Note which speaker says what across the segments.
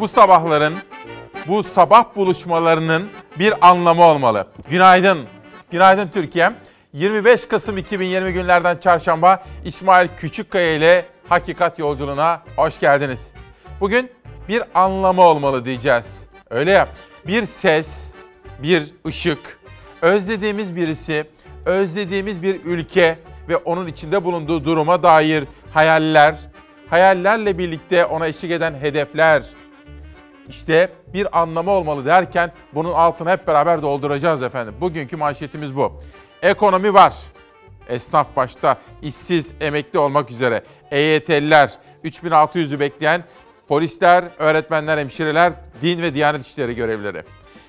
Speaker 1: bu sabahların, bu sabah buluşmalarının bir anlamı olmalı. Günaydın, günaydın Türkiye. 25 Kasım 2020 günlerden çarşamba İsmail Küçükkaya ile Hakikat Yolculuğuna hoş geldiniz. Bugün bir anlamı olmalı diyeceğiz. Öyle ya, bir ses, bir ışık, özlediğimiz birisi, özlediğimiz bir ülke ve onun içinde bulunduğu duruma dair hayaller, hayallerle birlikte ona eşlik eden hedefler, işte bir anlamı olmalı derken bunun altını hep beraber dolduracağız efendim. Bugünkü manşetimiz bu. Ekonomi var. Esnaf başta işsiz, emekli olmak üzere. EYT'liler, 3600'ü bekleyen polisler, öğretmenler, hemşireler, din ve diyanet işleri görevlileri.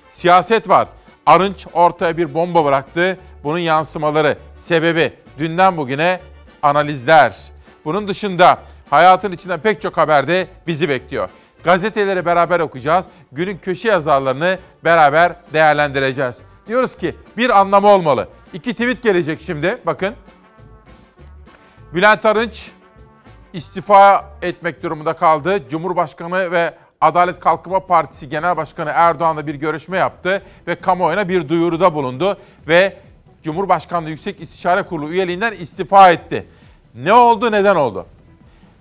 Speaker 1: Siyaset var. Arınç ortaya bir bomba bıraktı. Bunun yansımaları, sebebi dünden bugüne analizler. Bunun dışında hayatın içinden pek çok haber de bizi bekliyor. Gazeteleri beraber okuyacağız. Günün köşe yazarlarını beraber değerlendireceğiz. Diyoruz ki bir anlamı olmalı. İki tweet gelecek şimdi. Bakın. Bülent Arınç istifa etmek durumunda kaldı. Cumhurbaşkanı ve Adalet Kalkınma Partisi Genel Başkanı Erdoğan'la bir görüşme yaptı ve kamuoyuna bir duyuruda bulundu ve Cumhurbaşkanlığı Yüksek İstişare Kurulu üyeliğinden istifa etti. Ne oldu, neden oldu?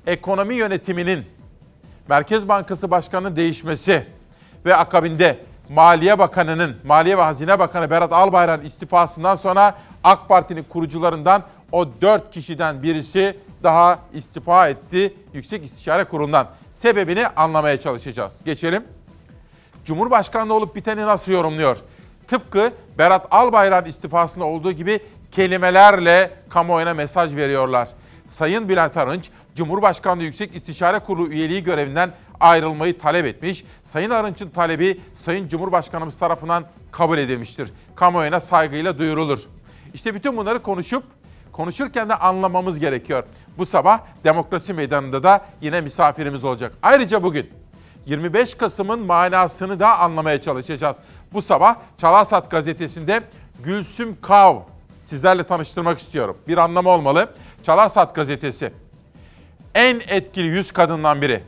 Speaker 1: Ekonomi yönetiminin Merkez Bankası Başkanı'nın değişmesi ve akabinde Maliye Bakanı'nın, Maliye ve Hazine Bakanı Berat Albayrak'ın istifasından sonra AK Parti'nin kurucularından o dört kişiden birisi daha istifa etti Yüksek İstişare Kurulu'ndan. Sebebini anlamaya çalışacağız. Geçelim. Cumhurbaşkanlığı olup biteni nasıl yorumluyor? Tıpkı Berat Albayrak'ın istifasında olduğu gibi kelimelerle kamuoyuna mesaj veriyorlar. Sayın Bülent Arınç, Cumhurbaşkanlığı Yüksek İstişare Kurulu üyeliği görevinden ayrılmayı talep etmiş. Sayın Arınç'ın talebi Sayın Cumhurbaşkanımız tarafından kabul edilmiştir. Kamuoyuna saygıyla duyurulur. İşte bütün bunları konuşup konuşurken de anlamamız gerekiyor. Bu sabah Demokrasi Meydanı'nda da yine misafirimiz olacak. Ayrıca bugün 25 Kasım'ın manasını da anlamaya çalışacağız. Bu sabah Çalarsat gazetesinde Gülsüm Kav sizlerle tanıştırmak istiyorum. Bir anlamı olmalı. Çalarsat gazetesi en etkili 100 kadından biri.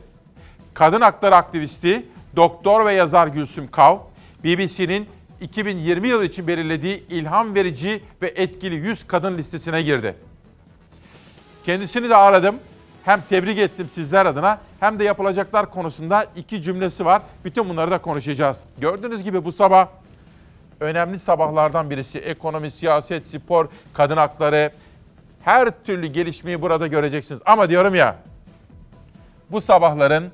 Speaker 1: Kadın hakları aktivisti, doktor ve yazar Gülsüm Kav, BBC'nin 2020 yılı için belirlediği ilham verici ve etkili 100 kadın listesine girdi. Kendisini de aradım. Hem tebrik ettim sizler adına hem de yapılacaklar konusunda iki cümlesi var. Bütün bunları da konuşacağız. Gördüğünüz gibi bu sabah önemli sabahlardan birisi. Ekonomi, siyaset, spor, kadın hakları, her türlü gelişmeyi burada göreceksiniz. Ama diyorum ya bu sabahların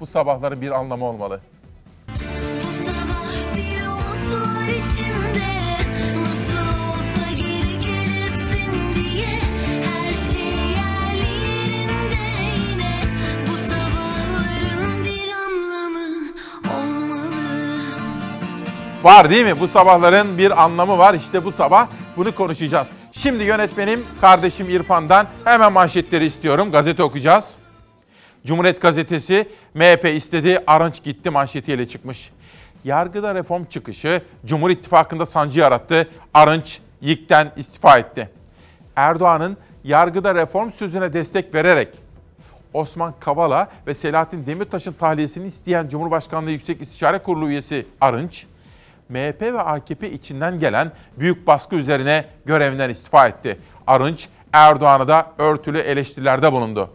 Speaker 1: bu sabahların bir anlamı olmalı. Var değil mi? Bu sabahların bir anlamı var. İşte bu sabah bunu konuşacağız. Şimdi yönetmenim kardeşim İrfan'dan hemen manşetleri istiyorum. Gazete okuyacağız. Cumhuriyet Gazetesi MHP istedi, Arınç gitti manşetiyle çıkmış. Yargıda reform çıkışı Cumhur İttifakı'nda sancı yarattı. Arınç YİK'ten istifa etti. Erdoğan'ın yargıda reform sözüne destek vererek Osman Kavala ve Selahattin Demirtaş'ın tahliyesini isteyen Cumhurbaşkanlığı Yüksek İstişare Kurulu üyesi Arınç, MHP ve AKP içinden gelen büyük baskı üzerine görevinden istifa etti. Arınç, Erdoğan'a da örtülü eleştirilerde bulundu.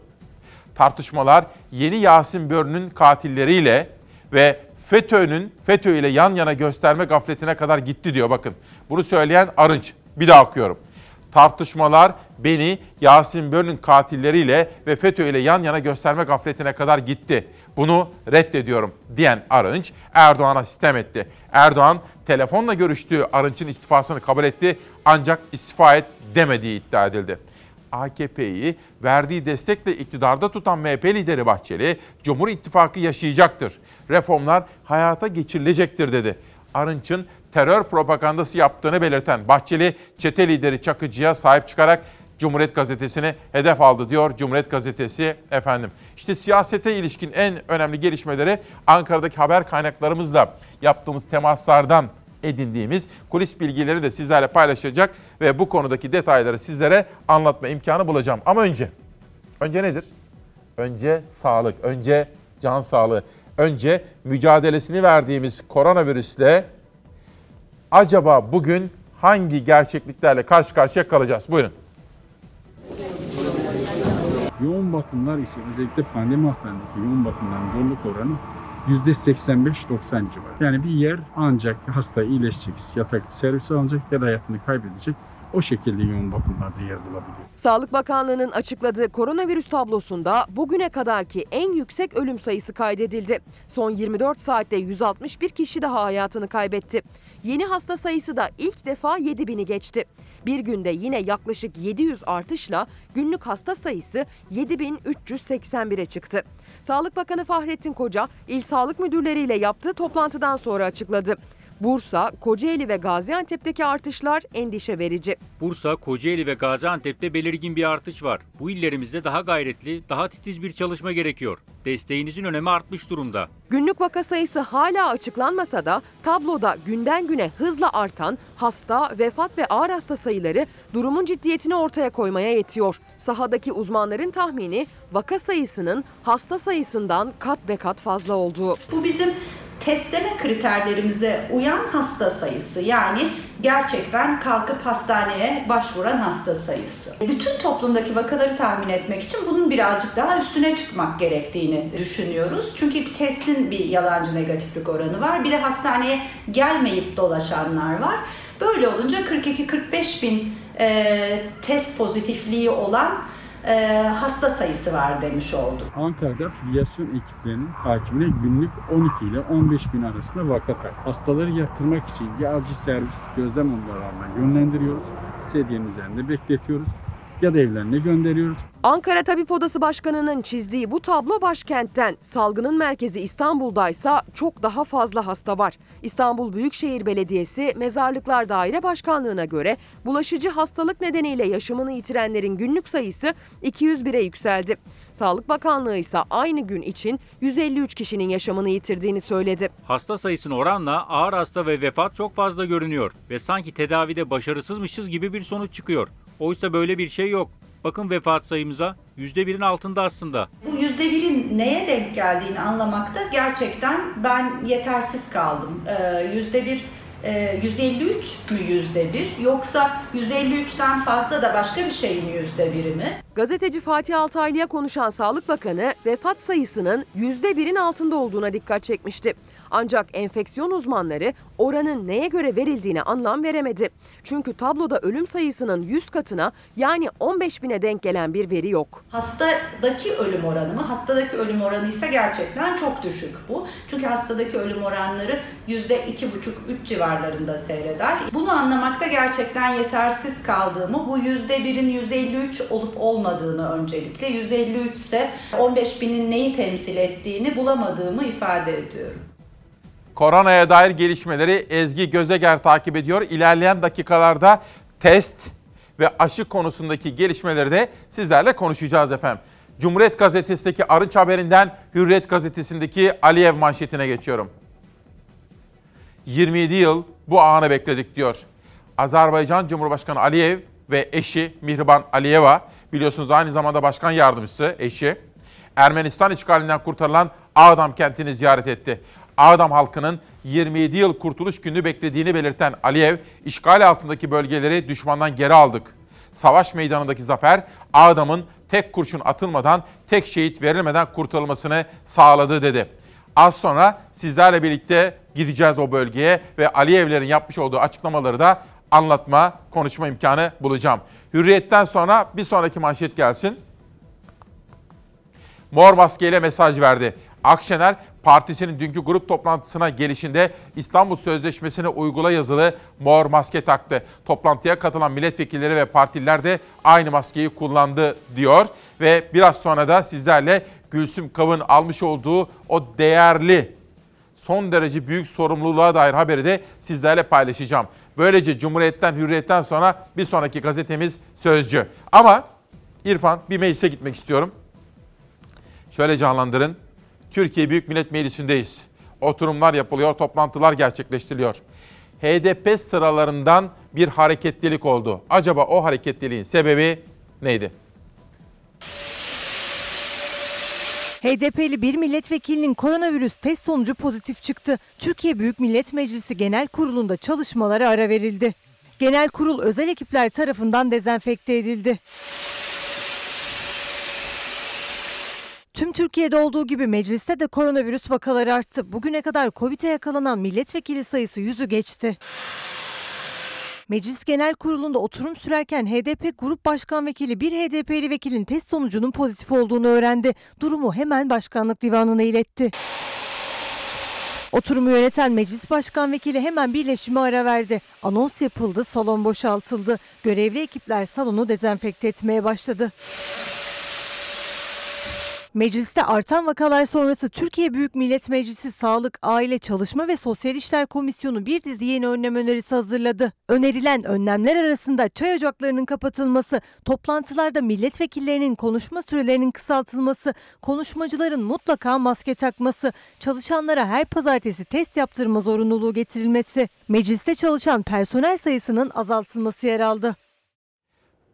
Speaker 1: Tartışmalar yeni Yasin Börü'nün katilleriyle ve FETÖ'nün FETÖ ile yan yana gösterme gafletine kadar gitti diyor bakın. Bunu söyleyen Arınç. Bir daha okuyorum. Tartışmalar beni Yasin Börü'nün katilleriyle ve FETÖ ile yan yana gösterme gafletine kadar gitti. Bunu reddediyorum diyen Arınç Erdoğan'a sistem etti. Erdoğan telefonla görüştüğü Arınç'ın istifasını kabul etti ancak istifa et demediği iddia edildi. AKP'yi verdiği destekle iktidarda tutan MHP lideri Bahçeli, Cumhur İttifakı yaşayacaktır. Reformlar hayata geçirilecektir dedi. Arınç'ın terör propagandası yaptığını belirten Bahçeli, çete lideri Çakıcı'ya sahip çıkarak Cumhuriyet Gazetesi'ni hedef aldı diyor Cumhuriyet Gazetesi efendim. İşte siyasete ilişkin en önemli gelişmeleri Ankara'daki haber kaynaklarımızla yaptığımız temaslardan edindiğimiz kulis bilgileri de sizlerle paylaşacak ve bu konudaki detayları sizlere anlatma imkanı bulacağım. Ama önce, önce nedir? Önce sağlık, önce can sağlığı. önce mücadelesini verdiğimiz koronavirüsle acaba bugün hangi gerçekliklerle karşı karşıya kalacağız? Buyurun.
Speaker 2: Yoğun bakımlar ise özellikle pandemi hastanelerindeki yoğun bakımların doluluk oranı %85-90 civarı. Yani bir yer ancak hasta iyileşecek, yataklı servis alacak ya da hayatını kaybedecek. O şekilde yoğun bakımlarda yer bulabiliyor.
Speaker 3: Sağlık Bakanlığı'nın açıkladığı koronavirüs tablosunda bugüne kadarki en yüksek ölüm sayısı kaydedildi. Son 24 saatte 161 kişi daha hayatını kaybetti. Yeni hasta sayısı da ilk defa 7000'i geçti. Bir günde yine yaklaşık 700 artışla günlük hasta sayısı 7381'e çıktı. Sağlık Bakanı Fahrettin Koca, il sağlık müdürleriyle yaptığı toplantıdan sonra açıkladı. Bursa, Kocaeli ve Gaziantep'teki artışlar endişe verici.
Speaker 4: Bursa, Kocaeli ve Gaziantep'te belirgin bir artış var. Bu illerimizde daha gayretli, daha titiz bir çalışma gerekiyor. Desteğinizin önemi artmış durumda.
Speaker 3: Günlük vaka sayısı hala açıklanmasa da tabloda günden güne hızla artan hasta, vefat ve ağır hasta sayıları durumun ciddiyetini ortaya koymaya yetiyor. Sahadaki uzmanların tahmini vaka sayısının hasta sayısından kat be kat fazla olduğu.
Speaker 5: Bu bizim testleme kriterlerimize uyan hasta sayısı yani gerçekten kalkıp hastaneye başvuran hasta sayısı. Bütün toplumdaki vakaları tahmin etmek için bunun birazcık daha üstüne çıkmak gerektiğini düşünüyoruz. Çünkü bir testin bir yalancı negatiflik oranı var. Bir de hastaneye gelmeyip dolaşanlar var. Böyle olunca 42-45 bin e, test pozitifliği olan e, hasta sayısı var demiş olduk.
Speaker 2: Ankara'da filyasyon ekiplerinin takibine günlük 12 ile 15 bin arasında vaka var. Hastaları yatırmak için ya acil servis gözlem odalarına yönlendiriyoruz, sedyenin üzerinde bekletiyoruz ya da evlerine gönderiyoruz.
Speaker 3: Ankara Tabip Odası Başkanı'nın çizdiği bu tablo başkentten. Salgının merkezi İstanbul'daysa çok daha fazla hasta var. İstanbul Büyükşehir Belediyesi Mezarlıklar Daire Başkanlığı'na göre bulaşıcı hastalık nedeniyle yaşamını yitirenlerin günlük sayısı 201'e yükseldi. Sağlık Bakanlığı ise aynı gün için 153 kişinin yaşamını yitirdiğini söyledi.
Speaker 4: Hasta sayısına oranla ağır hasta ve vefat çok fazla görünüyor ve sanki tedavide başarısızmışız gibi bir sonuç çıkıyor. Oysa böyle bir şey yok. Bakın vefat sayımıza %1'in altında aslında.
Speaker 5: Bu yüzde birin neye denk geldiğini anlamakta gerçekten ben yetersiz kaldım. Ee, Yüzde bir, e, 153 mü yüzde bir yoksa 153'ten fazla da başka bir şeyin yüzde biri mi?
Speaker 3: Gazeteci Fatih Altaylı'ya konuşan Sağlık Bakanı vefat sayısının %1'in altında olduğuna dikkat çekmişti. Ancak enfeksiyon uzmanları oranın neye göre verildiğine anlam veremedi. Çünkü tabloda ölüm sayısının 100 katına yani 15 bine denk gelen bir veri yok.
Speaker 5: Hastadaki ölüm oranı mı? Hastadaki ölüm oranı ise gerçekten çok düşük bu. Çünkü hastadaki ölüm oranları yüzde iki buçuk, üç civarlarında seyreder. Bunu anlamakta gerçekten yetersiz kaldığımı, bu yüzde birin 153 olup olmadığını öncelikle, 153 ise 15 binin neyi temsil ettiğini bulamadığımı ifade ediyorum.
Speaker 1: Koronaya dair gelişmeleri Ezgi Gözeger takip ediyor. İlerleyen dakikalarda test ve aşı konusundaki gelişmeleri de sizlerle konuşacağız efendim. Cumhuriyet Gazetesi'ndeki Arınç Haberi'nden Hürriyet Gazetesi'ndeki Aliyev manşetine geçiyorum. 27 yıl bu anı bekledik diyor. Azerbaycan Cumhurbaşkanı Aliyev ve eşi Mihriban Aliyeva biliyorsunuz aynı zamanda başkan yardımcısı eşi Ermenistan işgalinden kurtarılan Ağdam kentini ziyaret etti. Ağdam halkının 27 yıl kurtuluş günü beklediğini belirten Aliyev, işgal altındaki bölgeleri düşmandan geri aldık. Savaş meydanındaki zafer, Ağdam'ın tek kurşun atılmadan, tek şehit verilmeden kurtarılmasını sağladı dedi. Az sonra sizlerle birlikte gideceğiz o bölgeye ve Aliyevlerin yapmış olduğu açıklamaları da anlatma, konuşma imkanı bulacağım. Hürriyetten sonra bir sonraki manşet gelsin. Mor maskeyle mesaj verdi. Akşener partisinin dünkü grup toplantısına gelişinde İstanbul Sözleşmesi'ne uygula yazılı mor maske taktı. Toplantıya katılan milletvekilleri ve partililer de aynı maskeyi kullandı diyor. Ve biraz sonra da sizlerle Gülsüm Kav'ın almış olduğu o değerli son derece büyük sorumluluğa dair haberi de sizlerle paylaşacağım. Böylece Cumhuriyet'ten, Hürriyet'ten sonra bir sonraki gazetemiz Sözcü. Ama İrfan bir meclise gitmek istiyorum. Şöyle canlandırın. Türkiye Büyük Millet Meclisi'ndeyiz. Oturumlar yapılıyor, toplantılar gerçekleştiriliyor. HDP sıralarından bir hareketlilik oldu. Acaba o hareketliliğin sebebi neydi?
Speaker 6: HDP'li bir milletvekilinin koronavirüs test sonucu pozitif çıktı. Türkiye Büyük Millet Meclisi Genel Kurulu'nda çalışmalara ara verildi. Genel kurul özel ekipler tarafından dezenfekte edildi. Tüm Türkiye'de olduğu gibi mecliste de koronavirüs vakaları arttı. Bugüne kadar Covid'e yakalanan milletvekili sayısı yüzü geçti. Meclis Genel Kurulu'nda oturum sürerken HDP Grup Başkan Vekili bir HDP'li vekilin test sonucunun pozitif olduğunu öğrendi. Durumu hemen Başkanlık Divanı'na iletti. Oturumu yöneten Meclis Başkan Vekili hemen birleşime ara verdi. Anons yapıldı, salon boşaltıldı. Görevli ekipler salonu dezenfekte etmeye başladı. Mecliste artan vakalar sonrası Türkiye Büyük Millet Meclisi Sağlık, Aile, Çalışma ve Sosyal İşler Komisyonu bir dizi yeni önlem önerisi hazırladı. Önerilen önlemler arasında çay ocaklarının kapatılması, toplantılarda milletvekillerinin konuşma sürelerinin kısaltılması, konuşmacıların mutlaka maske takması, çalışanlara her pazartesi test yaptırma zorunluluğu getirilmesi, mecliste çalışan personel sayısının azaltılması yer aldı.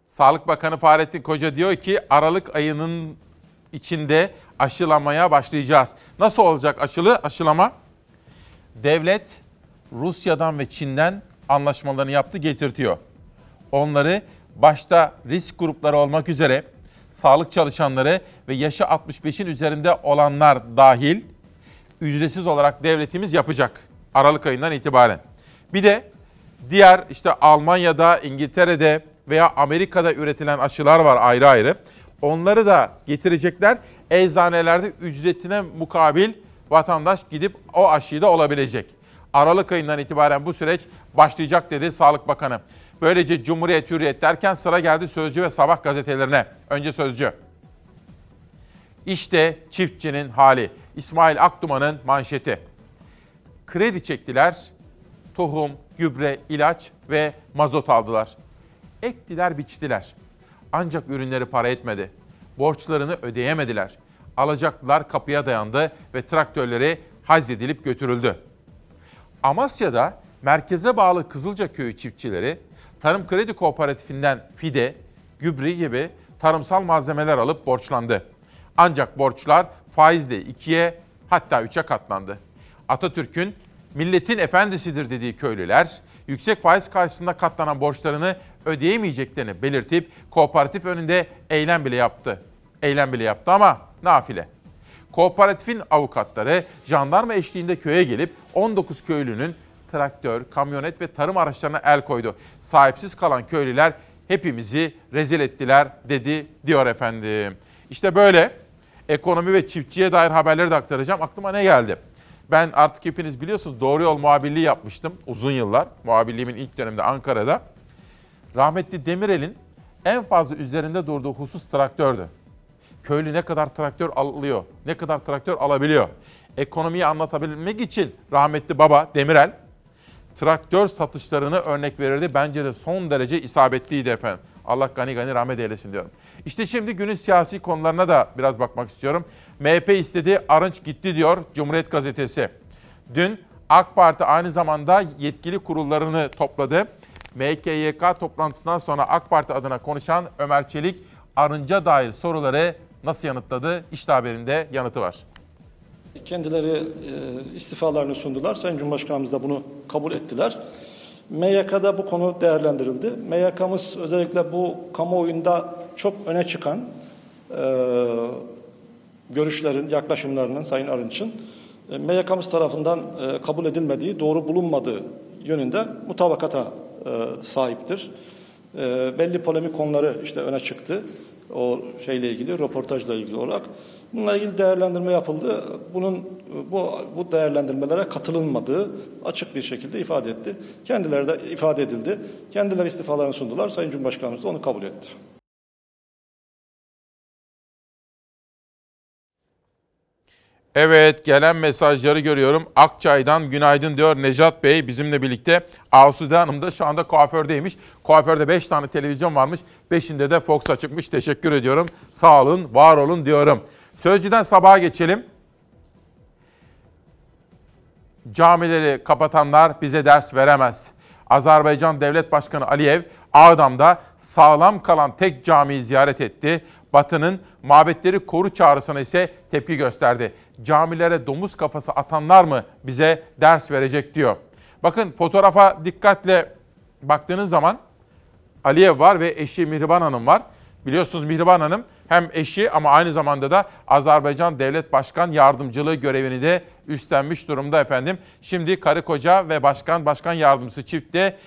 Speaker 1: Sağlık Bakanı Fahrettin Koca diyor ki Aralık ayının içinde aşılamaya başlayacağız. Nasıl olacak aşılı aşılama? Devlet Rusya'dan ve Çin'den anlaşmalarını yaptı, getirtiyor. Onları başta risk grupları olmak üzere sağlık çalışanları ve yaşı 65'in üzerinde olanlar dahil ücretsiz olarak devletimiz yapacak Aralık ayından itibaren. Bir de diğer işte Almanya'da, İngiltere'de veya Amerika'da üretilen aşılar var ayrı ayrı. Onları da getirecekler. Eczanelerde ücretine mukabil vatandaş gidip o aşıyı da olabilecek. Aralık ayından itibaren bu süreç başlayacak dedi Sağlık Bakanı. Böylece Cumhuriyet Hürriyet derken sıra geldi Sözcü ve Sabah gazetelerine. Önce Sözcü. İşte çiftçinin hali. İsmail Akduman'ın manşeti. Kredi çektiler, tohum, gübre, ilaç ve mazot aldılar. Ektiler, biçtiler. Ancak ürünleri para etmedi. Borçlarını ödeyemediler. Alacaklılar kapıya dayandı ve traktörleri hazledilip götürüldü. Amasya'da merkeze bağlı Kızılca Köyü çiftçileri Tarım Kredi Kooperatifinden fide, gübre gibi tarımsal malzemeler alıp borçlandı. Ancak borçlar faizle ikiye hatta üçe katlandı. Atatürk'ün milletin efendisidir dediği köylüler yüksek faiz karşısında katlanan borçlarını ödeyemeyeceklerini belirtip kooperatif önünde eylem bile yaptı. Eylem bile yaptı ama nafile. Kooperatifin avukatları jandarma eşliğinde köye gelip 19 köylünün traktör, kamyonet ve tarım araçlarına el koydu. Sahipsiz kalan köylüler hepimizi rezil ettiler dedi diyor efendim. İşte böyle ekonomi ve çiftçiye dair haberleri de aktaracağım. Aklıma ne geldi? Ben artık hepiniz biliyorsunuz Doğru Yol muhabirliği yapmıştım uzun yıllar. Muhabirliğimin ilk döneminde Ankara'da. Rahmetli Demirel'in en fazla üzerinde durduğu husus traktördü. Köylü ne kadar traktör alıyor, ne kadar traktör alabiliyor. Ekonomiyi anlatabilmek için rahmetli baba Demirel traktör satışlarını örnek verirdi. Bence de son derece isabetliydi efendim. Allah gani gani rahmet eylesin diyorum. İşte şimdi günün siyasi konularına da biraz bakmak istiyorum. MHP istedi, Arınç gitti diyor Cumhuriyet Gazetesi. Dün AK Parti aynı zamanda yetkili kurullarını topladı. MKYK toplantısından sonra AK Parti adına konuşan Ömer Çelik Arınç'a dair soruları nasıl yanıtladı? İşte haberinde yanıtı var.
Speaker 7: Kendileri e, istifalarını sundular. Sayın Cumhurbaşkanımız da bunu kabul ettiler. MYK'da bu konu değerlendirildi. MYK'mız özellikle bu kamuoyunda çok öne çıkan e, görüşlerin, yaklaşımlarının Sayın Arınç'ın e, MYK'mız tarafından e, kabul edilmediği, doğru bulunmadığı yönünde mutabakata sahiptir. E, belli polemik konuları işte öne çıktı. O şeyle ilgili, röportajla ilgili olarak. Bununla ilgili değerlendirme yapıldı. Bunun bu bu değerlendirmelere katılınmadığı açık bir şekilde ifade etti. Kendileri de ifade edildi. Kendileri istifalarını sundular. Sayın Cumhurbaşkanımız da onu kabul etti.
Speaker 1: Evet gelen mesajları görüyorum. Akçay'dan günaydın diyor Necat Bey bizimle birlikte. Asude Hanım da şu anda kuafördeymiş. Kuaförde 5 tane televizyon varmış. 5'inde de Fox açıkmış. Teşekkür ediyorum. Sağ olun, var olun diyorum. Sözcüden sabaha geçelim. Camileri kapatanlar bize ders veremez. Azerbaycan Devlet Başkanı Aliyev Ağdam'da sağlam kalan tek camiyi ziyaret etti. Batı'nın mabetleri koru çağrısına ise tepki gösterdi. Camilere domuz kafası atanlar mı bize ders verecek diyor. Bakın fotoğrafa dikkatle baktığınız zaman Aliyev var ve eşi Mihriban Hanım var. Biliyorsunuz Mihriban Hanım hem eşi ama aynı zamanda da Azerbaycan Devlet Başkan Yardımcılığı görevini de üstlenmiş durumda efendim. Şimdi karı koca ve başkan başkan yardımcısı çiftte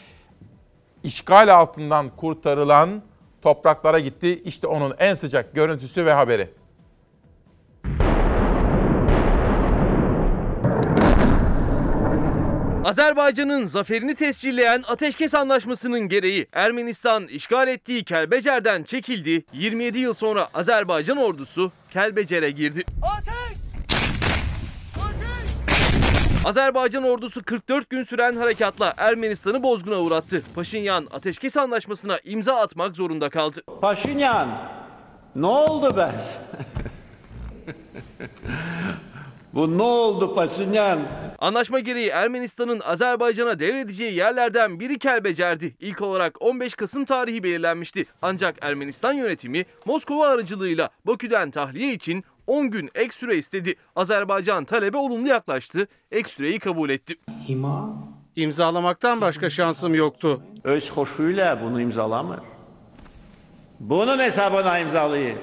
Speaker 1: işgal altından kurtarılan topraklara gitti. İşte onun en sıcak görüntüsü ve haberi.
Speaker 8: Azerbaycan'ın zaferini tescilleyen Ateşkes Anlaşması'nın gereği Ermenistan işgal ettiği Kelbecer'den çekildi. 27 yıl sonra Azerbaycan ordusu Kelbecer'e girdi. Azerbaycan ordusu 44 gün süren harekatla Ermenistan'ı bozguna uğrattı. Paşinyan Ateşkes Anlaşması'na imza atmak zorunda kaldı.
Speaker 9: Paşinyan, ne oldu be? Bu ne oldu Paşinyan?
Speaker 8: Anlaşma gereği Ermenistan'ın Azerbaycan'a devredeceği yerlerden biri Kelbecer'di. İlk olarak 15 Kasım tarihi belirlenmişti. Ancak Ermenistan yönetimi Moskova aracılığıyla Bakü'den tahliye için 10 gün ek süre istedi. Azerbaycan talebe olumlu yaklaştı, ek süreyi kabul etti.
Speaker 10: İmzalamaktan başka şansım yoktu.
Speaker 9: Öz hoşuyla bunu imzalamır. Bunun hesabına imzalayır.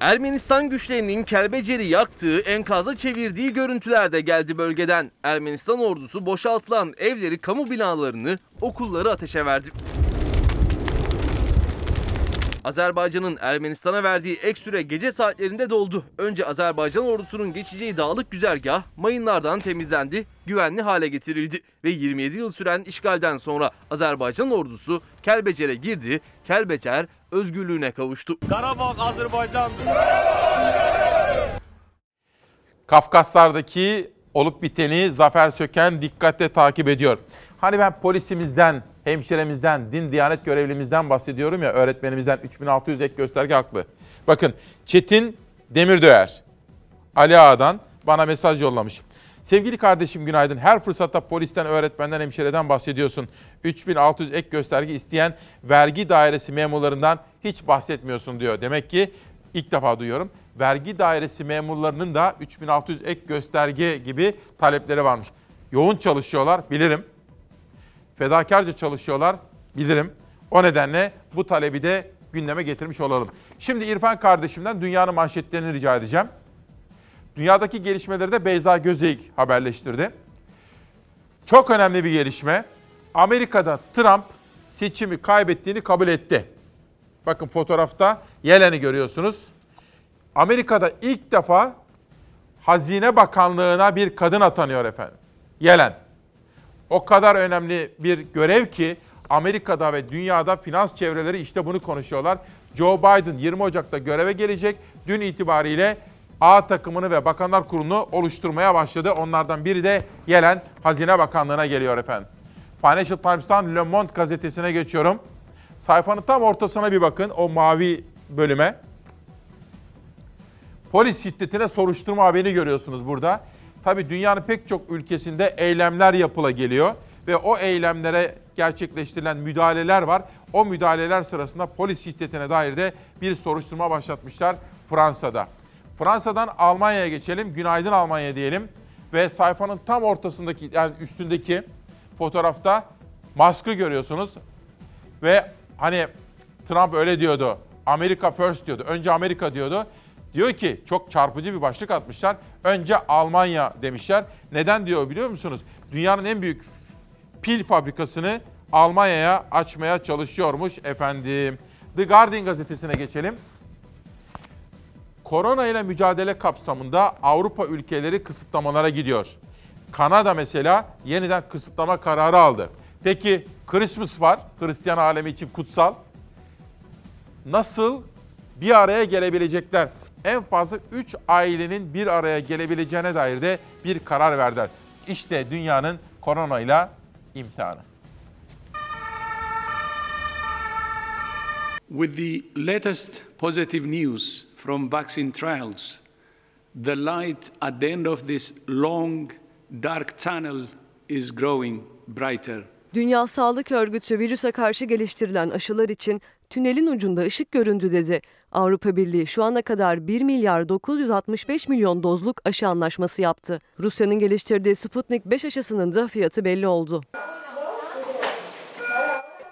Speaker 8: Ermenistan güçlerinin Kelbecer'i yaktığı, enkaza çevirdiği görüntüler de geldi bölgeden. Ermenistan ordusu boşaltılan evleri, kamu binalarını, okulları ateşe verdi. Azerbaycan'ın Ermenistan'a verdiği ek süre gece saatlerinde doldu. Önce Azerbaycan ordusunun geçeceği dağlık güzergah mayınlardan temizlendi, güvenli hale getirildi ve 27 yıl süren işgalden sonra Azerbaycan ordusu Kelbecer'e girdi. Kelbecer özgürlüğüne kavuştu.
Speaker 10: Karabağ Azerbaycan.
Speaker 1: Kafkaslardaki olup biteni Zafer Söken dikkatle takip ediyor. Hani ben polisimizden, hemşiremizden, din diyanet görevlimizden bahsediyorum ya öğretmenimizden 3600 ek gösterge haklı. Bakın Çetin Demirdöğer, Ali Ağa'dan bana mesaj yollamış. Sevgili kardeşim günaydın. Her fırsatta polisten, öğretmenden, hemşireden bahsediyorsun. 3600 ek gösterge isteyen vergi dairesi memurlarından hiç bahsetmiyorsun diyor. Demek ki ilk defa duyuyorum. Vergi dairesi memurlarının da 3600 ek gösterge gibi talepleri varmış. Yoğun çalışıyorlar bilirim. Fedakarca çalışıyorlar bilirim. O nedenle bu talebi de gündeme getirmiş olalım. Şimdi İrfan kardeşimden dünyanın manşetlerini rica edeceğim. Dünyadaki gelişmeleri de Beyza Gözeyik haberleştirdi. Çok önemli bir gelişme. Amerika'da Trump seçimi kaybettiğini kabul etti. Bakın fotoğrafta Yelen'i görüyorsunuz. Amerika'da ilk defa Hazine Bakanlığı'na bir kadın atanıyor efendim. Yelen. O kadar önemli bir görev ki Amerika'da ve dünyada finans çevreleri işte bunu konuşuyorlar. Joe Biden 20 Ocak'ta göreve gelecek. Dün itibariyle A takımını ve Bakanlar Kurulu'nu oluşturmaya başladı. Onlardan biri de Yelen Hazine Bakanlığı'na geliyor efendim. Financial Times'tan Le Monde gazetesine geçiyorum. Sayfanın tam ortasına bir bakın o mavi bölüme. Polis şiddetine soruşturma haberini görüyorsunuz burada. Tabii dünyanın pek çok ülkesinde eylemler yapıla geliyor ve o eylemlere gerçekleştirilen müdahaleler var. O müdahaleler sırasında polis şiddetine dair de bir soruşturma başlatmışlar Fransa'da. Fransa'dan Almanya'ya geçelim. Günaydın Almanya diyelim. Ve sayfanın tam ortasındaki yani üstündeki fotoğrafta maskı görüyorsunuz. Ve hani Trump öyle diyordu. Amerika first diyordu. Önce Amerika diyordu. Diyor ki çok çarpıcı bir başlık atmışlar. Önce Almanya demişler. Neden diyor biliyor musunuz? Dünyanın en büyük pil fabrikasını Almanya'ya açmaya çalışıyormuş efendim. The Guardian gazetesine geçelim. Korona ile mücadele kapsamında Avrupa ülkeleri kısıtlamalara gidiyor. Kanada mesela yeniden kısıtlama kararı aldı. Peki Christmas var, Hristiyan alemi için kutsal. Nasıl bir araya gelebilecekler? En fazla 3 ailenin bir araya gelebileceğine dair de bir karar verdiler. İşte dünyanın koronayla imtihanı.
Speaker 11: With the latest positive news from vaccine trials, the light at the end of this long, dark tunnel is growing brighter.
Speaker 12: Dünya Sağlık Örgütü virüse karşı geliştirilen aşılar için tünelin ucunda ışık göründü dedi. Avrupa Birliği şu ana kadar 1 milyar 965 milyon dozluk aşı anlaşması yaptı. Rusya'nın geliştirdiği Sputnik 5 aşısının da fiyatı belli oldu.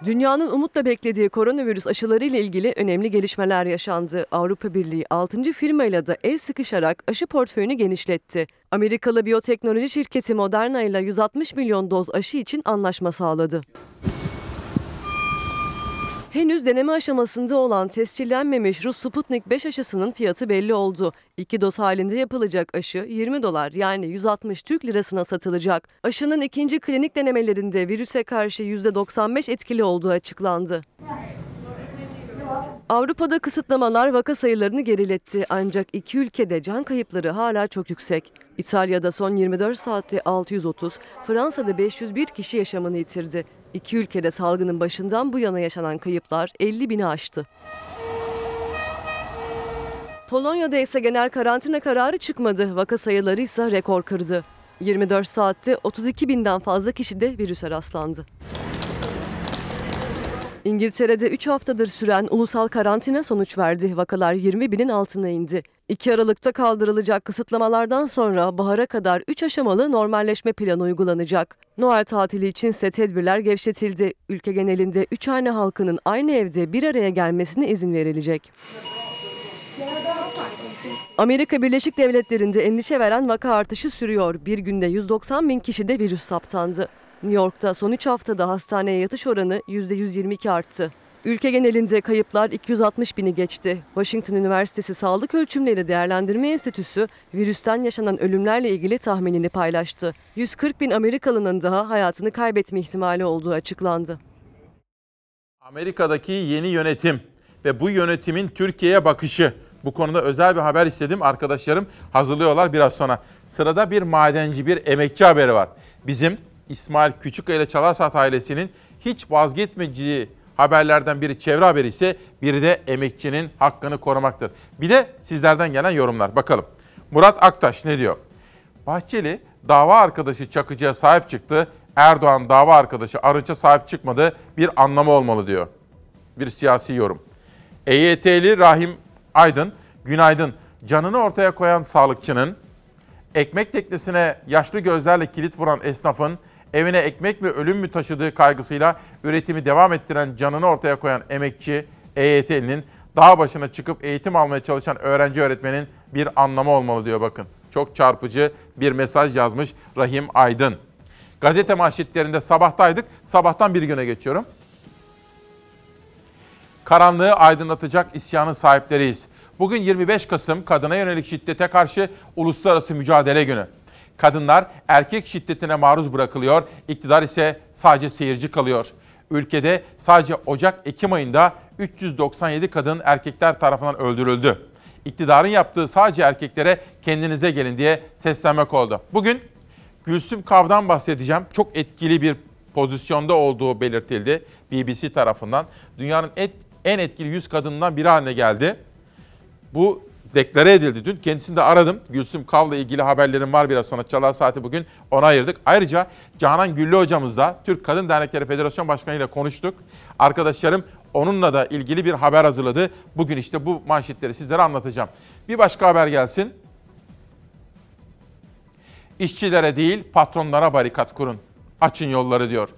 Speaker 12: Dünyanın umutla beklediği koronavirüs aşıları ile ilgili önemli gelişmeler yaşandı. Avrupa Birliği 6. firmayla da el sıkışarak aşı portföyünü genişletti. Amerikalı biyoteknoloji şirketi Moderna ile 160 milyon doz aşı için anlaşma sağladı. Henüz deneme aşamasında olan tescillenmemiş Rus Sputnik 5 aşısının fiyatı belli oldu. İki doz halinde yapılacak aşı 20 dolar yani 160 Türk lirasına satılacak. Aşının ikinci klinik denemelerinde virüse karşı %95 etkili olduğu açıklandı. Avrupa'da kısıtlamalar vaka sayılarını geriletti ancak iki ülkede can kayıpları hala çok yüksek. İtalya'da son 24 saatte 630, Fransa'da 501 kişi yaşamını yitirdi. İki ülkede salgının başından bu yana yaşanan kayıplar 50 bini aştı. Polonya'da ise genel karantina kararı çıkmadı. Vaka sayıları ise rekor kırdı. 24 saatte 32 binden fazla kişide virüse rastlandı. İngiltere'de 3 haftadır süren ulusal karantina sonuç verdi. Vakalar 20 binin altına indi. 2 Aralık'ta kaldırılacak kısıtlamalardan sonra bahara kadar 3 aşamalı normalleşme planı uygulanacak. Noel tatili içinse tedbirler gevşetildi. Ülke genelinde 3 hane halkının aynı evde bir araya gelmesine izin verilecek. Amerika Birleşik Devletleri'nde endişe veren vaka artışı sürüyor. Bir günde 190 bin kişide virüs saptandı. New York'ta son 3 haftada hastaneye yatış oranı %122 arttı. Ülke genelinde kayıplar 260 bini geçti. Washington Üniversitesi Sağlık Ölçümleri Değerlendirme Enstitüsü virüsten yaşanan ölümlerle ilgili tahminini paylaştı. 140 bin Amerikalının daha hayatını kaybetme ihtimali olduğu açıklandı.
Speaker 1: Amerika'daki yeni yönetim ve bu yönetimin Türkiye'ye bakışı. Bu konuda özel bir haber istedim. Arkadaşlarım hazırlıyorlar biraz sonra. Sırada bir madenci, bir emekçi haberi var. Bizim İsmail Küçükkaya ile Çalarsat ailesinin hiç vazgeçmeyeceği haberlerden biri çevre haberi ise biri de emekçinin hakkını korumaktır. Bir de sizlerden gelen yorumlar. Bakalım. Murat Aktaş ne diyor? Bahçeli dava arkadaşı Çakıcı'ya sahip çıktı. Erdoğan dava arkadaşı Arınç'a sahip çıkmadı. Bir anlamı olmalı diyor. Bir siyasi yorum. EYT'li Rahim Aydın, günaydın. Canını ortaya koyan sağlıkçının, ekmek teknesine yaşlı gözlerle kilit vuran esnafın, evine ekmek mi ölüm mü taşıdığı kaygısıyla üretimi devam ettiren canını ortaya koyan emekçi EYT'linin dağ başına çıkıp eğitim almaya çalışan öğrenci öğretmenin bir anlamı olmalı diyor bakın. Çok çarpıcı bir mesaj yazmış Rahim Aydın. Gazete manşetlerinde sabahtaydık. Sabahtan bir güne geçiyorum. Karanlığı aydınlatacak isyanın sahipleriyiz. Bugün 25 Kasım kadına yönelik şiddete karşı uluslararası mücadele günü. Kadınlar erkek şiddetine maruz bırakılıyor, iktidar ise sadece seyirci kalıyor. Ülkede sadece Ocak-Ekim ayında 397 kadın erkekler tarafından öldürüldü. İktidarın yaptığı sadece erkeklere kendinize gelin diye seslenmek oldu. Bugün Gülsüm Kav'dan bahsedeceğim. Çok etkili bir pozisyonda olduğu belirtildi BBC tarafından. Dünyanın et, en etkili 100 kadından biri haline geldi. Bu deklare edildi dün. Kendisini de aradım. Gülsüm Kav'la ilgili haberlerim var biraz sonra. Çalar Saati bugün ona ayırdık. Ayrıca Canan Güllü hocamızla Türk Kadın Dernekleri Federasyon Başkanı ile konuştuk. Arkadaşlarım onunla da ilgili bir haber hazırladı. Bugün işte bu manşetleri sizlere anlatacağım. Bir başka haber gelsin. İşçilere değil patronlara barikat kurun. Açın yolları diyor.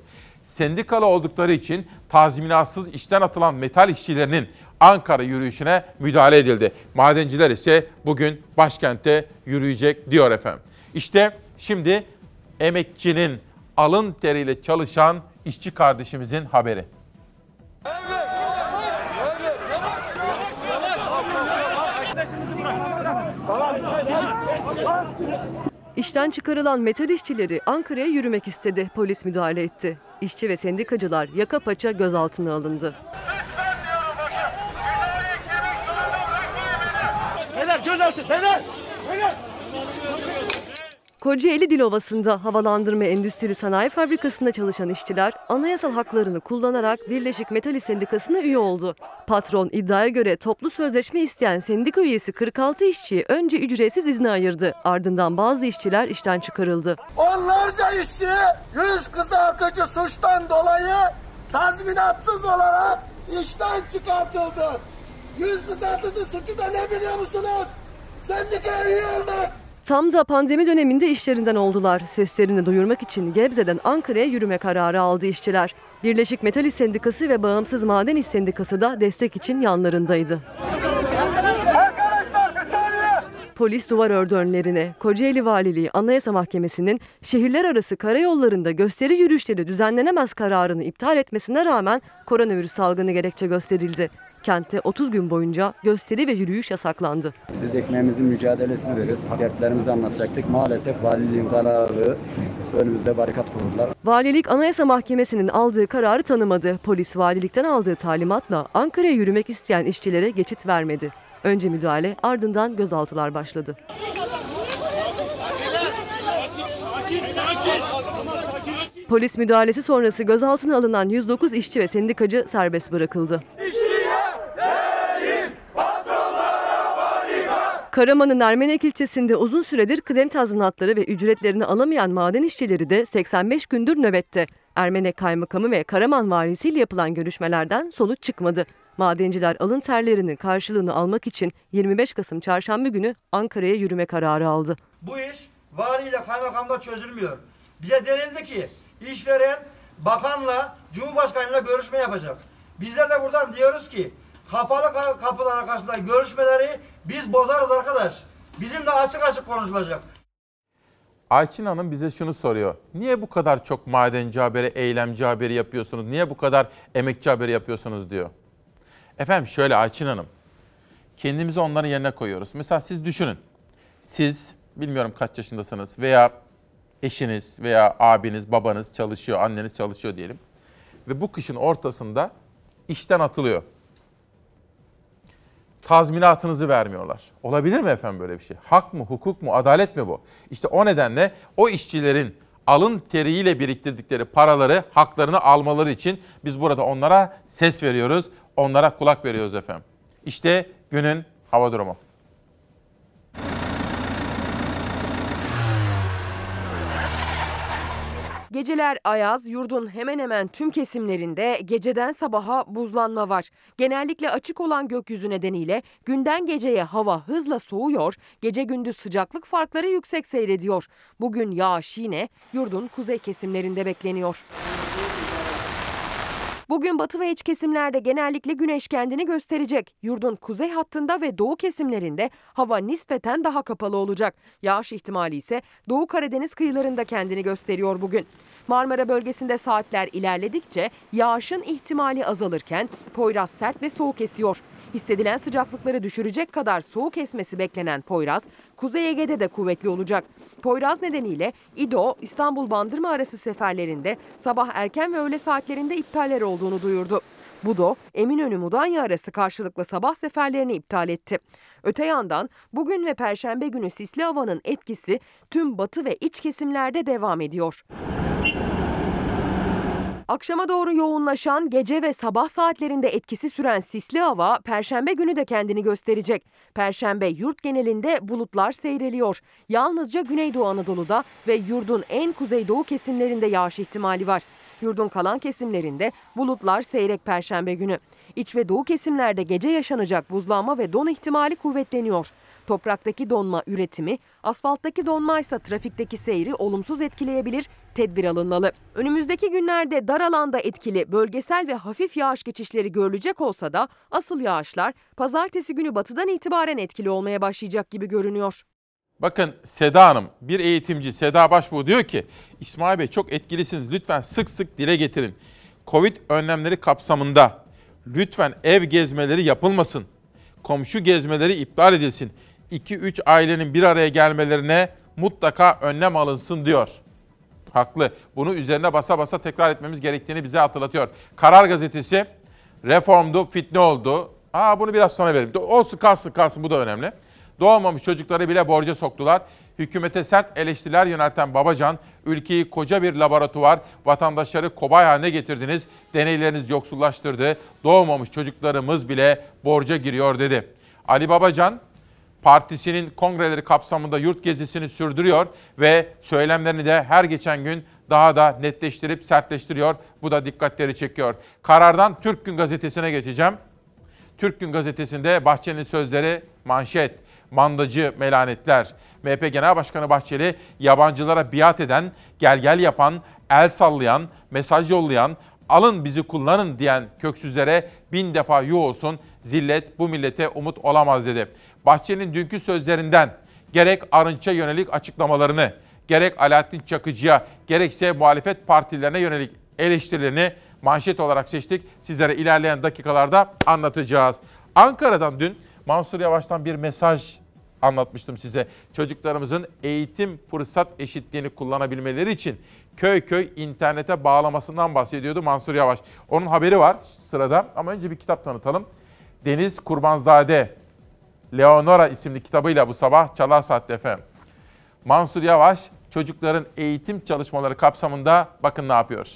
Speaker 1: Sendikalı oldukları için tazminatsız işten atılan metal işçilerinin Ankara yürüyüşüne müdahale edildi. Madenciler ise bugün başkente yürüyecek diyor efendim. İşte şimdi emekçinin alın teriyle çalışan işçi kardeşimizin haberi.
Speaker 12: İşten çıkarılan metal işçileri Ankara'ya yürümek istedi. Polis müdahale etti. İşçi ve sendikacılar yaka paça gözaltına alındı.
Speaker 13: Gözaltı beyler! Beyler!
Speaker 12: Kocaeli Dilovası'nda havalandırma endüstri sanayi fabrikasında çalışan işçiler anayasal haklarını kullanarak Birleşik Metal İş Sendikası'na üye oldu. Patron iddiaya göre toplu sözleşme isteyen sendika üyesi 46 işçiyi önce ücretsiz izne ayırdı. Ardından bazı işçiler işten çıkarıldı.
Speaker 13: Onlarca işçi yüz kızartıcı suçtan dolayı tazminatsız olarak işten çıkartıldı. Yüz kızartıcı suçu da ne biliyor musunuz? Sendikaya üye.
Speaker 12: Tam da pandemi döneminde işlerinden oldular. Seslerini duyurmak için Gebze'den Ankara'ya yürüme kararı aldı işçiler. Birleşik Metal İş Sendikası ve Bağımsız Maden İş Sendikası da destek için yanlarındaydı. Polis duvar ördü önlerine. Kocaeli Valiliği Anayasa Mahkemesi'nin şehirler arası karayollarında gösteri yürüyüşleri düzenlenemez kararını iptal etmesine rağmen koronavirüs salgını gerekçe gösterildi. Kentte 30 gün boyunca gösteri ve yürüyüş yasaklandı.
Speaker 14: Biz ekmeğimizin mücadelesini veriyoruz. Dertlerimizi anlatacaktık. Maalesef valiliğin kararı önümüzde barikat kurdular.
Speaker 12: Valilik Anayasa Mahkemesi'nin aldığı kararı tanımadı. Polis valilikten aldığı talimatla Ankara'ya yürümek isteyen işçilere geçit vermedi. Önce müdahale ardından gözaltılar başladı. Polis müdahalesi sonrası gözaltına alınan 109 işçi ve sendikacı serbest bırakıldı. Karaman'ın Ermenek ilçesinde uzun süredir kıdem tazminatları ve ücretlerini alamayan maden işçileri de 85 gündür nöbette. Ermenek Kaymakamı ve Karaman valisiyle yapılan görüşmelerden sonuç çıkmadı. Madenciler alın terlerinin karşılığını almak için 25 Kasım çarşamba günü Ankara'ya yürüme kararı aldı.
Speaker 15: Bu iş valiyle kaymakamla çözülmüyor. Bize denildi ki işveren bakanla cumhurbaşkanıyla görüşme yapacak. Bizler de buradan diyoruz ki kapalı ka- kapılar arkasında görüşmeleri biz bozarız arkadaş. Bizim de açık açık konuşulacak.
Speaker 1: Ayçin Hanım bize şunu soruyor. Niye bu kadar çok madenci haberi, eylemci haberi yapıyorsunuz? Niye bu kadar emekçi haberi yapıyorsunuz diyor. Efendim şöyle Ayçin Hanım. Kendimizi onların yerine koyuyoruz. Mesela siz düşünün. Siz bilmiyorum kaç yaşındasınız veya eşiniz veya abiniz, babanız çalışıyor, anneniz çalışıyor diyelim. Ve bu kışın ortasında işten atılıyor. Tazminatınızı vermiyorlar. Olabilir mi efendim böyle bir şey? Hak mı, hukuk mu, adalet mi bu? İşte o nedenle o işçilerin alın teriyle biriktirdikleri paraları, haklarını almaları için biz burada onlara ses veriyoruz, onlara kulak veriyoruz efendim. İşte günün hava durumu.
Speaker 3: Geceler ayaz, yurdun hemen hemen tüm kesimlerinde geceden sabaha buzlanma var. Genellikle açık olan gökyüzü nedeniyle günden geceye hava hızla soğuyor, gece gündüz sıcaklık farkları yüksek seyrediyor. Bugün yağış yine yurdun kuzey kesimlerinde bekleniyor. Bugün batı ve iç kesimlerde genellikle güneş kendini gösterecek. Yurdun kuzey hattında ve doğu kesimlerinde hava nispeten daha kapalı olacak. Yağış ihtimali ise Doğu Karadeniz kıyılarında kendini gösteriyor bugün. Marmara bölgesinde saatler ilerledikçe yağışın ihtimali azalırken Poyraz sert ve soğuk esiyor. Hissedilen sıcaklıkları düşürecek kadar soğuk esmesi beklenen Poyraz, Kuzey Ege'de de kuvvetli olacak. Poyraz nedeniyle İdo, İstanbul Bandırma arası seferlerinde sabah erken ve öğle saatlerinde iptaller olduğunu duyurdu. Budo, Eminönü Mudanya arası karşılıklı sabah seferlerini iptal etti. Öte yandan bugün ve perşembe günü sisli havanın etkisi tüm batı ve iç kesimlerde devam ediyor. Akşama doğru yoğunlaşan gece ve sabah saatlerinde etkisi süren sisli hava perşembe günü de kendini gösterecek. Perşembe yurt genelinde bulutlar seyreliyor. Yalnızca Güneydoğu Anadolu'da ve yurdun en kuzeydoğu kesimlerinde yağış ihtimali var. Yurdun kalan kesimlerinde bulutlar seyrek perşembe günü. İç ve doğu kesimlerde gece yaşanacak buzlanma ve don ihtimali kuvvetleniyor. Topraktaki donma üretimi, asfalttaki donma ise trafikteki seyri olumsuz etkileyebilir, tedbir alınmalı. Önümüzdeki günlerde dar alanda etkili bölgesel ve hafif yağış geçişleri görülecek olsa da asıl yağışlar pazartesi günü batıdan itibaren etkili olmaya başlayacak gibi görünüyor.
Speaker 1: Bakın Seda Hanım, bir eğitimci Seda Başbuğ diyor ki, İsmail Bey çok etkilisiniz lütfen sık sık dile getirin. Covid önlemleri kapsamında lütfen ev gezmeleri yapılmasın. Komşu gezmeleri iptal edilsin. 2-3 ailenin bir araya gelmelerine mutlaka önlem alınsın diyor. Haklı. Bunu üzerine basa basa tekrar etmemiz gerektiğini bize hatırlatıyor. Karar Gazetesi reformdu, fitne oldu. Aa bunu biraz sonra verelim. Olsun kalsın kalsın bu da önemli. Doğmamış çocukları bile borca soktular. Hükümete sert eleştiriler yönelten Babacan, ülkeyi koca bir laboratuvar, vatandaşları kobay haline getirdiniz, deneyleriniz yoksullaştırdı, doğmamış çocuklarımız bile borca giriyor dedi. Ali Babacan, Partisinin kongreleri kapsamında yurt gezisini sürdürüyor ve söylemlerini de her geçen gün daha da netleştirip sertleştiriyor. Bu da dikkatleri çekiyor. Karardan Türk Gün Gazetesi'ne geçeceğim. Türk Gün Gazetesi'nde Bahçeli'nin sözleri manşet. Mandacı melanetler. MHP Genel Başkanı Bahçeli yabancılara biat eden, gel gel yapan, el sallayan, mesaj yollayan, alın bizi kullanın diyen köksüzlere bin defa yuh olsun zillet bu millete umut olamaz dedi. Bahçeli'nin dünkü sözlerinden gerek Arınç'a yönelik açıklamalarını, gerek Alaaddin Çakıcı'ya, gerekse muhalefet partilerine yönelik eleştirilerini manşet olarak seçtik. Sizlere ilerleyen dakikalarda anlatacağız. Ankara'dan dün Mansur Yavaş'tan bir mesaj anlatmıştım size. Çocuklarımızın eğitim fırsat eşitliğini kullanabilmeleri için köy köy internete bağlamasından bahsediyordu Mansur Yavaş. Onun haberi var sırada ama önce bir kitap tanıtalım. Deniz Kurbanzade Leonora isimli kitabıyla bu sabah Çalar Saat'te efendim. Mansur Yavaş çocukların eğitim çalışmaları kapsamında bakın ne yapıyor.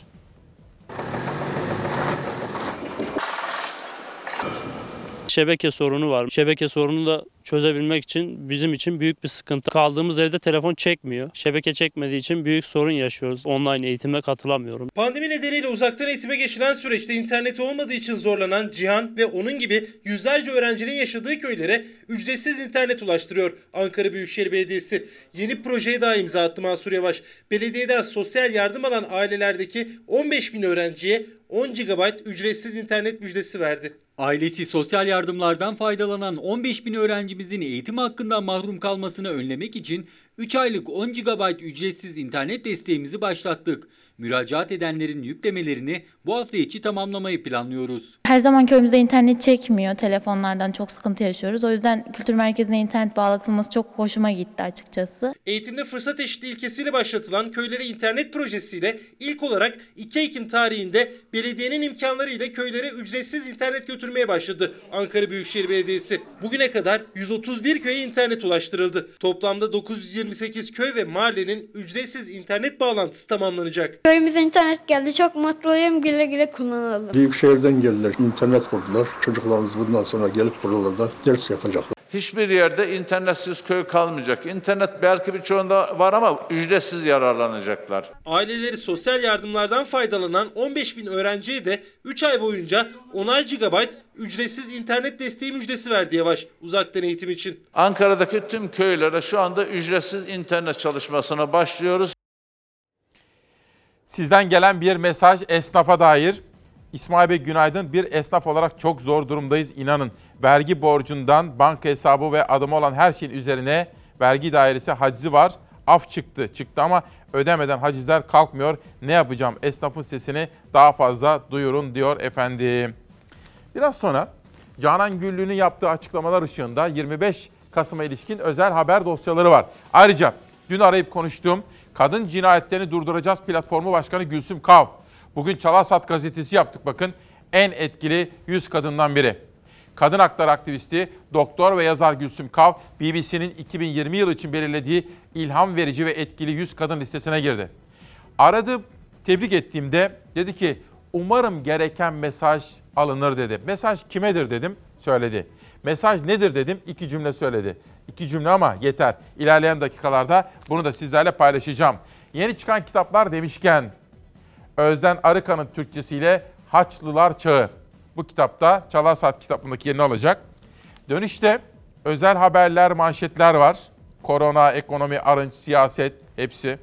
Speaker 16: Şebeke sorunu var. Şebeke sorununu da çözebilmek için bizim için büyük bir sıkıntı. Kaldığımız evde telefon çekmiyor. Şebeke çekmediği için büyük sorun yaşıyoruz. Online eğitime katılamıyorum.
Speaker 17: Pandemi nedeniyle uzaktan eğitime geçilen süreçte internet olmadığı için zorlanan Cihan ve onun gibi yüzlerce öğrencinin yaşadığı köylere ücretsiz internet ulaştırıyor Ankara Büyükşehir Belediyesi. Yeni projeye daha imza attı Mansur Yavaş. Belediyeden sosyal yardım alan ailelerdeki 15 bin öğrenciye 10 GB ücretsiz internet müjdesi verdi.
Speaker 4: Ailesi sosyal yardımlardan faydalanan 15 bin öğrencimizin eğitim hakkından mahrum kalmasını önlemek için 3 aylık 10 GB ücretsiz internet desteğimizi başlattık. Müracaat edenlerin yüklemelerini bu hafta içi tamamlamayı planlıyoruz.
Speaker 18: Her zaman köyümüzde internet çekmiyor. Telefonlardan çok sıkıntı yaşıyoruz. O yüzden kültür merkezine internet bağlatılması çok hoşuma gitti açıkçası.
Speaker 17: Eğitimde fırsat eşitliği ilkesiyle başlatılan köylere internet projesiyle ilk olarak 2 Ekim tarihinde belediyenin imkanlarıyla köylere ücretsiz internet götürmeye başladı Ankara Büyükşehir Belediyesi. Bugüne kadar 131 köye internet ulaştırıldı. Toplamda 928 köy ve mahallenin ücretsiz internet bağlantısı tamamlanacak.
Speaker 19: Köyümüze internet geldi. Çok mutluyum. Güle güle kullanalım.
Speaker 20: Büyük şehirden geldiler. internet kurdular. Çocuklarımız bundan sonra gelip buralarda ders yapacaklar.
Speaker 21: Hiçbir yerde internetsiz köy kalmayacak. İnternet belki birçoğunda var ama ücretsiz yararlanacaklar.
Speaker 17: Aileleri sosyal yardımlardan faydalanan 15 bin öğrenciye de 3 ay boyunca 10'ar GB ücretsiz internet desteği müjdesi verdi Yavaş uzaktan eğitim için.
Speaker 21: Ankara'daki tüm köylere şu anda ücretsiz internet çalışmasına başlıyoruz.
Speaker 1: Sizden gelen bir mesaj esnafa dair. İsmail Bey günaydın. Bir esnaf olarak çok zor durumdayız inanın. Vergi borcundan banka hesabı ve adımı olan her şeyin üzerine vergi dairesi hacizi var. Af çıktı. Çıktı ama ödemeden hacizler kalkmıyor. Ne yapacağım? Esnafın sesini daha fazla duyurun diyor efendim. Biraz sonra Canan Güllü'nün yaptığı açıklamalar ışığında 25 Kasım'a ilişkin özel haber dosyaları var. Ayrıca dün arayıp konuştuğum Kadın Cinayetlerini Durduracağız platformu başkanı Gülsüm Kav. Bugün Çalarsat gazetesi yaptık bakın. En etkili 100 kadından biri. Kadın hakları aktivisti, doktor ve yazar Gülsüm Kav, BBC'nin 2020 yılı için belirlediği ilham verici ve etkili 100 kadın listesine girdi. Aradı, tebrik ettiğimde dedi ki umarım gereken mesaj alınır dedi. Mesaj kimedir dedim, söyledi. Mesaj nedir dedim, iki cümle söyledi. İki cümle ama yeter. İlerleyen dakikalarda bunu da sizlerle paylaşacağım. Yeni çıkan kitaplar demişken, Özden Arıkan'ın Türkçesiyle Haçlılar Çağı. Bu kitapta Çalar Saat kitabındaki yerini alacak. Dönüşte özel haberler, manşetler var. Korona, ekonomi, arınç, siyaset hepsi.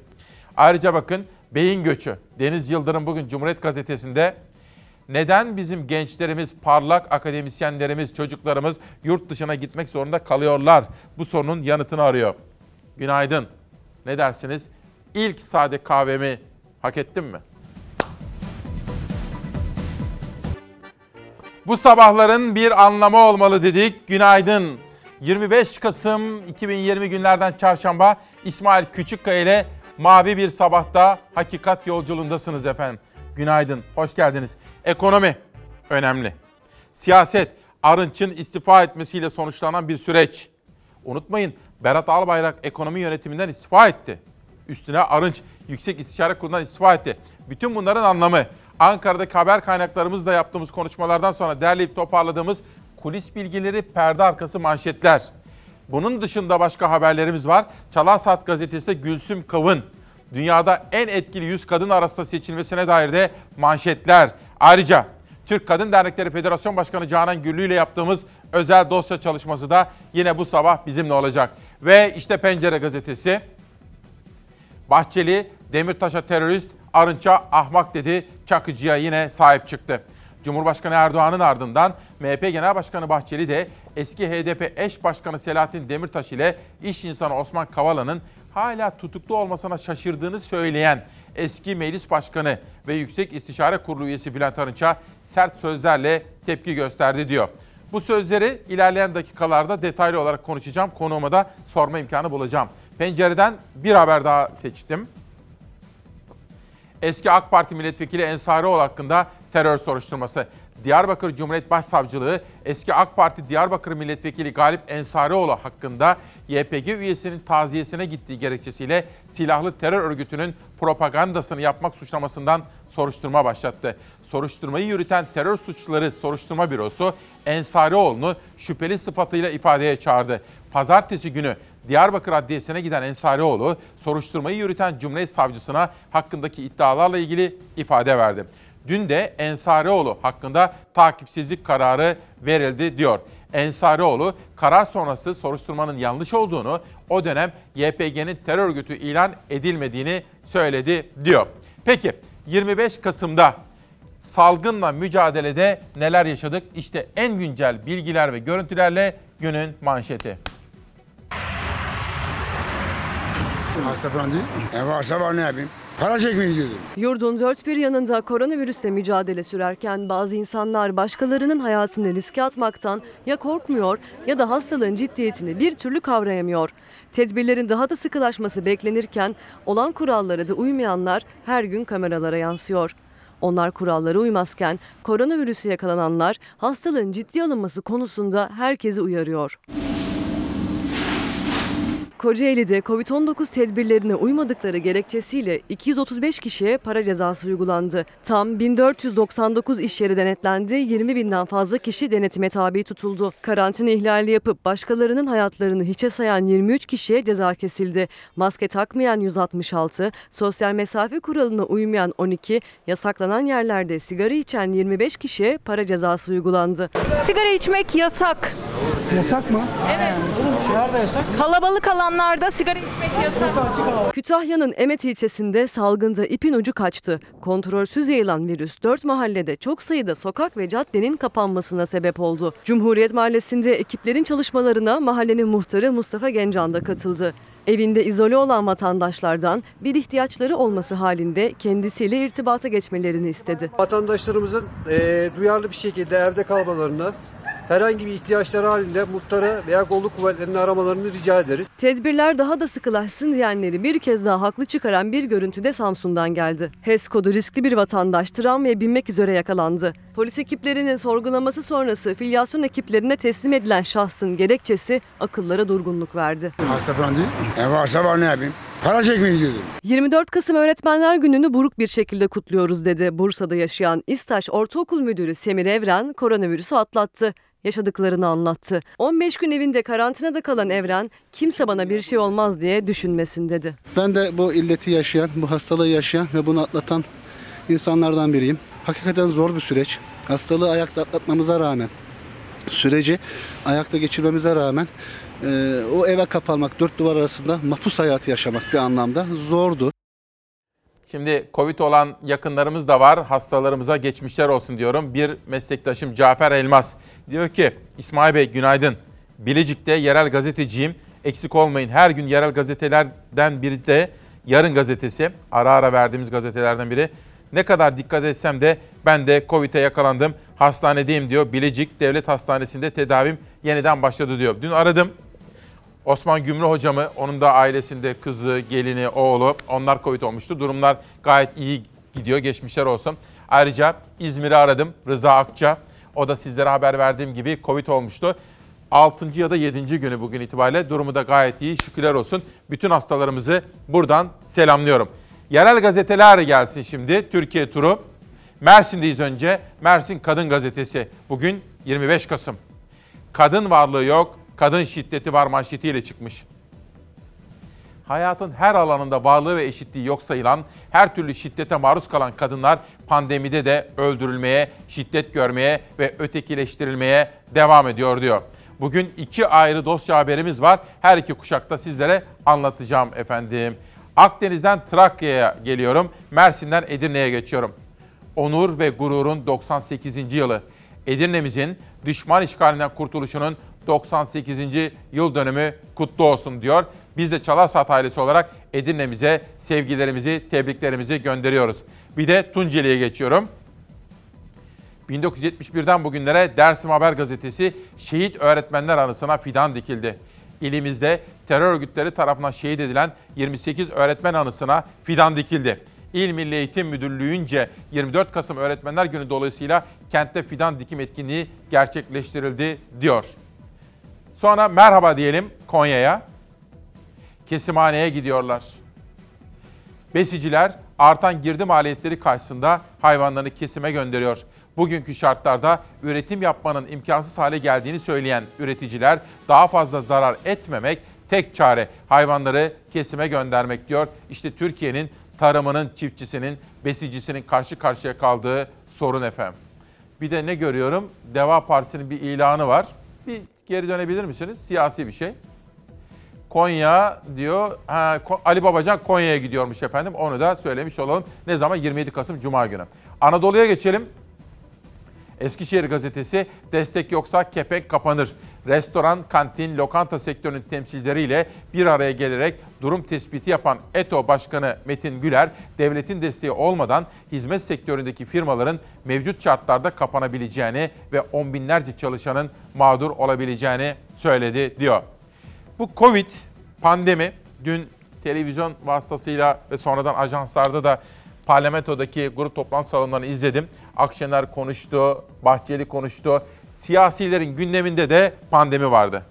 Speaker 1: Ayrıca bakın beyin göçü. Deniz Yıldırım bugün Cumhuriyet Gazetesi'nde neden bizim gençlerimiz, parlak akademisyenlerimiz, çocuklarımız yurt dışına gitmek zorunda kalıyorlar? Bu sorunun yanıtını arıyor. Günaydın. Ne dersiniz? İlk sade kahvemi hak ettim mi? Bu sabahların bir anlamı olmalı dedik. Günaydın. 25 Kasım 2020 günlerden çarşamba İsmail Küçükkaya ile mavi bir sabahta hakikat yolculuğundasınız efendim. Günaydın, hoş geldiniz. Ekonomi önemli. Siyaset, Arınç'ın istifa etmesiyle sonuçlanan bir süreç. Unutmayın Berat Albayrak ekonomi yönetiminden istifa etti. Üstüne Arınç Yüksek İstişare Kurulu'ndan istifa etti. Bütün bunların anlamı Ankara'daki haber kaynaklarımızla yaptığımız konuşmalardan sonra derleyip toparladığımız kulis bilgileri, perde arkası manşetler. Bunun dışında başka haberlerimiz var. Çalar Saat gazetesinde Gülsüm Kavın dünyada en etkili 100 kadın arasında seçilmesine dair de manşetler. Ayrıca Türk Kadın Dernekleri Federasyon Başkanı Canan Güllü ile yaptığımız özel dosya çalışması da yine bu sabah bizimle olacak. Ve işte Pencere gazetesi. Bahçeli Demirtaş'a terörist, Arınç'a ahmak dedi. Çakıcı'ya yine sahip çıktı. Cumhurbaşkanı Erdoğan'ın ardından MHP Genel Başkanı Bahçeli de eski HDP eş başkanı Selahattin Demirtaş ile iş insanı Osman Kavala'nın hala tutuklu olmasına şaşırdığını söyleyen eski meclis başkanı ve Yüksek İstişare Kurulu üyesi Bülent Arınç'a sert sözlerle tepki gösterdi diyor. Bu sözleri ilerleyen dakikalarda detaylı olarak konuşacağım. Konuğuma da sorma imkanı bulacağım. Pencereden bir haber daha seçtim. Eski AK Parti milletvekili Ensarioğlu hakkında terör soruşturması. Diyarbakır Cumhuriyet Başsavcılığı eski AK Parti Diyarbakır Milletvekili Galip Ensarioğlu hakkında YPG üyesinin taziyesine gittiği gerekçesiyle silahlı terör örgütünün propagandasını yapmak suçlamasından soruşturma başlattı. Soruşturmayı yürüten terör suçları soruşturma bürosu Ensarioğlu'nu şüpheli sıfatıyla ifadeye çağırdı. Pazartesi günü Diyarbakır Adliyesi'ne giden Ensarioğlu soruşturmayı yürüten Cumhuriyet Savcısına hakkındaki iddialarla ilgili ifade verdi. Dün de Ensarioğlu hakkında takipsizlik kararı verildi diyor. Ensarioğlu karar sonrası soruşturmanın yanlış olduğunu, o dönem YPG'nin terör örgütü ilan edilmediğini söyledi diyor. Peki 25 Kasım'da salgınla mücadelede neler yaşadık? İşte en güncel bilgiler ve görüntülerle günün manşeti.
Speaker 22: Hastapan değil. E varsa var ne yapayım? Para çekmeye gidiyordum.
Speaker 12: Yurdun dört bir yanında koronavirüsle mücadele sürerken bazı insanlar başkalarının hayatını riske atmaktan ya korkmuyor ya da hastalığın ciddiyetini bir türlü kavrayamıyor. Tedbirlerin daha da sıkılaşması beklenirken olan kurallara da uymayanlar her gün kameralara yansıyor. Onlar kurallara uymazken koronavirüse yakalananlar hastalığın ciddi alınması konusunda herkesi uyarıyor. Kocaeli'de Covid-19 tedbirlerine uymadıkları gerekçesiyle 235 kişiye para cezası uygulandı. Tam 1499 iş yeri denetlendi, 20 binden fazla kişi denetime tabi tutuldu. Karantina ihlali yapıp başkalarının hayatlarını hiçe sayan 23 kişiye ceza kesildi. Maske takmayan 166, sosyal mesafe kuralına uymayan 12, yasaklanan yerlerde sigara içen 25 kişiye para cezası uygulandı.
Speaker 23: Sigara içmek yasak.
Speaker 22: Yasak mı?
Speaker 23: Evet.
Speaker 22: Nerede yasak?
Speaker 23: Kalabalık alanlarda sigara içmek yasak.
Speaker 12: Kütahya'nın Emet ilçesinde salgında ipin ucu kaçtı. Kontrolsüz yayılan virüs 4 mahallede çok sayıda sokak ve caddenin kapanmasına sebep oldu. Cumhuriyet Mahallesi'nde ekiplerin çalışmalarına mahallenin muhtarı Mustafa Gencan da katıldı. Evinde izole olan vatandaşlardan bir ihtiyaçları olması halinde kendisiyle irtibata geçmelerini istedi.
Speaker 24: Vatandaşlarımızın eee, duyarlı bir şekilde evde kalmalarını, herhangi bir ihtiyaçları halinde muhtarı veya kolluk kuvvetlerini aramalarını rica ederiz.
Speaker 12: Tedbirler daha da sıkılaşsın diyenleri bir kez daha haklı çıkaran bir görüntü de Samsun'dan geldi. HES kodu riskli bir vatandaş tramvaya binmek üzere yakalandı. Polis ekiplerinin sorgulaması sonrası filyasyon ekiplerine teslim edilen şahsın gerekçesi akıllara durgunluk verdi.
Speaker 22: Hastapan değil. E varsa var ne yapayım? Para çekmeye gidiyordum.
Speaker 12: 24 Kasım Öğretmenler Günü'nü buruk bir şekilde kutluyoruz dedi. Bursa'da yaşayan İstaş Ortaokul Müdürü Semir Evren koronavirüsü atlattı yaşadıklarını anlattı. 15 gün evinde karantinada kalan Evren kimse bana bir şey olmaz diye düşünmesin dedi.
Speaker 25: Ben de bu illeti yaşayan, bu hastalığı yaşayan ve bunu atlatan insanlardan biriyim. Hakikaten zor bir süreç. Hastalığı ayakta atlatmamıza rağmen, süreci ayakta geçirmemize rağmen e, o eve kapanmak, dört duvar arasında mahpus hayatı yaşamak bir anlamda zordu.
Speaker 1: Şimdi Covid olan yakınlarımız da var. Hastalarımıza geçmişler olsun diyorum. Bir meslektaşım Cafer Elmas diyor ki İsmail Bey günaydın. Bilecik'te yerel gazeteciyim. Eksik olmayın. Her gün yerel gazetelerden biri de Yarın gazetesi. Ara ara verdiğimiz gazetelerden biri. Ne kadar dikkat etsem de ben de Covid'e yakalandım. Hastanedeyim diyor. Bilecik Devlet Hastanesi'nde tedavim yeniden başladı diyor. Dün aradım. Osman Gümrü hocamı, onun da ailesinde kızı, gelini, oğlu onlar Covid olmuştu. Durumlar gayet iyi gidiyor. Geçmişler olsun. Ayrıca İzmir'i aradım. Rıza Akça. O da sizlere haber verdiğim gibi Covid olmuştu. 6. ya da 7. günü bugün itibariyle durumu da gayet iyi. Şükürler olsun. Bütün hastalarımızı buradan selamlıyorum. Yerel gazeteler gelsin şimdi. Türkiye turu. Mersin'deyiz önce. Mersin Kadın Gazetesi. Bugün 25 Kasım. Kadın varlığı yok, kadın şiddeti var manşetiyle çıkmış. Hayatın her alanında varlığı ve eşitliği yok sayılan, her türlü şiddete maruz kalan kadınlar pandemide de öldürülmeye, şiddet görmeye ve ötekileştirilmeye devam ediyor diyor. Bugün iki ayrı dosya haberimiz var. Her iki kuşakta sizlere anlatacağım efendim. Akdeniz'den Trakya'ya geliyorum. Mersin'den Edirne'ye geçiyorum. Onur ve gururun 98. yılı. Edirne'mizin düşman işgalinden kurtuluşunun 98. yıl dönümü kutlu olsun diyor. Biz de Çalarsat ailesi olarak Edirne'mize sevgilerimizi, tebriklerimizi gönderiyoruz. Bir de Tunceli'ye geçiyorum. 1971'den bugünlere Dersim Haber Gazetesi şehit öğretmenler anısına fidan dikildi. İlimizde terör örgütleri tarafından şehit edilen 28 öğretmen anısına fidan dikildi. İl Milli Eğitim Müdürlüğü'nce 24 Kasım Öğretmenler Günü dolayısıyla kentte fidan dikim etkinliği gerçekleştirildi diyor. Sonra merhaba diyelim Konya'ya. Kesimhaneye gidiyorlar. Besiciler artan girdi maliyetleri karşısında hayvanlarını kesime gönderiyor. Bugünkü şartlarda üretim yapmanın imkansız hale geldiğini söyleyen üreticiler daha fazla zarar etmemek tek çare hayvanları kesime göndermek diyor. İşte Türkiye'nin tarımının, çiftçisinin, besicisinin karşı karşıya kaldığı sorun efendim. Bir de ne görüyorum? Deva Partisi'nin bir ilanı var. Bir geri dönebilir misiniz? Siyasi bir şey. Konya diyor. Ha, Ali Babacan Konya'ya gidiyormuş efendim. Onu da söylemiş olalım. Ne zaman? 27 Kasım Cuma günü. Anadolu'ya geçelim. Eskişehir gazetesi destek yoksa kepenk kapanır. Restoran, kantin, lokanta sektörünün temsilcileriyle bir araya gelerek durum tespiti yapan ETO Başkanı Metin Güler, devletin desteği olmadan hizmet sektöründeki firmaların mevcut şartlarda kapanabileceğini ve on binlerce çalışanın mağdur olabileceğini söyledi diyor. Bu Covid pandemi dün televizyon vasıtasıyla ve sonradan ajanslarda da parlamentodaki grup toplantı salonlarını izledim. Akşener konuştu, Bahçeli konuştu. Siyasilerin gündeminde de pandemi vardı.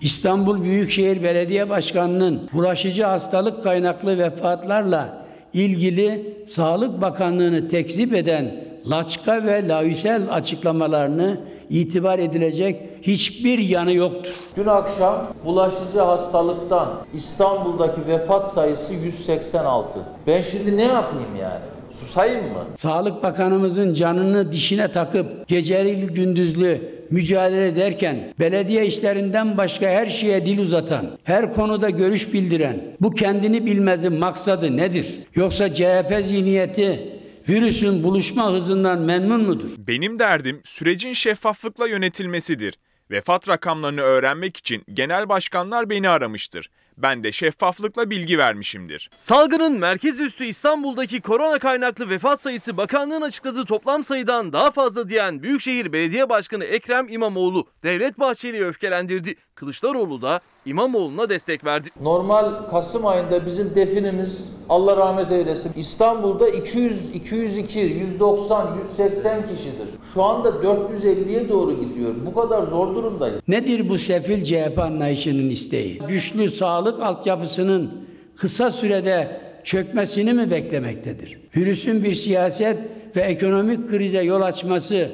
Speaker 26: İstanbul Büyükşehir Belediye Başkanı'nın bulaşıcı hastalık kaynaklı vefatlarla ilgili Sağlık Bakanlığı'nı tekzip eden laçka ve laüsel açıklamalarını itibar edilecek hiçbir yanı yoktur.
Speaker 27: Dün akşam bulaşıcı hastalıktan İstanbul'daki vefat sayısı 186. Ben şimdi ne yapayım yani? Susayım mı?
Speaker 26: Sağlık Bakanımızın canını dişine takıp geceli gündüzlü mücadele ederken belediye işlerinden başka her şeye dil uzatan, her konuda görüş bildiren bu kendini bilmezin maksadı nedir? Yoksa CHP zihniyeti virüsün buluşma hızından memnun mudur?
Speaker 28: Benim derdim sürecin şeffaflıkla yönetilmesidir. Vefat rakamlarını öğrenmek için genel başkanlar beni aramıştır. Ben de şeffaflıkla bilgi vermişimdir.
Speaker 8: Salgının merkez üssü İstanbul'daki korona kaynaklı vefat sayısı bakanlığın açıkladığı toplam sayıdan daha fazla diyen Büyükşehir Belediye Başkanı Ekrem İmamoğlu Devlet Bahçeli'yi öfkelendirdi. Kılıçdaroğlu da İmamoğlu'na destek verdi.
Speaker 27: Normal Kasım ayında bizim definimiz Allah rahmet eylesin İstanbul'da 200, 202, 190, 180 kişidir. Şu anda 450'ye doğru gidiyor. Bu kadar zor durumdayız.
Speaker 26: Nedir bu sefil CHP anlayışının isteği? Güçlü sağlık altyapısının kısa sürede çökmesini mi beklemektedir? Virüsün bir siyaset ve ekonomik krize yol açması,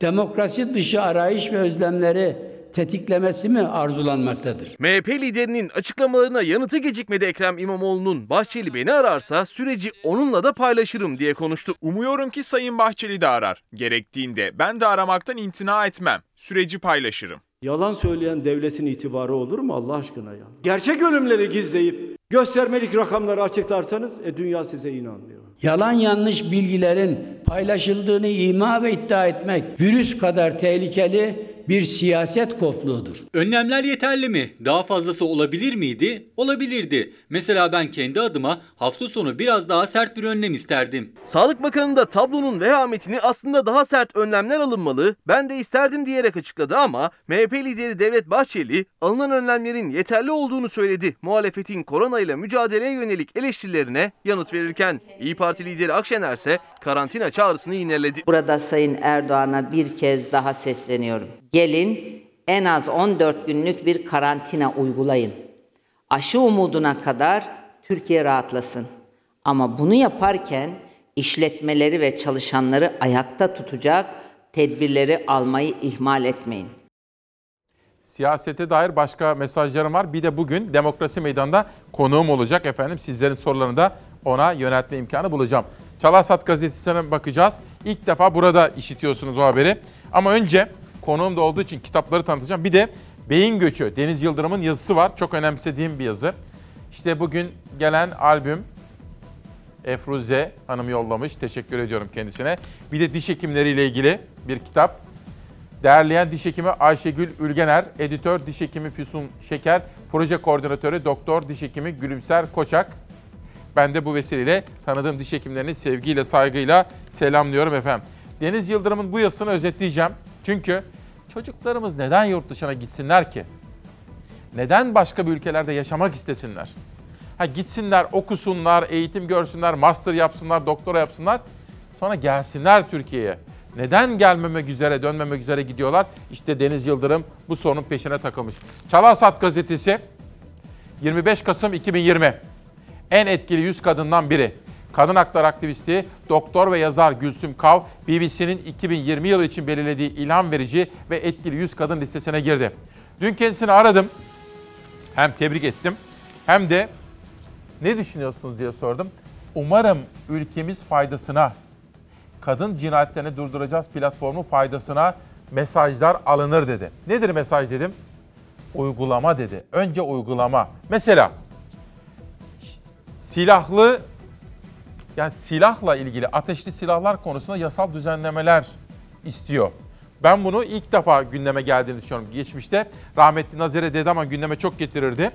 Speaker 26: demokrasi dışı arayış ve özlemleri tetiklemesi mi arzulanmaktadır?
Speaker 8: MHP liderinin açıklamalarına yanıtı gecikmedi Ekrem İmamoğlu'nun. Bahçeli beni ararsa süreci onunla da paylaşırım diye konuştu.
Speaker 28: Umuyorum ki Sayın Bahçeli de arar. Gerektiğinde ben de aramaktan imtina etmem. Süreci paylaşırım.
Speaker 29: Yalan söyleyen devletin itibarı olur mu Allah aşkına ya? Gerçek ölümleri gizleyip göstermelik rakamları açıklarsanız e, dünya size inanmıyor.
Speaker 26: Yalan yanlış bilgilerin paylaşıldığını ima ve iddia etmek virüs kadar tehlikeli bir siyaset kofluğudur.
Speaker 4: Önlemler yeterli mi? Daha fazlası olabilir miydi? Olabilirdi. Mesela ben kendi adıma hafta sonu biraz daha sert bir önlem isterdim.
Speaker 8: Sağlık Bakanı da tablonun vehametini aslında daha sert önlemler alınmalı, ben de isterdim diyerek açıkladı ama MHP lideri Devlet Bahçeli alınan önlemlerin yeterli olduğunu söyledi. Muhalefetin korona ile mücadeleye yönelik eleştirilerine yanıt verirken İyi Parti lideri Akşener ise karantina çağrısını yineledi.
Speaker 30: Burada Sayın Erdoğan'a bir kez daha sesleniyorum. Gelin en az 14 günlük bir karantina uygulayın. Aşı umuduna kadar Türkiye rahatlasın. Ama bunu yaparken işletmeleri ve çalışanları ayakta tutacak tedbirleri almayı ihmal etmeyin.
Speaker 1: Siyasete dair başka mesajlarım var. Bir de bugün Demokrasi Meydanı'nda konuğum olacak efendim. Sizlerin sorularını da ona yöneltme imkanı bulacağım. Çalarsat gazetesine bakacağız. İlk defa burada işitiyorsunuz o haberi. Ama önce konuğum da olduğu için kitapları tanıtacağım. Bir de Beyin Göçü, Deniz Yıldırım'ın yazısı var. Çok önemsediğim bir yazı. İşte bugün gelen albüm Efruze Hanım yollamış. Teşekkür ediyorum kendisine. Bir de diş hekimleriyle ilgili bir kitap. Derleyen diş hekimi Ayşegül Ülgener, editör diş hekimi Füsun Şeker, proje koordinatörü doktor diş hekimi Gülümser Koçak. Ben de bu vesileyle tanıdığım diş hekimlerini sevgiyle, saygıyla selamlıyorum efendim. Deniz Yıldırım'ın bu yazısını özetleyeceğim. Çünkü çocuklarımız neden yurt dışına gitsinler ki? Neden başka bir ülkelerde yaşamak istesinler? Ha gitsinler, okusunlar, eğitim görsünler, master yapsınlar, doktora yapsınlar. Sonra gelsinler Türkiye'ye. Neden gelmemek üzere, dönmemek üzere gidiyorlar? İşte Deniz Yıldırım bu sorunun peşine takılmış. Çalarsat gazetesi 25 Kasım 2020. En etkili 100 kadından biri. Kadın hakları aktivisti, doktor ve yazar Gülsüm Kav, BBC'nin 2020 yılı için belirlediği ilham verici ve etkili 100 kadın listesine girdi. Dün kendisini aradım. Hem tebrik ettim hem de ne düşünüyorsunuz diye sordum. Umarım ülkemiz faydasına, kadın cinayetlerini durduracağız platformu faydasına mesajlar alınır dedi. Nedir mesaj dedim? Uygulama dedi. Önce uygulama. Mesela silahlı yani silahla ilgili ateşli silahlar konusunda yasal düzenlemeler istiyor. Ben bunu ilk defa gündeme geldiğini düşünüyorum. Geçmişte rahmetli Nazire Dedeman gündeme çok getirirdi.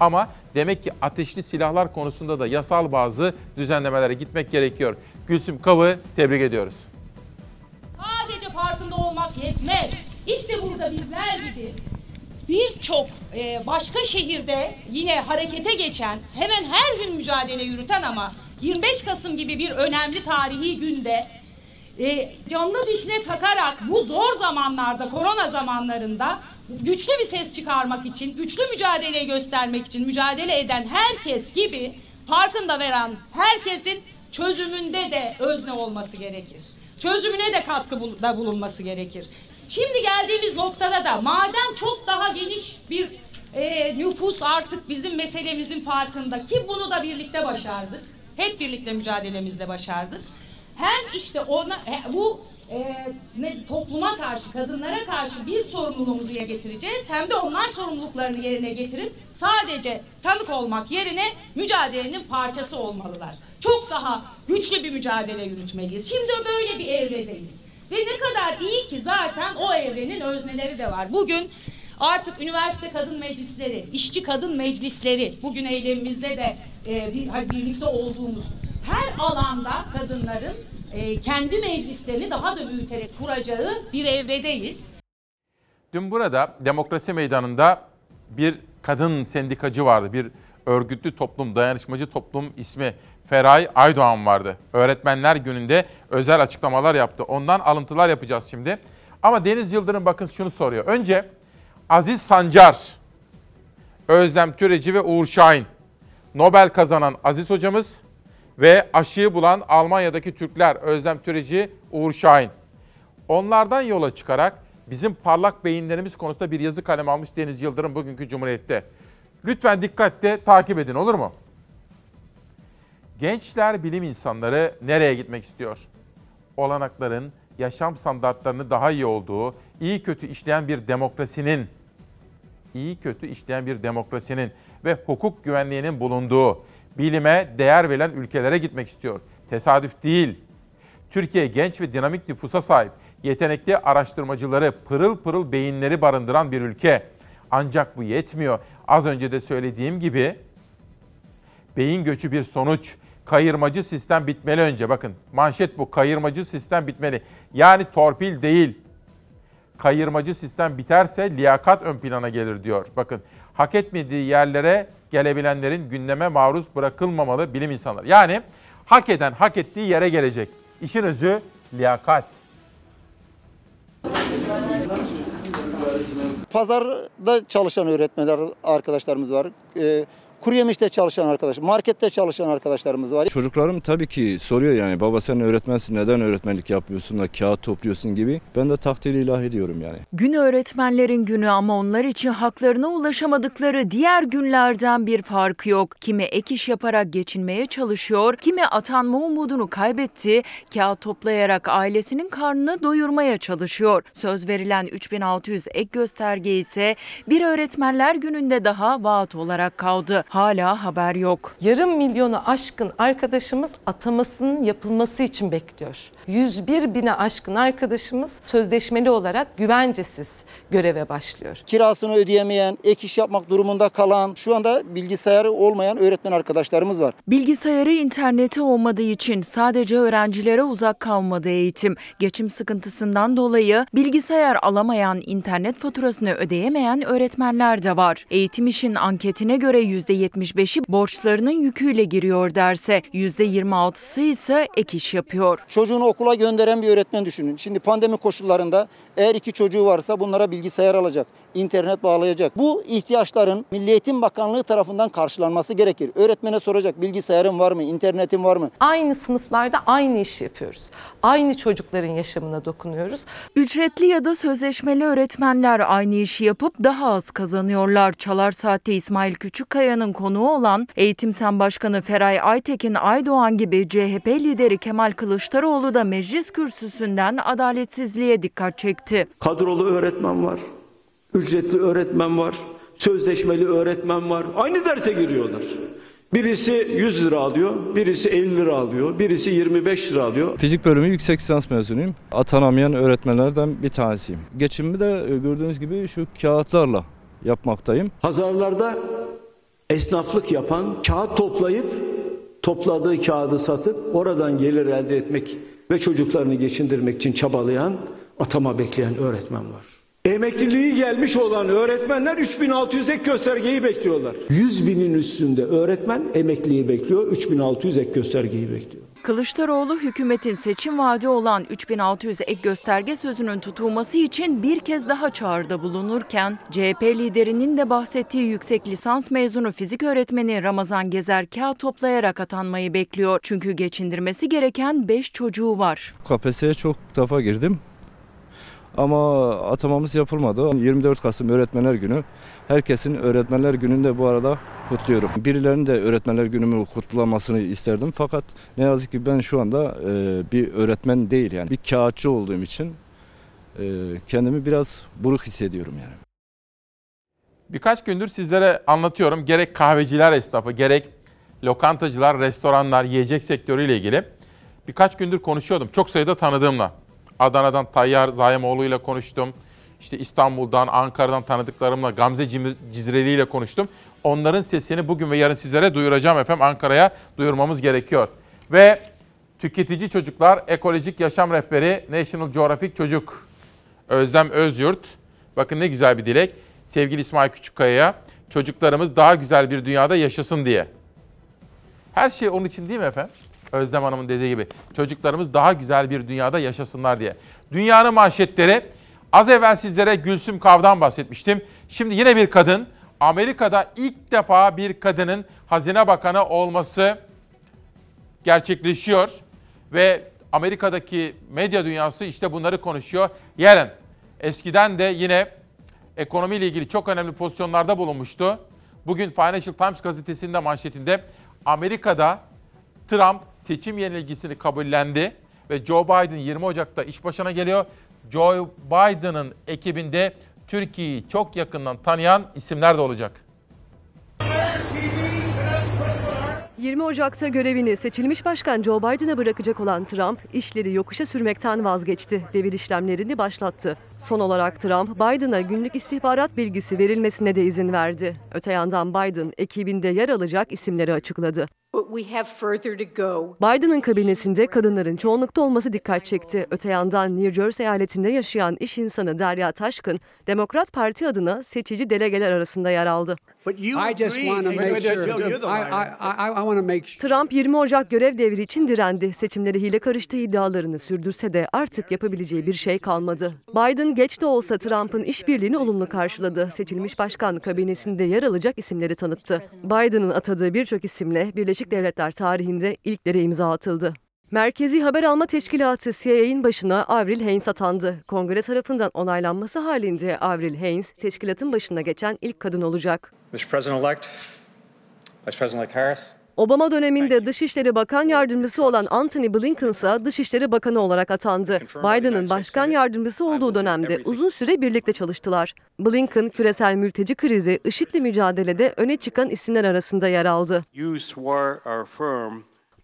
Speaker 1: Ama demek ki ateşli silahlar konusunda da yasal bazı düzenlemelere gitmek gerekiyor. Gülsüm Kav'ı tebrik ediyoruz.
Speaker 31: Sadece farkında olmak yetmez. İşte burada bizler gibi birçok e, başka şehirde yine harekete geçen, hemen her gün mücadele yürüten ama 25 Kasım gibi bir önemli tarihi günde e, canlı dişine takarak bu zor zamanlarda, korona zamanlarında güçlü bir ses çıkarmak için, güçlü mücadele göstermek için mücadele eden herkes gibi farkında veren herkesin çözümünde de özne olması gerekir. Çözümüne de katkıda bulunması gerekir. Şimdi geldiğimiz noktada da madem çok daha geniş bir e, nüfus artık bizim meselemizin farkında ki bunu da birlikte başardık. Hep birlikte mücadelemizle başardık. Hem işte ona bu e, ne, topluma karşı, kadınlara karşı biz sorumluluğumuzu yerine getireceğiz. Hem de onlar sorumluluklarını yerine getirip sadece tanık olmak yerine mücadelenin parçası olmalılar. Çok daha güçlü bir mücadele yürütmeliyiz. Şimdi böyle bir evredeyiz. Ve ne kadar iyi ki zaten o evrenin özneleri de var. Bugün artık üniversite kadın meclisleri, işçi kadın meclisleri, bugün eylemimizde de e, bir, birlikte olduğumuz her alanda kadınların e, kendi meclislerini daha da büyüterek kuracağı bir evredeyiz.
Speaker 1: Dün burada Demokrasi Meydanı'nda bir kadın sendikacı vardı. Bir örgütlü toplum, dayanışmacı toplum ismi Feray Aydoğan vardı. Öğretmenler gününde özel açıklamalar yaptı. Ondan alıntılar yapacağız şimdi. Ama Deniz Yıldırım bakın şunu soruyor. Önce Aziz Sancar, Özlem Türeci ve Uğur Şahin. Nobel kazanan Aziz hocamız ve aşıyı bulan Almanya'daki Türkler Özlem Türeci, Uğur Şahin. Onlardan yola çıkarak bizim parlak beyinlerimiz konusunda bir yazı kalem almış Deniz Yıldırım bugünkü Cumhuriyet'te. Lütfen dikkatle takip edin olur mu? Gençler bilim insanları nereye gitmek istiyor? Olanakların, yaşam standartlarını daha iyi olduğu, iyi kötü işleyen bir demokrasinin, iyi kötü işleyen bir demokrasinin ve hukuk güvenliğinin bulunduğu, bilime değer verilen ülkelere gitmek istiyor. Tesadüf değil. Türkiye genç ve dinamik nüfusa sahip, yetenekli araştırmacıları, pırıl pırıl beyinleri barındıran bir ülke. Ancak bu yetmiyor. Az önce de söylediğim gibi beyin göçü bir sonuç. Kayırmacı sistem bitmeli önce. Bakın manşet bu. Kayırmacı sistem bitmeli. Yani torpil değil. Kayırmacı sistem biterse liyakat ön plana gelir diyor. Bakın hak etmediği yerlere gelebilenlerin gündeme maruz bırakılmamalı bilim insanları. Yani hak eden hak ettiği yere gelecek. İşin özü liyakat.
Speaker 32: Pazarda çalışan öğretmenler arkadaşlarımız var. Ee,
Speaker 33: kuru yemişte çalışan arkadaş, markette çalışan arkadaşlarımız var.
Speaker 32: Çocuklarım tabii ki soruyor yani baba sen öğretmensin neden öğretmenlik yapmıyorsun da kağıt topluyorsun gibi. Ben de takdir ilah ediyorum yani.
Speaker 34: Gün öğretmenlerin günü ama onlar için haklarına ulaşamadıkları diğer günlerden bir farkı yok. Kimi ek iş yaparak geçinmeye çalışıyor, kimi atanma umudunu kaybetti, kağıt toplayarak ailesinin karnını doyurmaya çalışıyor. Söz verilen 3600 ek gösterge ise bir öğretmenler gününde daha vaat olarak kaldı. Hala haber yok.
Speaker 35: Yarım milyonu aşkın arkadaşımız atamasının yapılması için bekliyor. 101 bine aşkın arkadaşımız sözleşmeli olarak güvencesiz göreve başlıyor.
Speaker 33: Kirasını ödeyemeyen, ek iş yapmak durumunda kalan, şu anda bilgisayarı olmayan öğretmen arkadaşlarımız var.
Speaker 34: Bilgisayarı interneti olmadığı için sadece öğrencilere uzak kalmadı eğitim. Geçim sıkıntısından dolayı bilgisayar alamayan, internet faturasını ödeyemeyen öğretmenler de var. Eğitim işin anketine göre %75'i borçlarının yüküyle giriyor derse, %26'sı ise ek iş yapıyor.
Speaker 33: Çocuğunu okula gönderen bir öğretmen düşünün. Şimdi pandemi koşullarında eğer iki çocuğu varsa bunlara bilgisayar alacak, internet bağlayacak. Bu ihtiyaçların Milli Eğitim Bakanlığı tarafından karşılanması gerekir. Öğretmene soracak bilgisayarın var mı, internetin var mı?
Speaker 35: Aynı sınıflarda aynı iş yapıyoruz. Aynı çocukların yaşamına dokunuyoruz.
Speaker 34: Ücretli ya da sözleşmeli öğretmenler aynı işi yapıp daha az kazanıyorlar. Çalar Saat'te İsmail Küçükkaya'nın konuğu olan Eğitim Sen Başkanı Feray Aytekin Aydoğan gibi CHP lideri Kemal Kılıçdaroğlu da meclis kürsüsünden adaletsizliğe dikkat çekti.
Speaker 29: Kadrolu öğretmen var, ücretli öğretmen var, sözleşmeli öğretmen var. Aynı derse giriyorlar. Birisi 100 lira alıyor, birisi 50 lira alıyor, birisi 25 lira alıyor.
Speaker 32: Fizik bölümü yüksek lisans mezunuyum. Atanamayan öğretmenlerden bir tanesiyim. Geçimimi de e, gördüğünüz gibi şu kağıtlarla yapmaktayım.
Speaker 29: Pazarlarda esnaflık yapan, kağıt toplayıp topladığı kağıdı satıp oradan gelir elde etmek ve çocuklarını geçindirmek için çabalayan, atama bekleyen öğretmen var. Emekliliği gelmiş olan öğretmenler 3600 ek göstergeyi bekliyorlar. 100 binin üstünde öğretmen emekliyi bekliyor, 3600 ek göstergeyi bekliyor.
Speaker 34: Kılıçdaroğlu hükümetin seçim vaadi olan 3600 ek gösterge sözünün tutulması için bir kez daha çağrıda bulunurken CHP liderinin de bahsettiği yüksek lisans mezunu fizik öğretmeni Ramazan Gezer kağıt toplayarak atanmayı bekliyor. Çünkü geçindirmesi gereken 5 çocuğu var.
Speaker 32: KPSS'ye çok defa girdim. Ama atamamız yapılmadı. 24 Kasım Öğretmenler Günü. Herkesin Öğretmenler Günü'nde bu arada kutluyorum. Birilerinin de Öğretmenler Günü'nü kutlamasını isterdim. Fakat ne yazık ki ben şu anda e, bir öğretmen değil yani bir kağıtçı olduğum için e, kendimi biraz buruk hissediyorum yani.
Speaker 1: Birkaç gündür sizlere anlatıyorum. Gerek kahveciler esnafı, gerek lokantacılar, restoranlar, yiyecek sektörüyle ilgili birkaç gündür konuşuyordum. Çok sayıda tanıdığımla. Adana'dan Tayyar Zayemoğlu ile konuştum. İşte İstanbul'dan, Ankara'dan tanıdıklarımla, Gamze Cizreli ile konuştum. Onların sesini bugün ve yarın sizlere duyuracağım efendim. Ankara'ya duyurmamız gerekiyor. Ve tüketici çocuklar, ekolojik yaşam rehberi National Geographic Çocuk Özlem Özyurt. Bakın ne güzel bir dilek. Sevgili İsmail Küçükkaya'ya çocuklarımız daha güzel bir dünyada yaşasın diye. Her şey onun için değil mi efendim? Özlem Hanım'ın dediği gibi çocuklarımız daha güzel bir dünyada yaşasınlar diye. Dünyanın manşetleri az evvel sizlere Gülsüm Kav'dan bahsetmiştim. Şimdi yine bir kadın Amerika'da ilk defa bir kadının hazine bakanı olması gerçekleşiyor ve Amerika'daki medya dünyası işte bunları konuşuyor. Yarın eskiden de yine ekonomiyle ilgili çok önemli pozisyonlarda bulunmuştu. Bugün Financial Times gazetesinde manşetinde Amerika'da Trump seçim yenilgisini kabullendi ve Joe Biden 20 Ocak'ta iş başına geliyor. Joe Biden'ın ekibinde Türkiye'yi çok yakından tanıyan isimler de olacak.
Speaker 12: 20 Ocak'ta görevini seçilmiş başkan Joe Biden'a bırakacak olan Trump, işleri yokuşa sürmekten vazgeçti. Devir işlemlerini başlattı. Son olarak Trump, Biden'a günlük istihbarat bilgisi verilmesine de izin verdi. Öte yandan Biden, ekibinde yer alacak isimleri açıkladı. Biden'ın kabinesinde kadınların çoğunlukta olması dikkat çekti. Öte yandan New Jersey eyaletinde yaşayan iş insanı Derya Taşkın, Demokrat Parti adına seçici delegeler arasında yer aldı. Trump 20 Ocak görev devri için direndi. Seçimleri hile karıştığı iddialarını sürdürse de artık yapabileceği bir şey kalmadı. Biden geç de olsa Trump'ın işbirliğini olumlu karşıladı. Seçilmiş başkan kabinesinde yer alacak isimleri tanıttı. Biden'ın atadığı birçok isimle Birleşik Devletler tarihinde ilklere imza atıldı. Merkezi Haber Alma Teşkilatı CIA'nin başına Avril Haines atandı. Kongre tarafından onaylanması halinde Avril Haines teşkilatın başına geçen ilk kadın olacak.
Speaker 36: Mr. President-elect, Vice President-elect Harris,
Speaker 12: Obama döneminde Dışişleri Bakan Yardımcısı olan Anthony Blinken ise Dışişleri Bakanı olarak atandı. Biden'ın başkan yardımcısı olduğu dönemde uzun süre birlikte çalıştılar. Blinken küresel mülteci krizi, IŞİD'le mücadelede öne çıkan isimler arasında yer aldı.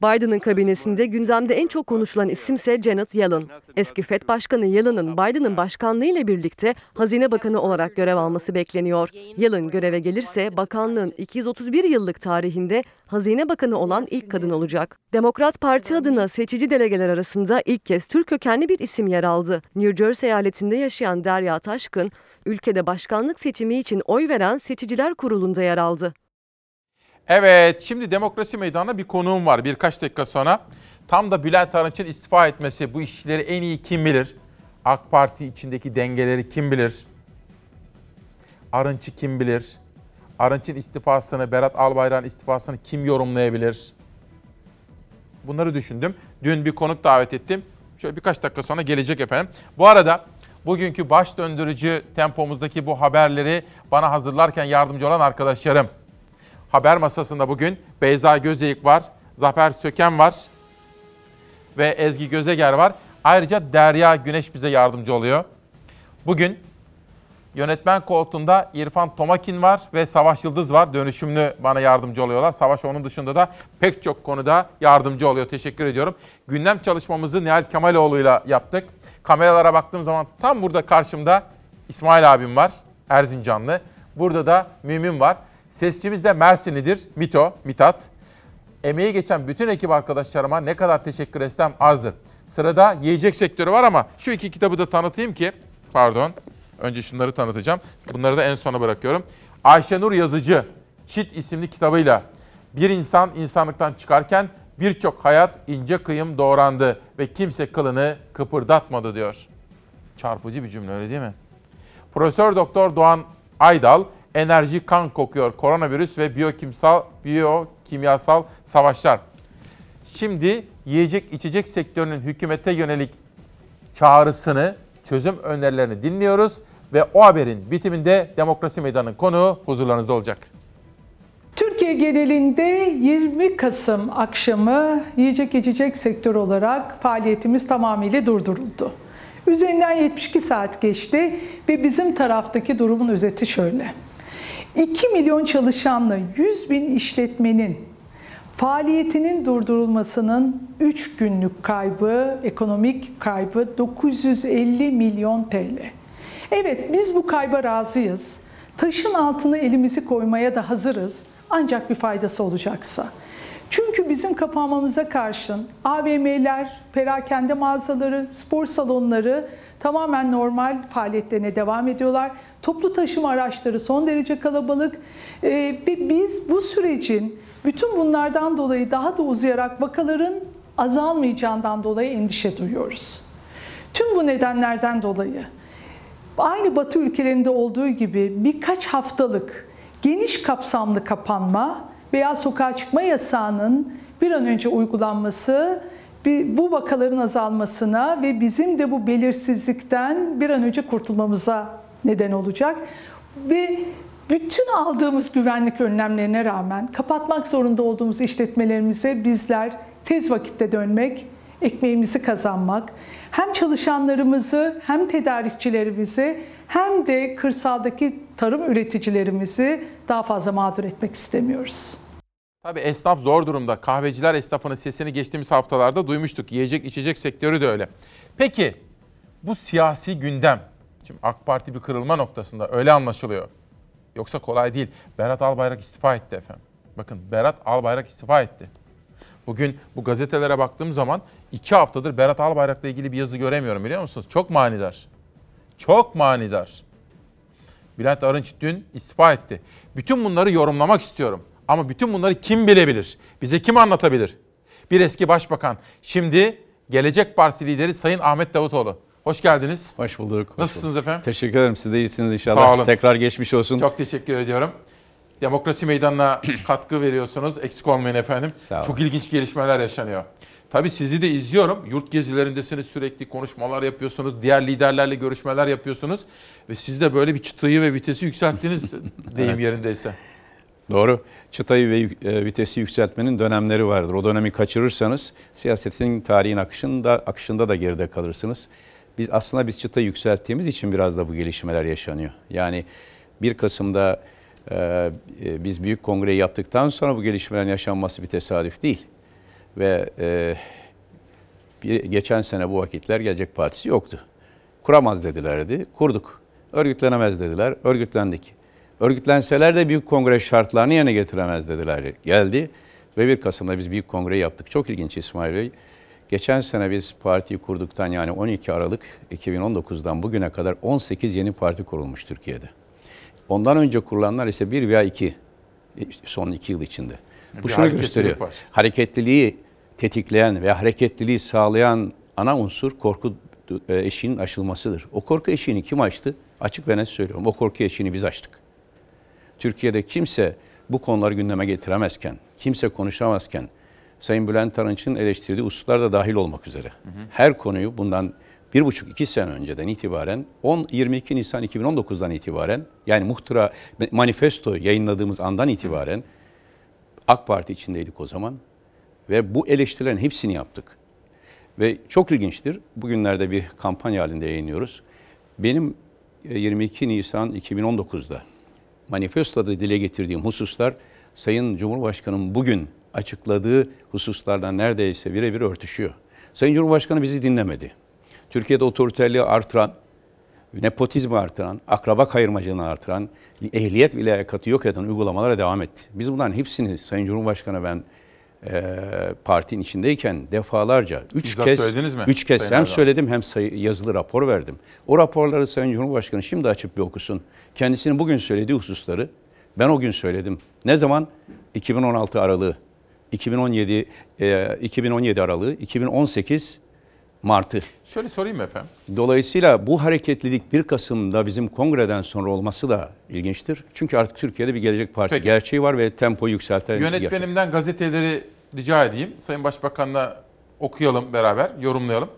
Speaker 12: Biden'ın kabinesinde gündemde en çok konuşulan isimse Janet Yellen. Eski FED Başkanı Yellen'ın Biden'ın başkanlığıyla birlikte Hazine Bakanı olarak görev alması bekleniyor. Yellen göreve gelirse bakanlığın 231 yıllık tarihinde Hazine Bakanı olan ilk kadın olacak. Demokrat Parti adına seçici delegeler arasında ilk kez Türk kökenli bir isim yer aldı. New Jersey eyaletinde yaşayan Derya Taşkın, ülkede başkanlık seçimi için oy veren Seçiciler Kurulu'nda yer aldı.
Speaker 1: Evet, şimdi demokrasi meydanına bir konuğum var birkaç dakika sonra. Tam da Bülent Arınç'ın istifa etmesi, bu işleri en iyi kim bilir? AK Parti içindeki dengeleri kim bilir? Arınç'ı kim bilir? Arınç'ın istifasını, Berat Albayrak'ın istifasını kim yorumlayabilir? Bunları düşündüm. Dün bir konuk davet ettim. Şöyle birkaç dakika sonra gelecek efendim. Bu arada bugünkü baş döndürücü tempomuzdaki bu haberleri bana hazırlarken yardımcı olan arkadaşlarım. Haber masasında bugün Beyza Gözeyik var, Zafer Söken var ve Ezgi Gözeger var. Ayrıca Derya Güneş bize yardımcı oluyor. Bugün yönetmen koltuğunda İrfan Tomakin var ve Savaş Yıldız var. Dönüşümlü bana yardımcı oluyorlar. Savaş onun dışında da pek çok konuda yardımcı oluyor. Teşekkür ediyorum. Gündem çalışmamızı Nihal Kemaloğlu'yla yaptık. Kameralara baktığım zaman tam burada karşımda İsmail abim var. Erzincanlı. Burada da Mümin var. Sesçimiz de Mersinlidir. Mito, Mitat. Emeği geçen bütün ekip arkadaşlarıma ne kadar teşekkür etsem azdır. Sırada yiyecek sektörü var ama şu iki kitabı da tanıtayım ki, pardon, önce şunları tanıtacağım. Bunları da en sona bırakıyorum. Ayşenur Yazıcı, Çit isimli kitabıyla bir insan insanlıktan çıkarken birçok hayat ince kıyım doğrandı ve kimse kılını kıpırdatmadı diyor. Çarpıcı bir cümle öyle değil mi? Profesör Doktor Doğan Aydal, enerji kan kokuyor. Koronavirüs ve biyokimsal, biyokimyasal savaşlar. Şimdi yiyecek içecek sektörünün hükümete yönelik çağrısını, çözüm önerilerini dinliyoruz ve o haberin bitiminde Demokrasi Meydanı'nın konuğu huzurlarınızda olacak.
Speaker 37: Türkiye genelinde 20 Kasım akşamı yiyecek içecek sektör olarak faaliyetimiz tamamıyla durduruldu. Üzerinden 72 saat geçti ve bizim taraftaki durumun özeti şöyle. 2 milyon çalışanla 100 bin işletmenin faaliyetinin durdurulmasının 3 günlük kaybı, ekonomik kaybı 950 milyon TL. Evet biz bu kayba razıyız. Taşın altına elimizi koymaya da hazırız. Ancak bir faydası olacaksa. Çünkü bizim kapanmamıza karşın AVM'ler, perakende mağazaları, spor salonları tamamen normal faaliyetlerine devam ediyorlar. Toplu taşıma araçları son derece kalabalık ee, ve biz bu sürecin bütün bunlardan dolayı daha da uzayarak vakaların azalmayacağından dolayı endişe duyuyoruz. Tüm bu nedenlerden dolayı aynı Batı ülkelerinde olduğu gibi birkaç haftalık geniş kapsamlı kapanma veya sokağa çıkma yasağının bir an önce uygulanması bu vakaların azalmasına ve bizim de bu belirsizlikten bir an önce kurtulmamıza neden olacak. Ve bütün aldığımız güvenlik önlemlerine rağmen kapatmak zorunda olduğumuz işletmelerimize bizler tez vakitte dönmek, ekmeğimizi kazanmak, hem çalışanlarımızı hem tedarikçilerimizi hem de kırsaldaki tarım üreticilerimizi daha fazla mağdur etmek istemiyoruz.
Speaker 1: Tabii esnaf zor durumda. Kahveciler esnafının sesini geçtiğimiz haftalarda duymuştuk. Yiyecek içecek sektörü de öyle. Peki bu siyasi gündem, şimdi AK Parti bir kırılma noktasında öyle anlaşılıyor. Yoksa kolay değil. Berat Albayrak istifa etti efendim. Bakın Berat Albayrak istifa etti. Bugün bu gazetelere baktığım zaman iki haftadır Berat Albayrak'la ilgili bir yazı göremiyorum biliyor musunuz? Çok manidar. Çok manidar. Bülent Arınç dün istifa etti. Bütün bunları yorumlamak istiyorum. Ama bütün bunları kim bilebilir? Bize kim anlatabilir? Bir eski başbakan. Şimdi Gelecek Partisi lideri Sayın Ahmet Davutoğlu. Hoş geldiniz.
Speaker 38: Hoş bulduk. Hoş
Speaker 1: Nasılsınız
Speaker 38: bulduk.
Speaker 1: efendim?
Speaker 38: Teşekkür ederim. Siz de iyisiniz inşallah.
Speaker 1: Sağ olun.
Speaker 38: Tekrar geçmiş olsun.
Speaker 1: Çok teşekkür ediyorum. Demokrasi Meydanı'na katkı veriyorsunuz. Eksik olmayın efendim.
Speaker 38: Sağ olun.
Speaker 1: Çok ilginç gelişmeler yaşanıyor. Tabii sizi de izliyorum. Yurt gezilerindesiniz sürekli konuşmalar yapıyorsunuz. Diğer liderlerle görüşmeler yapıyorsunuz. Ve siz de böyle bir çıtayı ve vitesi yükselttiniz deyim
Speaker 38: Evet.
Speaker 1: yerindeyse.
Speaker 38: Doğru. Çıtayı ve e, vitesi yükseltmenin dönemleri vardır. O dönemi kaçırırsanız siyasetin tarihin akışında akışında da geride kalırsınız. Biz aslında biz çıtayı yükselttiğimiz için biraz da bu gelişmeler yaşanıyor. Yani 1 Kasım'da e, e, biz büyük kongreyi yaptıktan sonra bu gelişmelerin yaşanması bir tesadüf değil. Ve e, bir, geçen sene bu vakitler Gelecek Partisi yoktu. Kuramaz dedilerdi, kurduk. Örgütlenemez dediler, örgütlendik. Örgütlenseler de büyük kongre şartlarını yerine getiremez dediler. Geldi ve 1 Kasım'da biz büyük kongre yaptık. Çok ilginç İsmail Bey. Geçen sene biz partiyi kurduktan yani 12 Aralık 2019'dan bugüne kadar 18 yeni parti kurulmuş Türkiye'de. Ondan önce kurulanlar ise bir veya iki son iki yıl içinde. Bu
Speaker 1: Bir
Speaker 38: şunu gösteriyor.
Speaker 1: var.
Speaker 38: Hareketliliği tetikleyen ve hareketliliği sağlayan ana unsur korku e, eşiğinin aşılmasıdır. O korku eşiğini kim açtı? Açık ve net söylüyorum. O korku eşiğini biz açtık. Türkiye'de kimse bu konuları gündeme getiremezken, kimse konuşamazken, Sayın Bülent Arınç'ın eleştirdiği hususlar da dahil olmak üzere. Her konuyu bundan bir buçuk iki sene önceden itibaren 10 22 Nisan 2019'dan itibaren yani muhtıra manifesto yayınladığımız andan itibaren AK Parti içindeydik o zaman ve bu eleştirilerin hepsini yaptık. Ve çok ilginçtir. Bugünlerde bir kampanya halinde yayınlıyoruz. Benim e, 22 Nisan 2019'da manifestoda dile getirdiğim hususlar Sayın Cumhurbaşkanı'nın bugün açıkladığı hususlardan neredeyse birebir örtüşüyor. Sayın Cumhurbaşkanı bizi dinlemedi. Türkiye'de otoriterliği artıran, nepotizmi artıran, akraba kayırmacılığını artıran, ehliyet ve liyakatı yok eden uygulamalara devam etti. Biz bunların hepsini Sayın Cumhurbaşkanı ben e, partinin içindeyken defalarca, üç
Speaker 1: Bizzat
Speaker 38: kez,
Speaker 1: söylediniz mi
Speaker 38: üç kez
Speaker 1: Sayın
Speaker 38: hem
Speaker 1: Erdoğan?
Speaker 38: söyledim hem sayı, yazılı rapor verdim. O raporları Sayın Cumhurbaşkanı şimdi açıp bir okusun. Kendisinin bugün söylediği hususları ben o gün söyledim. Ne zaman? 2016 aralığı, 2017 e, 2017 aralığı, 2018 Mart'ı.
Speaker 1: Şöyle sorayım efendim?
Speaker 38: Dolayısıyla bu hareketlilik 1 Kasım'da bizim kongreden sonra olması da ilginçtir. Çünkü artık Türkiye'de bir Gelecek Partisi
Speaker 1: Peki.
Speaker 38: gerçeği var ve tempoyu yükselten gerçek.
Speaker 1: Yönetmenimden gazeteleri rica edeyim. Sayın Başbakan'la okuyalım beraber, yorumlayalım.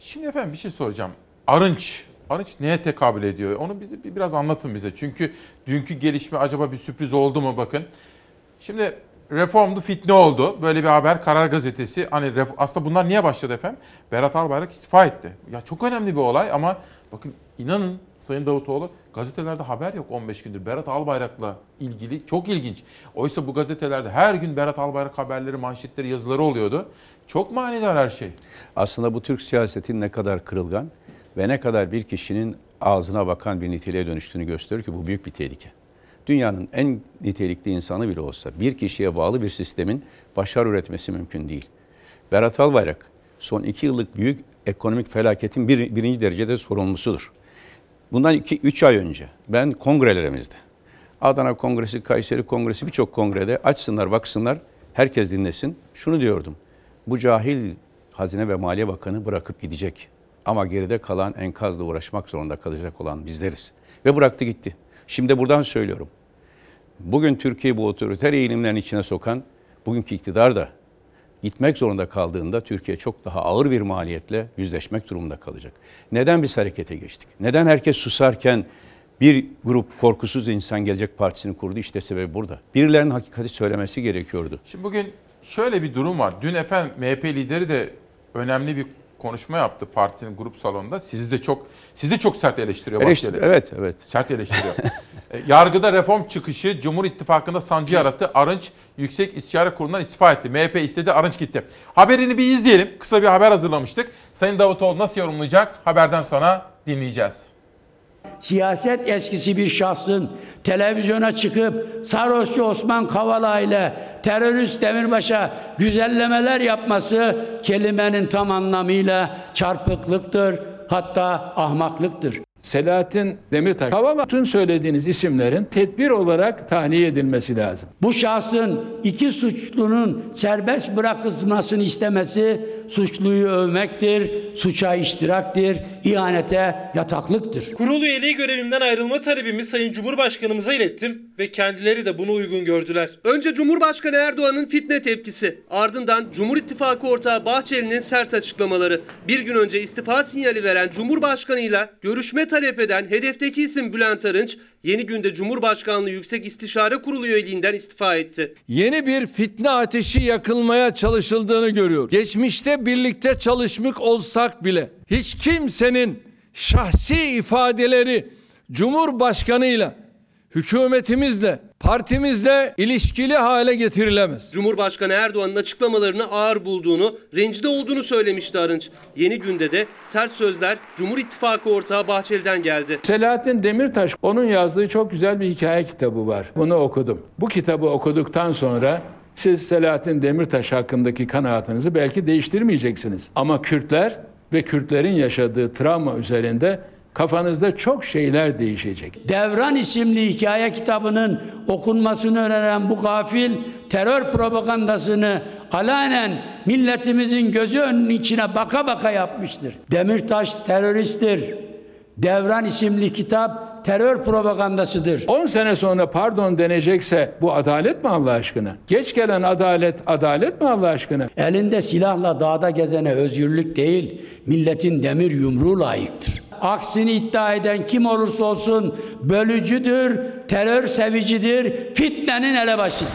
Speaker 1: Şimdi efendim bir şey soracağım. Arınç, Arınç neye tekabül ediyor? Onu bize bir- biraz anlatın bize. Çünkü dünkü gelişme acaba bir sürpriz oldu mu bakın. Şimdi reformdu fitne oldu. Böyle bir haber Karar Gazetesi. Hani ref- aslında bunlar niye başladı efendim? Berat Albayrak istifa etti. Ya çok önemli bir olay ama bakın inanın Sayın Davutoğlu gazetelerde haber yok 15 gündür. Berat Albayrak'la ilgili çok ilginç. Oysa bu gazetelerde her gün Berat Albayrak haberleri, manşetleri, yazıları oluyordu. Çok manidar her şey.
Speaker 38: Aslında bu Türk siyasetin ne kadar kırılgan ve ne kadar bir kişinin ağzına bakan bir niteliğe dönüştüğünü gösteriyor ki bu büyük bir tehlike. Dünyanın en nitelikli insanı bile olsa bir kişiye bağlı bir sistemin başarı üretmesi mümkün değil. Berat Albayrak son iki yıllık büyük ekonomik felaketin bir, birinci derecede sorumlusudur. Bundan 2-3 ay önce ben kongrelerimizde, Adana Kongresi, Kayseri Kongresi birçok kongrede açsınlar baksınlar, herkes dinlesin. Şunu diyordum, bu cahil Hazine ve Maliye Bakanı bırakıp gidecek. Ama geride kalan enkazla uğraşmak zorunda kalacak olan bizleriz. Ve bıraktı gitti. Şimdi buradan söylüyorum. Bugün Türkiye bu otoriter eğilimlerin içine sokan bugünkü iktidar da gitmek zorunda kaldığında Türkiye çok daha ağır bir maliyetle yüzleşmek durumunda kalacak. Neden biz harekete geçtik? Neden herkes susarken bir grup korkusuz insan Gelecek Partisi'ni kurdu? İşte sebebi burada. Birilerinin hakikati söylemesi gerekiyordu.
Speaker 1: Şimdi bugün şöyle bir durum var. Dün efendim MHP lideri de önemli bir konuşma yaptı partisinin grup salonunda. Sizi de çok sizi de çok sert eleştiriyor
Speaker 38: Eleştir-
Speaker 1: Bahçeli.
Speaker 38: evet, evet.
Speaker 1: Sert eleştiriyor. E, Yargıda reform çıkışı Cumhur İttifakı'nda sancı yarattı. Arınç Yüksek İstişare Kurulu'ndan istifa etti. MHP istedi, Arınç gitti. Haberini bir izleyelim. Kısa bir haber hazırlamıştık. Sayın Davutoğlu nasıl yorumlayacak? Haberden sonra dinleyeceğiz.
Speaker 26: Siyaset eskisi bir şahsın televizyona çıkıp sarhoşçu Osman Kavala ile terörist Demirbaş'a güzellemeler yapması kelimenin tam anlamıyla çarpıklıktır hatta ahmaklıktır.
Speaker 39: Selahattin Demirtaş. Kavala bütün söylediğiniz isimlerin tedbir olarak tahliye edilmesi lazım.
Speaker 26: Bu şahsın iki suçlunun serbest bırakılmasını istemesi suçluyu övmektir, suça iştiraktir, ihanete yataklıktır.
Speaker 40: Kurul üyeliği görevimden ayrılma talebimi Sayın Cumhurbaşkanımıza ilettim ve kendileri de bunu uygun gördüler.
Speaker 8: Önce Cumhurbaşkanı Erdoğan'ın fitne tepkisi, ardından Cumhur İttifakı ortağı Bahçeli'nin sert açıklamaları. Bir gün önce istifa sinyali veren Cumhurbaşkanıyla görüşme talep eden hedefteki isim Bülent Arınç, yeni günde Cumhurbaşkanlığı Yüksek İstişare Kurulu üyeliğinden istifa etti.
Speaker 39: Yeni bir fitne ateşi yakılmaya çalışıldığını görüyor. Geçmişte birlikte çalışmış olsak bile hiç kimsenin şahsi ifadeleri Cumhurbaşkanıyla, hükümetimizle, partimizle ilişkili hale getirilemez.
Speaker 8: Cumhurbaşkanı Erdoğan'ın açıklamalarını ağır bulduğunu, rencide olduğunu söylemişti Arınç. Yeni günde de sert sözler Cumhur İttifakı ortağı Bahçeli'den geldi.
Speaker 39: Selahattin Demirtaş onun yazdığı çok güzel bir hikaye kitabı var. Bunu okudum. Bu kitabı okuduktan sonra siz Selahattin Demirtaş hakkındaki kanaatinizi belki değiştirmeyeceksiniz. Ama Kürtler ve Kürtlerin yaşadığı travma üzerinde kafanızda çok şeyler değişecek.
Speaker 26: Devran isimli hikaye kitabının okunmasını öneren bu gafil terör propagandasını alanen milletimizin gözü önünün içine baka baka yapmıştır. Demirtaş teröristtir. Devran isimli kitap terör propagandasıdır.
Speaker 39: 10 sene sonra pardon denecekse bu adalet mi Allah aşkına? Geç gelen adalet adalet mi Allah aşkına?
Speaker 26: Elinde silahla dağda gezene özgürlük değil, milletin demir yumruğu layıktır. Aksini iddia eden kim olursa olsun bölücüdür, terör sevicidir, fitnenin elebaşıdır.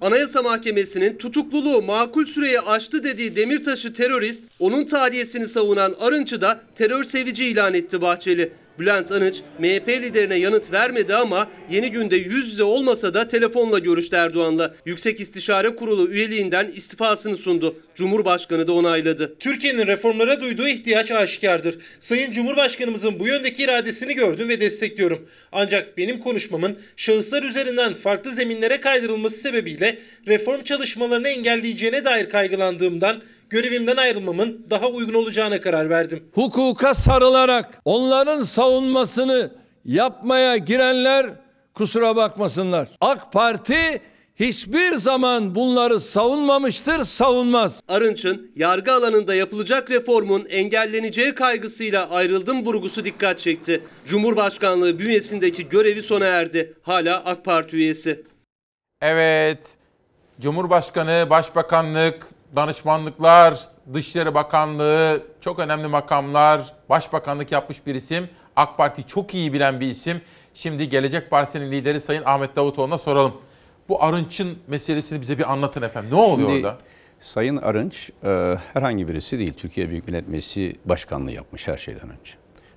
Speaker 8: Anayasa Mahkemesi'nin tutukluluğu makul süreyi aştı dediği Demirtaş'ı terörist, onun tahliyesini savunan Arınç'ı da terör sevici ilan etti Bahçeli. Bülent Arınç, MHP liderine yanıt vermedi ama yeni günde yüz yüze olmasa da telefonla görüştü Erdoğan'la. Yüksek İstişare Kurulu üyeliğinden istifasını sundu. Cumhurbaşkanı da onayladı.
Speaker 40: Türkiye'nin reformlara duyduğu ihtiyaç aşikardır. Sayın Cumhurbaşkanımızın bu yöndeki iradesini gördüm ve destekliyorum. Ancak benim konuşmamın şahıslar üzerinden farklı zeminlere kaydırılması sebebiyle reform çalışmalarını engelleyeceğine dair kaygılandığımdan görevimden ayrılmamın daha uygun olacağına karar verdim.
Speaker 39: Hukuka sarılarak onların savunmasını yapmaya girenler kusura bakmasınlar. AK Parti hiçbir zaman bunları savunmamıştır, savunmaz.
Speaker 8: Arınç'ın yargı alanında yapılacak reformun engelleneceği kaygısıyla ayrıldım vurgusu dikkat çekti. Cumhurbaşkanlığı bünyesindeki görevi sona erdi. Hala AK Parti üyesi.
Speaker 1: Evet, Cumhurbaşkanı, Başbakanlık, danışmanlıklar, Dışişleri Bakanlığı, çok önemli makamlar, başbakanlık yapmış bir isim. AK Parti çok iyi bilen bir isim. Şimdi Gelecek Partisi'nin lideri Sayın Ahmet Davutoğlu'na soralım. Bu Arınç'ın meselesini bize bir anlatın efendim. Ne oluyor
Speaker 38: Şimdi,
Speaker 1: orada?
Speaker 38: Sayın Arınç e, herhangi birisi değil. Türkiye Büyük Millet Meclisi Başkanlığı yapmış her şeyden önce.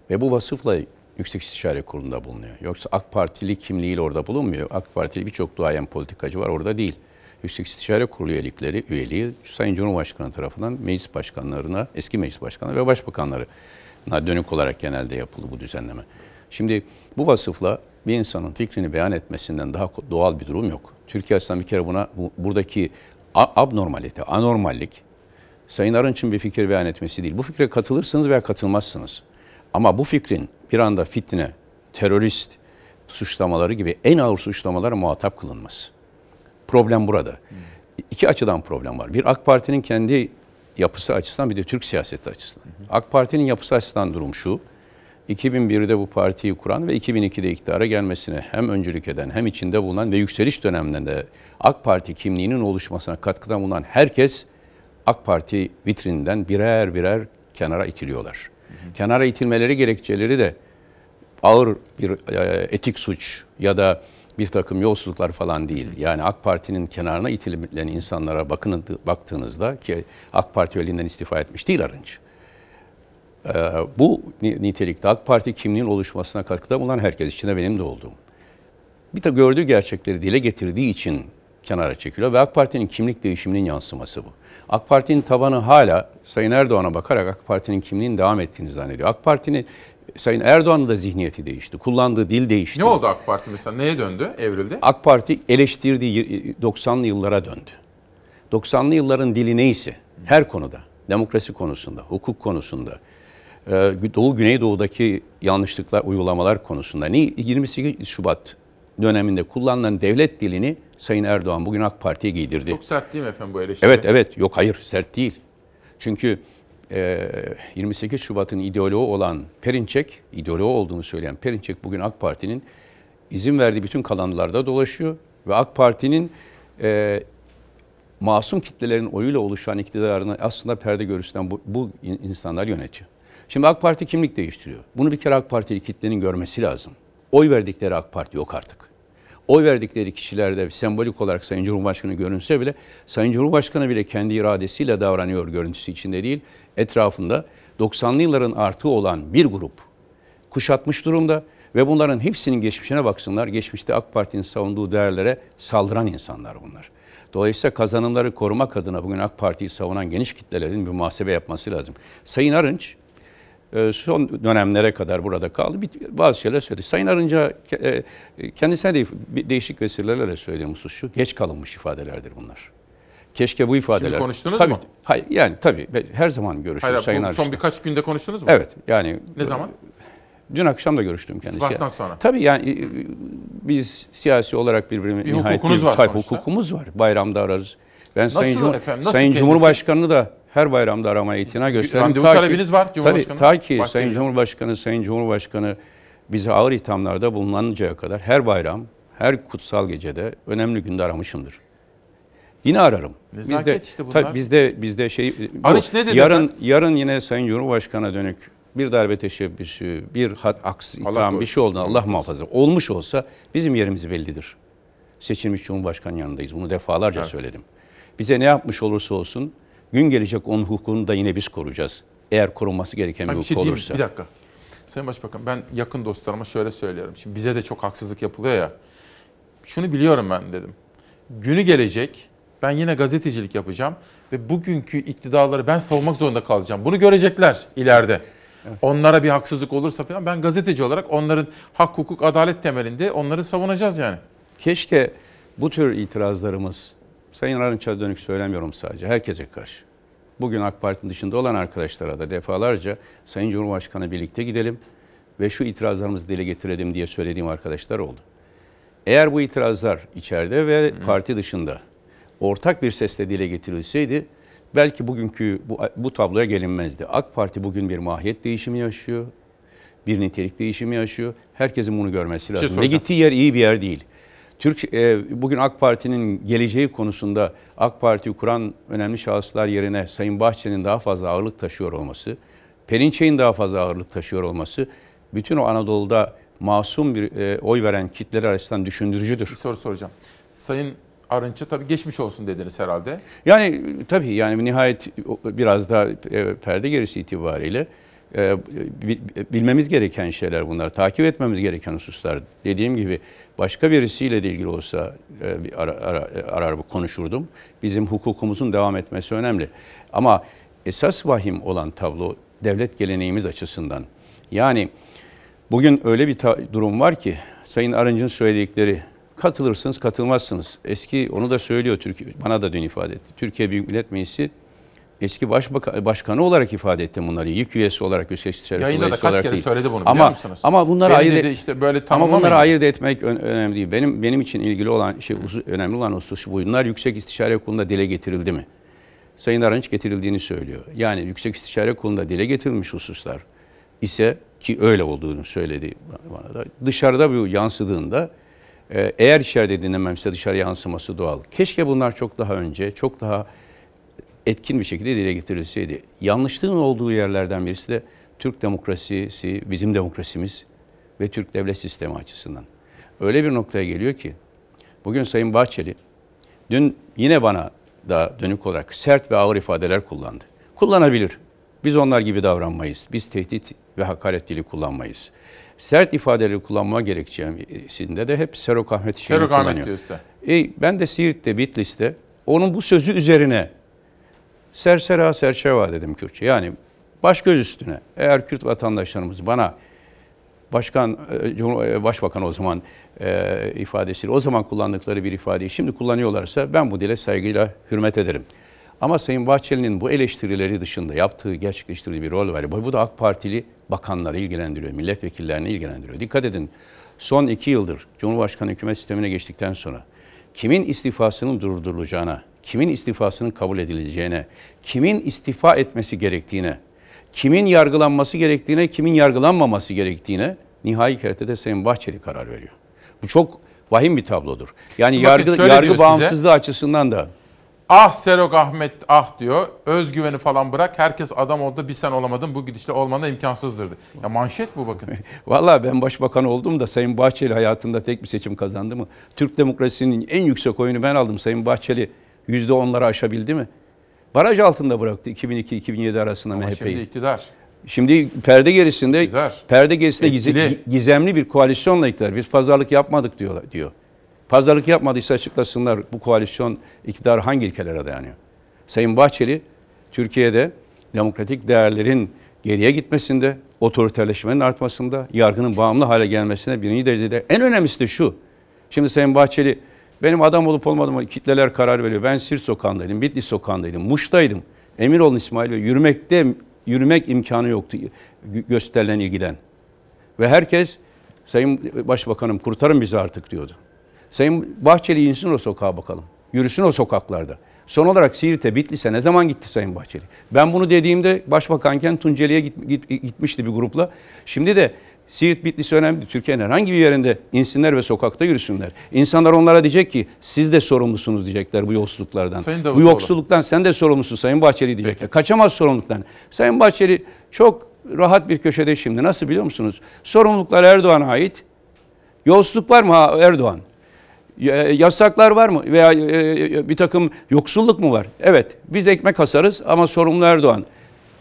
Speaker 38: Ve bu vasıfla Yüksek İstişare Kurulu'nda bulunuyor. Yoksa AK Partili kimliğiyle orada bulunmuyor. AK Partili birçok duayen politikacı var orada değil. Yüksek İstişare Kurulu üyelikleri, üyeliği Sayın Cumhurbaşkanı tarafından meclis başkanlarına, eski meclis başkanları ve başbakanlarına dönük olarak genelde yapıldı bu düzenleme. Şimdi bu vasıfla bir insanın fikrini beyan etmesinden daha doğal bir durum yok. Türkiye açısından bir kere buna bu, buradaki abnormalite, anormallik Sayın Arınç'ın bir fikir beyan etmesi değil. Bu fikre katılırsınız veya katılmazsınız. Ama bu fikrin bir anda fitne, terörist suçlamaları gibi en ağır suçlamalara muhatap kılınması. Problem burada. İki açıdan problem var. Bir AK Parti'nin kendi yapısı açısından bir de Türk siyaseti açısından. AK Parti'nin yapısı açısından durum şu. 2001'de bu partiyi kuran ve 2002'de iktidara gelmesine hem öncülük eden hem içinde bulunan ve yükseliş döneminde AK Parti kimliğinin oluşmasına katkıda bulunan herkes AK Parti vitrininden birer birer kenara itiliyorlar. Hı hı. Kenara itilmeleri gerekçeleri de ağır bir e, etik suç ya da bir takım yolsuzluklar falan değil. Yani AK Parti'nin kenarına itilen insanlara bakın baktığınızda ki AK Parti elinden istifa etmiş değil Arınç. Ee, bu nitelikte AK Parti kimliğin oluşmasına katkıda bulunan herkes içinde benim de olduğum. Bir de gördüğü gerçekleri dile getirdiği için kenara çekiliyor ve AK Parti'nin kimlik değişiminin yansıması bu. AK Parti'nin tabanı hala Sayın Erdoğan'a bakarak AK Parti'nin kimliğinin devam ettiğini zannediyor. AK Parti'nin Sayın Erdoğan'ın da zihniyeti değişti. Kullandığı dil değişti.
Speaker 1: Ne oldu AK Parti mesela? Neye döndü? Evrildi?
Speaker 38: AK Parti eleştirdiği 90'lı yıllara döndü. 90'lı yılların dili neyse her konuda, demokrasi konusunda, hukuk konusunda, e, Doğu Güneydoğu'daki yanlışlıklar, uygulamalar konusunda ni 28 Şubat döneminde kullanılan devlet dilini Sayın Erdoğan bugün AK Parti'ye giydirdi.
Speaker 1: Çok sert değil mi efendim bu eleştiri?
Speaker 38: Evet evet yok hayır sert değil. Çünkü 28 Şubat'ın ideoloğu olan Perinçek, ideoloğu olduğunu söyleyen Perinçek bugün AK Parti'nin izin verdiği bütün kalanlarda dolaşıyor ve AK Parti'nin e, masum kitlelerin oyuyla oluşan iktidarını aslında perde görüsünden bu, bu in- insanlar yönetiyor. Şimdi AK Parti kimlik değiştiriyor. Bunu bir kere AK Partili kitlenin görmesi lazım. Oy verdikleri AK Parti yok artık. Oy verdikleri kişilerde sembolik olarak Sayın Cumhurbaşkanı görünse bile Sayın Cumhurbaşkanı bile kendi iradesiyle davranıyor görüntüsü içinde değil. Etrafında 90'lı yılların artığı olan bir grup kuşatmış durumda ve bunların hepsinin geçmişine baksınlar. Geçmişte AK Parti'nin savunduğu değerlere saldıran insanlar bunlar. Dolayısıyla kazanımları korumak adına bugün AK Parti'yi savunan geniş kitlelerin bir muhasebe yapması lazım. Sayın Arınç son dönemlere kadar burada kaldı. Bir- Bazı şeyler söyledi. Sayın Arınç'a ke- e, kendisine de bir değişik vesilelerle söylediğim husus şu. Geç kalınmış ifadelerdir bunlar. Keşke bu ifadeler...
Speaker 1: konuştunuz
Speaker 38: tabii,
Speaker 1: mu?
Speaker 38: Hayır yani tabii her zaman görüşürüz
Speaker 1: Hayır,
Speaker 38: Sayın
Speaker 1: bu
Speaker 38: Arınç'la.
Speaker 1: son birkaç günde konuştunuz mu?
Speaker 38: Evet yani.
Speaker 1: Ne zaman?
Speaker 38: Dün akşam da görüştüm kendisiyle.
Speaker 1: Sivas'tan sonra.
Speaker 38: Tabii yani e, biz siyasi olarak birbirimizi
Speaker 1: Bir
Speaker 38: nihayet
Speaker 1: hukukunuz var
Speaker 38: tabii
Speaker 1: sonuçta.
Speaker 38: hukukumuz var. Bayramda ararız. Ben
Speaker 1: Nasıl
Speaker 38: Sayın,
Speaker 1: efendim, nasıl
Speaker 38: Sayın
Speaker 1: kendisi-
Speaker 38: Cumhurbaşkanı'nı da her bayramda aramaya itina gösterdim.
Speaker 1: randevu
Speaker 38: Ta ki-
Speaker 1: talebiniz var Cumhurbaşkanı.
Speaker 38: Tabii, ta ki
Speaker 1: Bahçeli
Speaker 38: Sayın. Cumhurbaşkanı, Sayın Cumhurbaşkanı bize ağır ithamlarda bulunanıncaya kadar her bayram, her kutsal gecede önemli günde aramışımdır. Yine ararım.
Speaker 1: Nezaket işte bunlar.
Speaker 38: Tabii bizde bizde şey bu,
Speaker 1: Arınç ne dedi
Speaker 38: yarın
Speaker 1: efendim?
Speaker 38: yarın yine Sayın Cumhurbaşkanı'na dönük bir darbe teşebbüsü, bir hat aks itham bir şey oldu Allah muhafaza. Olmuş olsa bizim yerimiz bellidir. Seçilmiş Cumhurbaşkanı yanındayız. Bunu defalarca
Speaker 1: Evet.
Speaker 38: söyledim. Bize ne yapmış olursa olsun gün gelecek onun hukukunu da yine biz koruyacağız. Eğer korunması gereken bir
Speaker 1: Ben bir
Speaker 38: hukuk
Speaker 1: şey mi?
Speaker 38: olursa.
Speaker 1: Bir dakika. Sayın Başbakan ben yakın dostlarıma şöyle söylüyorum. Şimdi bize de çok haksızlık yapılıyor ya. Şunu biliyorum ben dedim. Günü gelecek ben yine gazetecilik yapacağım ve bugünkü iktidarları ben savunmak zorunda kalacağım. Bunu görecekler ileride. Onlara bir haksızlık olursa falan ben gazeteci olarak onların hak, hukuk, adalet temelinde onları savunacağız yani.
Speaker 38: Keşke bu tür itirazlarımız Sayın Arınç'a dönük söylemiyorum sadece herkese karşı. Bugün AK Parti'nin dışında olan arkadaşlara da defalarca Sayın Cumhurbaşkanı birlikte gidelim ve şu itirazlarımızı dile getirelim diye söylediğim arkadaşlar oldu. Eğer bu itirazlar içeride ve parti dışında ortak bir sesle dile getirilseydi belki bugünkü bu, bu tabloya gelinmezdi. AK Parti bugün bir mahiyet değişimi yaşıyor. Bir nitelik değişimi yaşıyor. Herkesin bunu görmesi
Speaker 1: şey
Speaker 38: lazım. Ve gittiği yer iyi bir yer değil. Türk e, bugün AK Parti'nin geleceği konusunda AK Parti'yi kuran önemli şahıslar yerine Sayın Bahçeli'nin daha fazla ağırlık taşıyor olması, Perinçek'in daha fazla ağırlık taşıyor olması bütün o Anadolu'da masum bir e, oy veren kitleler açısından düşündürücüdür.
Speaker 1: Bir soru soracağım. Sayın Arınç'a tabii geçmiş olsun dediniz herhalde.
Speaker 38: Yani tabii yani nihayet biraz da e, perde gerisi itibariyle e, bi- bilmemiz gereken şeyler bunlar. Takip etmemiz gereken hususlar. Dediğim gibi başka birisiyle de ilgili olsa e, bir ara, ara- arar konuşurdum. Bizim hukukumuzun devam etmesi önemli. Ama esas vahim olan tablo devlet geleneğimiz açısından. Yani bugün öyle bir durum var ki Sayın Arınç'ın söyledikleri katılırsınız katılmazsınız. Eski onu da söylüyor Türkiye bana da dün ifade etti. Türkiye Büyük Millet Meclisi eski başbaka, başkanı olarak ifade etti bunları. İlk üyesi olarak İstişare Kurulu
Speaker 1: Yayında da kaç kere
Speaker 38: değil.
Speaker 1: söyledi bunu biliyor
Speaker 38: ama,
Speaker 1: musunuz?
Speaker 38: Ama bunları ayırt
Speaker 1: dedi işte böyle
Speaker 38: ama bunları ayırt etmek ön- önemli değil. Benim benim için ilgili olan şey önemli olan husus şu. Bunlar Yüksek İstişare Kurulu'nda dile getirildi mi? Sayın Arınç getirildiğini söylüyor. Yani Yüksek İstişare Kurulu'nda dile getirilmiş hususlar ise ki öyle olduğunu söyledi bana da. Dışarıda bu yansıdığında e, eğer içeride dinlenmemişse dışarı yansıması doğal. Keşke bunlar çok daha önce, çok daha etkin bir şekilde dile getirilseydi. Yanlışlığın olduğu yerlerden birisi de Türk demokrasisi, bizim demokrasimiz ve Türk devlet sistemi açısından. Öyle bir noktaya geliyor ki bugün Sayın Bahçeli dün yine bana da dönük olarak sert ve ağır ifadeler kullandı. Kullanabilir. Biz onlar gibi davranmayız. Biz tehdit ve hakaret dili kullanmayız. Sert ifadeleri kullanma gerekçesinde de hep Serok Ahmet işini
Speaker 1: Serok Ahmet
Speaker 38: kullanıyor.
Speaker 1: diyorsa.
Speaker 38: E, ben de Siirt'te, Bitlis'te onun bu sözü üzerine sersera serçeva dedim Kürtçe. Yani baş göz üstüne eğer Kürt vatandaşlarımız bana başkan, e, e, başbakan o zaman e, ifadesiyle o zaman kullandıkları bir ifadeyi şimdi kullanıyorlarsa ben bu dile saygıyla hürmet ederim. Ama Sayın Bahçeli'nin bu eleştirileri dışında yaptığı, gerçekleştirdiği bir rol var. Bu da AK Partili bakanları ilgilendiriyor, milletvekillerini ilgilendiriyor. Dikkat edin, son iki yıldır Cumhurbaşkanı hükümet sistemine geçtikten sonra kimin istifasının durdurulacağına, kimin istifasının kabul edileceğine, kimin istifa etmesi gerektiğine, kimin yargılanması gerektiğine, kimin yargılanmaması gerektiğine nihai kertede Sayın Bahçeli karar veriyor. Bu çok vahim bir tablodur. Yani
Speaker 1: Bakın
Speaker 38: yargı yargı
Speaker 1: size.
Speaker 38: bağımsızlığı açısından da
Speaker 1: Ah Serok Ahmet ah diyor. Özgüveni falan bırak. Herkes adam oldu bir sen olamadın. Bu gidişle olman da imkansızdır. Ya manşet bu bakın.
Speaker 38: Vallahi ben başbakan oldum da Sayın Bahçeli hayatında tek bir seçim kazandı mı? Türk demokrasisinin en yüksek oyunu ben aldım. Sayın Bahçeli yüzde onları aşabildi mi? Baraj altında bıraktı 2002-2007 arasında
Speaker 1: Ama
Speaker 38: MHP'yi.
Speaker 1: şimdi iktidar.
Speaker 38: Şimdi perde gerisinde
Speaker 1: İktidar.
Speaker 38: perde gerisinde
Speaker 1: Etkili.
Speaker 38: gizemli bir koalisyonla iktidar. Biz pazarlık yapmadık diyorlar diyor. Pazarlık yapmadıysa açıklasınlar bu koalisyon iktidar hangi ilkelere dayanıyor? Sayın Bahçeli Türkiye'de demokratik değerlerin geriye gitmesinde, otoriterleşmenin artmasında, yargının bağımlı hale gelmesine birinci derecede en önemlisi de şu. Şimdi Sayın Bahçeli benim adam olup olmadığıma kitleler karar veriyor. Ben Sirt sokağındaydım, Bitlis sokağındaydım, Muş'taydım. Emin İsmail ve yürümekte yürümek imkanı yoktu gö- gösterilen ilgiden. Ve herkes Sayın Başbakanım kurtarın bizi artık diyordu. Sayın Bahçeli insin o sokağa bakalım. Yürüsün o sokaklarda. Son olarak Siirt'e, Bitlis'e ne zaman gitti Sayın Bahçeli? Ben bunu dediğimde başbakanken Tunceli'ye git, git- gitmişti bir grupla. Şimdi de Siirt, Bitlis önemli. Türkiye'nin herhangi bir yerinde insinler ve sokakta yürüsünler. İnsanlar onlara diyecek ki siz de sorumlusunuz diyecekler bu yolsuzluklardan. Bu yoksulluktan sen de sorumlusun Sayın Bahçeli diyecekler. Kaçamaz sorumluluktan. Sayın Bahçeli çok rahat bir köşede şimdi. Nasıl biliyor musunuz? Sorumluluklar Erdoğan'a ait. Yolsuzluk var mı ha, Erdoğan? Ya- Yasaklar var mı? Veya e, bir takım yoksulluk mu var? Evet biz ekmek asarız ama sorumlu Erdoğan.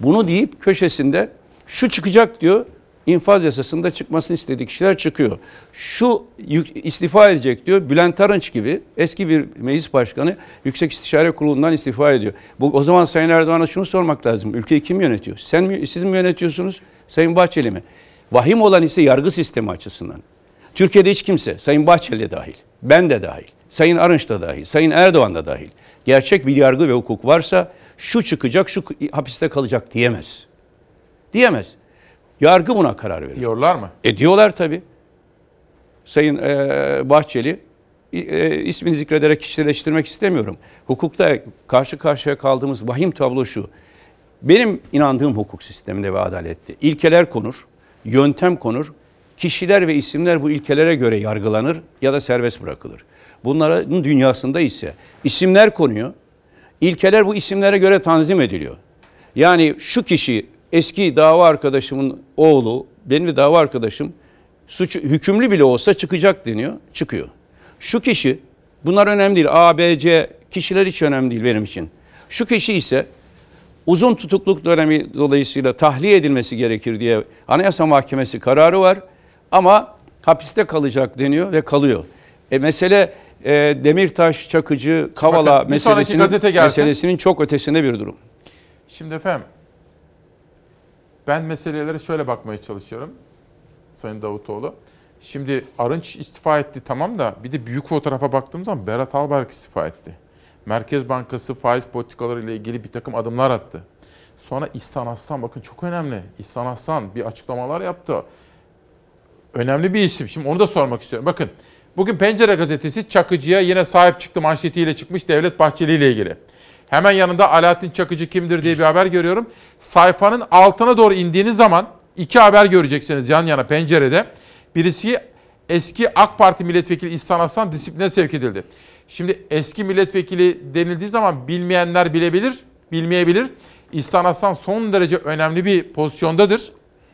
Speaker 38: Bunu deyip köşesinde şu çıkacak diyor. infaz yasasında çıkmasını istediği kişiler çıkıyor. Şu istifa edecek diyor. Bülent Arınç gibi eski bir meclis başkanı Yüksek İstişare Kurulu'ndan istifa ediyor. Bu o zaman Sayın Erdoğan'a şunu sormak lazım. Ülkeyi kim yönetiyor? Sen mi, siz mi yönetiyorsunuz? Sayın Bahçeli mi? Vahim olan ise yargı sistemi açısından. Türkiye'de hiç kimse, Sayın Bahçeli dahil, ben de dahil, Sayın Arınç da dahil, Sayın Erdoğan da dahil, gerçek bir yargı ve hukuk varsa şu çıkacak, şu hapiste kalacak diyemez. Diyemez. Yargı buna karar verir.
Speaker 1: Diyorlar mı?
Speaker 38: E diyorlar tabii. Sayın e, Bahçeli, e, ismini zikrederek kişileştirmek istemiyorum. Hukukta karşı karşıya kaldığımız vahim tablo şu. Benim inandığım hukuk sisteminde ve adalette ilkeler konur, yöntem konur, kişiler ve isimler bu ilkelere göre yargılanır ya da serbest bırakılır. Bunların dünyasında ise isimler konuyor, ilkeler bu isimlere göre tanzim ediliyor. Yani şu kişi eski dava arkadaşımın oğlu, benim de dava arkadaşım suç hükümlü bile olsa çıkacak deniyor, çıkıyor. Şu kişi bunlar önemli değil. A, B, C kişiler hiç önemli değil benim için. Şu kişi ise uzun tutukluk dönemi dolayısıyla tahliye edilmesi gerekir diye Anayasa Mahkemesi kararı var ama hapiste kalacak deniyor ve kalıyor. E mesele e, Demirtaş, Çakıcı, Kavala
Speaker 1: Bakın,
Speaker 38: meselesinin, meselesinin çok ötesinde bir durum.
Speaker 1: Şimdi efendim ben meselelere şöyle bakmaya çalışıyorum Sayın Davutoğlu. Şimdi Arınç istifa etti tamam da bir de büyük fotoğrafa baktığımız zaman Berat Albayrak istifa etti. Merkez Bankası faiz politikaları ile ilgili bir takım adımlar attı. Sonra İhsan Aslan bakın çok önemli. İhsan Aslan bir açıklamalar yaptı. Önemli bir isim. Şimdi onu da sormak istiyorum. Bakın bugün Pencere gazetesi Çakıcı'ya yine sahip çıktı manşetiyle çıkmış Devlet Bahçeli ile ilgili. Hemen yanında Alaaddin Çakıcı kimdir diye bir haber görüyorum. Sayfanın altına doğru indiğiniz zaman iki haber göreceksiniz yan yana pencerede. Birisi eski AK Parti milletvekili İhsan Aslan disipline sevk edildi. Şimdi eski milletvekili denildiği zaman bilmeyenler bilebilir, bilmeyebilir. İhsan Aslan son derece önemli bir pozisyondadır.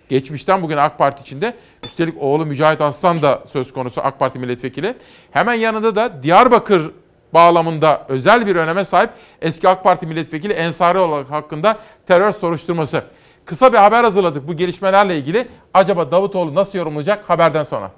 Speaker 1: Geçmişten bugün AK Parti içinde. Üstelik oğlu Mücahit Aslan da söz konusu AK Parti milletvekili. Hemen yanında da Diyarbakır bağlamında özel bir öneme sahip eski AK Parti milletvekili Ensari olarak hakkında terör soruşturması. Kısa bir haber hazırladık bu gelişmelerle ilgili. Acaba Davutoğlu nasıl yorumlayacak haberden sonra?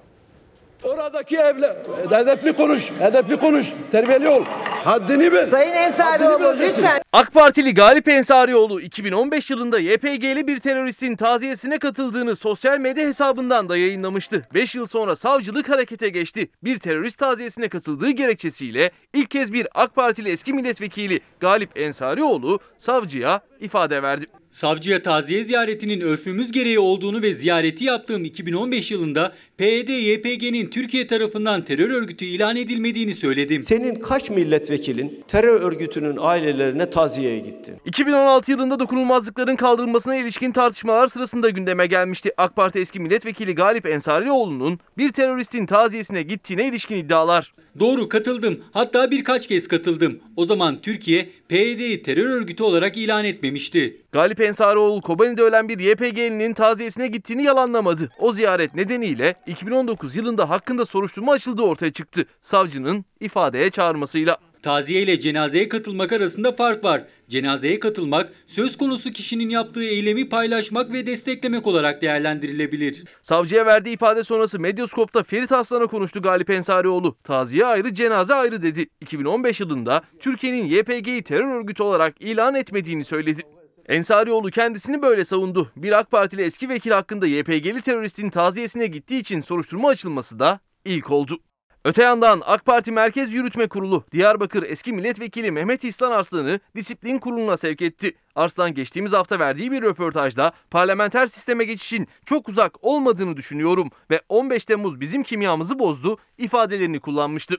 Speaker 41: Oradaki evle edepli konuş, edepli konuş, terbiyeli ol. Haddini bil.
Speaker 42: Sayın Ensarioğlu lütfen.
Speaker 8: AK Partili Galip Ensarioğlu 2015 yılında YPG'li bir teröristin taziyesine katıldığını sosyal medya hesabından da yayınlamıştı. 5 yıl sonra savcılık harekete geçti. Bir terörist taziyesine katıldığı gerekçesiyle ilk kez bir AK Partili eski milletvekili Galip Ensarioğlu savcıya ifade verdi.
Speaker 4: Savcıya taziye ziyaretinin örfümüz gereği olduğunu ve ziyareti yaptığım 2015 yılında PYD-YPG'nin Türkiye tarafından terör örgütü ilan edilmediğini söyledim.
Speaker 41: Senin kaç milletvekilin terör örgütünün ailelerine taziyeye gitti?
Speaker 8: 2016 yılında dokunulmazlıkların kaldırılmasına ilişkin tartışmalar sırasında gündeme gelmişti. AK Parti eski milletvekili Galip Ensarioğlu'nun bir teröristin taziyesine gittiğine ilişkin iddialar.
Speaker 4: Doğru katıldım. Hatta birkaç kez katıldım. O zaman Türkiye PYD'yi terör örgütü olarak ilan etmemişti.
Speaker 8: Galip Ensarioğlu Kobani'de ölen bir YPG'linin taziyesine gittiğini yalanlamadı. O ziyaret nedeniyle 2019 yılında hakkında soruşturma açıldığı ortaya çıktı. Savcının ifadeye çağırmasıyla.
Speaker 4: Taziye ile cenazeye katılmak arasında fark var. Cenazeye katılmak, söz konusu kişinin yaptığı eylemi paylaşmak ve desteklemek olarak değerlendirilebilir.
Speaker 8: Savcıya verdiği ifade sonrası Medyaskop'ta Ferit Aslan'a konuştu Galip Ensarioğlu. Taziye ayrı, cenaze ayrı dedi. 2015 yılında Türkiye'nin YPG'yi terör örgütü olarak ilan etmediğini söyledi. Ensarioğlu kendisini böyle savundu. Bir AK Partili eski vekil hakkında YPG'li teröristin taziyesine gittiği için soruşturma açılması da ilk oldu. Öte yandan AK Parti Merkez Yürütme Kurulu Diyarbakır eski milletvekili Mehmet İhsan Arslan'ı disiplin kuruluna sevk etti. Arslan geçtiğimiz hafta verdiği bir röportajda parlamenter sisteme geçişin çok uzak olmadığını düşünüyorum ve 15 Temmuz bizim kimyamızı bozdu ifadelerini kullanmıştı.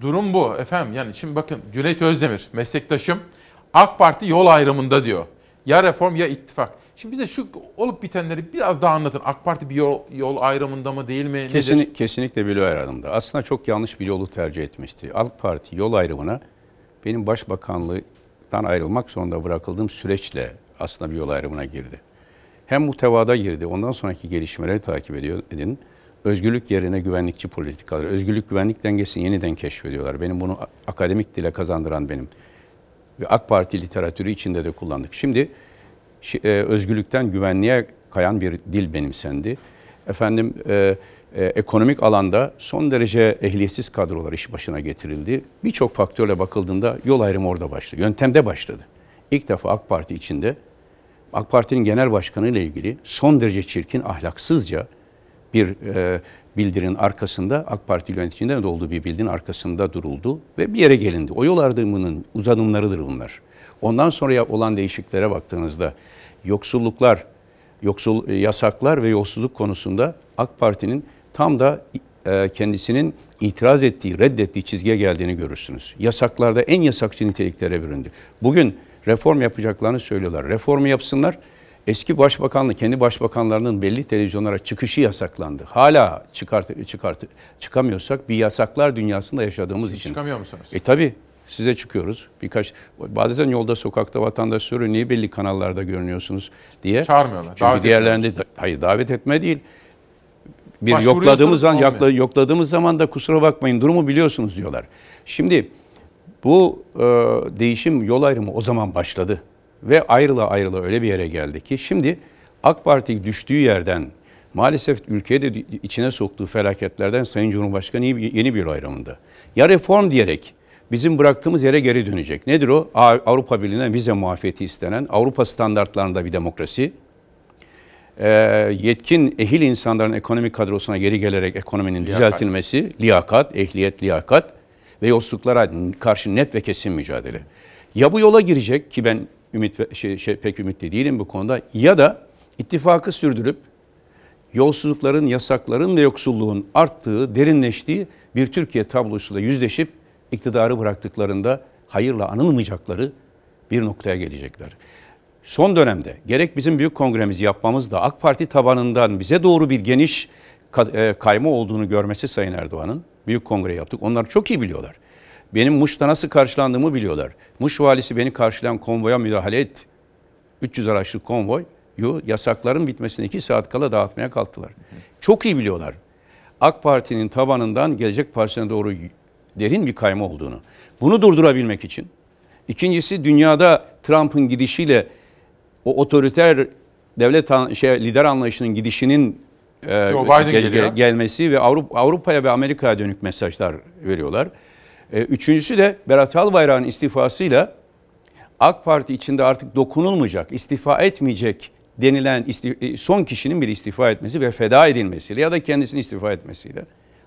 Speaker 1: Durum bu efendim. Yani şimdi bakın Cüneyt Özdemir meslektaşım AK Parti yol ayrımında diyor. Ya reform ya ittifak. Şimdi bize şu olup bitenleri biraz daha anlatın. AK Parti bir yol, yol ayrımında mı değil mi?
Speaker 38: Kesin,
Speaker 1: Nedir?
Speaker 38: kesinlikle bir yol ayrımında. Aslında çok yanlış bir yolu tercih etmişti. AK Parti yol ayrımına benim başbakanlıktan ayrılmak zorunda bırakıldığım süreçle aslında bir yol ayrımına girdi. Hem mutevada girdi, ondan sonraki gelişmeleri takip ediyor edin. Özgürlük yerine güvenlikçi politikalar, özgürlük güvenlik dengesini yeniden keşfediyorlar. Benim bunu akademik dile kazandıran benim. Ve AK Parti literatürü içinde de kullandık. Şimdi şi- özgürlükten güvenliğe kayan bir dil benimsendi. Efendim e, e, ekonomik alanda son derece ehliyetsiz kadrolar iş başına getirildi. Birçok faktörle bakıldığında yol ayrımı orada başladı. Yöntemde başladı. İlk defa AK Parti içinde AK Parti'nin genel başkanı ile ilgili son derece çirkin, ahlaksızca bir e, bildirinin arkasında AK Parti yöneticinde de olduğu bir bildirinin arkasında duruldu ve bir yere gelindi. O yol ayrımının uzanımlarıdır bunlar. Ondan sonra olan değişikliklere baktığınızda yoksulluklar, yoksul e, yasaklar ve yolsuzluk konusunda AK Parti'nin tam da e, kendisinin itiraz ettiği, reddettiği çizgiye geldiğini görürsünüz. Yasaklarda en yasakçı niteliklere büründü. Bugün reform yapacaklarını söylüyorlar. Reformu yapsınlar. Eski başbakanlık, kendi başbakanlarının belli televizyonlara çıkışı yasaklandı. Hala çıkart, çıkart, çıkamıyorsak bir yasaklar dünyasında yaşadığımız için.
Speaker 1: Çıkamıyor musunuz?
Speaker 38: E tabi size çıkıyoruz. Birkaç bazen yolda sokakta vatandaş soruyor niye belli kanallarda görünüyorsunuz diye.
Speaker 1: Çağırmıyorlar,
Speaker 38: Çünkü
Speaker 1: davet
Speaker 38: diğerlerinde hayır davet etme değil. Bir yokladığımız zaman yakla- yokladığımız zaman da kusura bakmayın durumu biliyorsunuz diyorlar. Şimdi bu e, değişim yol ayrımı o zaman başladı ve ayrıla ayrıla öyle bir yere geldi ki şimdi AK Parti düştüğü yerden maalesef ülkeye de içine soktuğu felaketlerden Sayın Cumhurbaşkanı yeni- yeni bir yol ayrımında. Ya reform diyerek bizim bıraktığımız yere geri dönecek. Nedir o? Avrupa Birliği'nden vize muafiyeti istenen, Avrupa standartlarında bir demokrasi, e, yetkin ehil insanların ekonomik kadrosuna geri gelerek ekonominin
Speaker 1: Liyakat.
Speaker 38: düzeltilmesi, liyakat, ehliyet, liyakat ve yolsuzluklara karşı net ve kesin mücadele. Ya bu yola girecek ki ben ümit ve- şey, şey, pek ümitli değilim bu konuda ya da ittifakı sürdürüp yolsuzlukların, yasakların ve yoksulluğun arttığı, derinleştiği bir Türkiye tablosuyla yüzleşip iktidarı bıraktıklarında hayırla anılmayacakları bir noktaya gelecekler. Son dönemde gerek bizim büyük kongremizi yapmamızda AK Parti tabanından bize doğru bir geniş e, kayma olduğunu görmesi Sayın Erdoğan'ın büyük kongre yaptık. Onlar çok iyi biliyorlar. Benim Muş'ta nasıl karşılandığımı biliyorlar. Muş valisi beni karşılayan konvoya müdahale etti. 300 araçlı konvoy yu yasakların bitmesine 2 saat kala dağıtmaya kalktılar. Çok iyi biliyorlar. AK Parti'nin tabanından Gelecek Partisi'ne doğru derin bir kayma olduğunu. Bunu durdurabilmek için İkincisi dünyada Trump'ın gidişiyle o otoriter devlet an- şey lider anlayışının gidişinin e,
Speaker 1: Joe Biden
Speaker 38: gel- gel- gelmesi ve Avrupa Avrupa'ya ve Amerika'ya dönük mesajlar veriyorlar. E, üçüncüsü de Berat Albayrak'ın istifasıyla AK Parti içinde artık dokunulmayacak, istifa etmeyecek denilen isti- e, son kişinin bir istifa etmesi ve feda edilmesiyle ya da kendisini istifa etmesiyle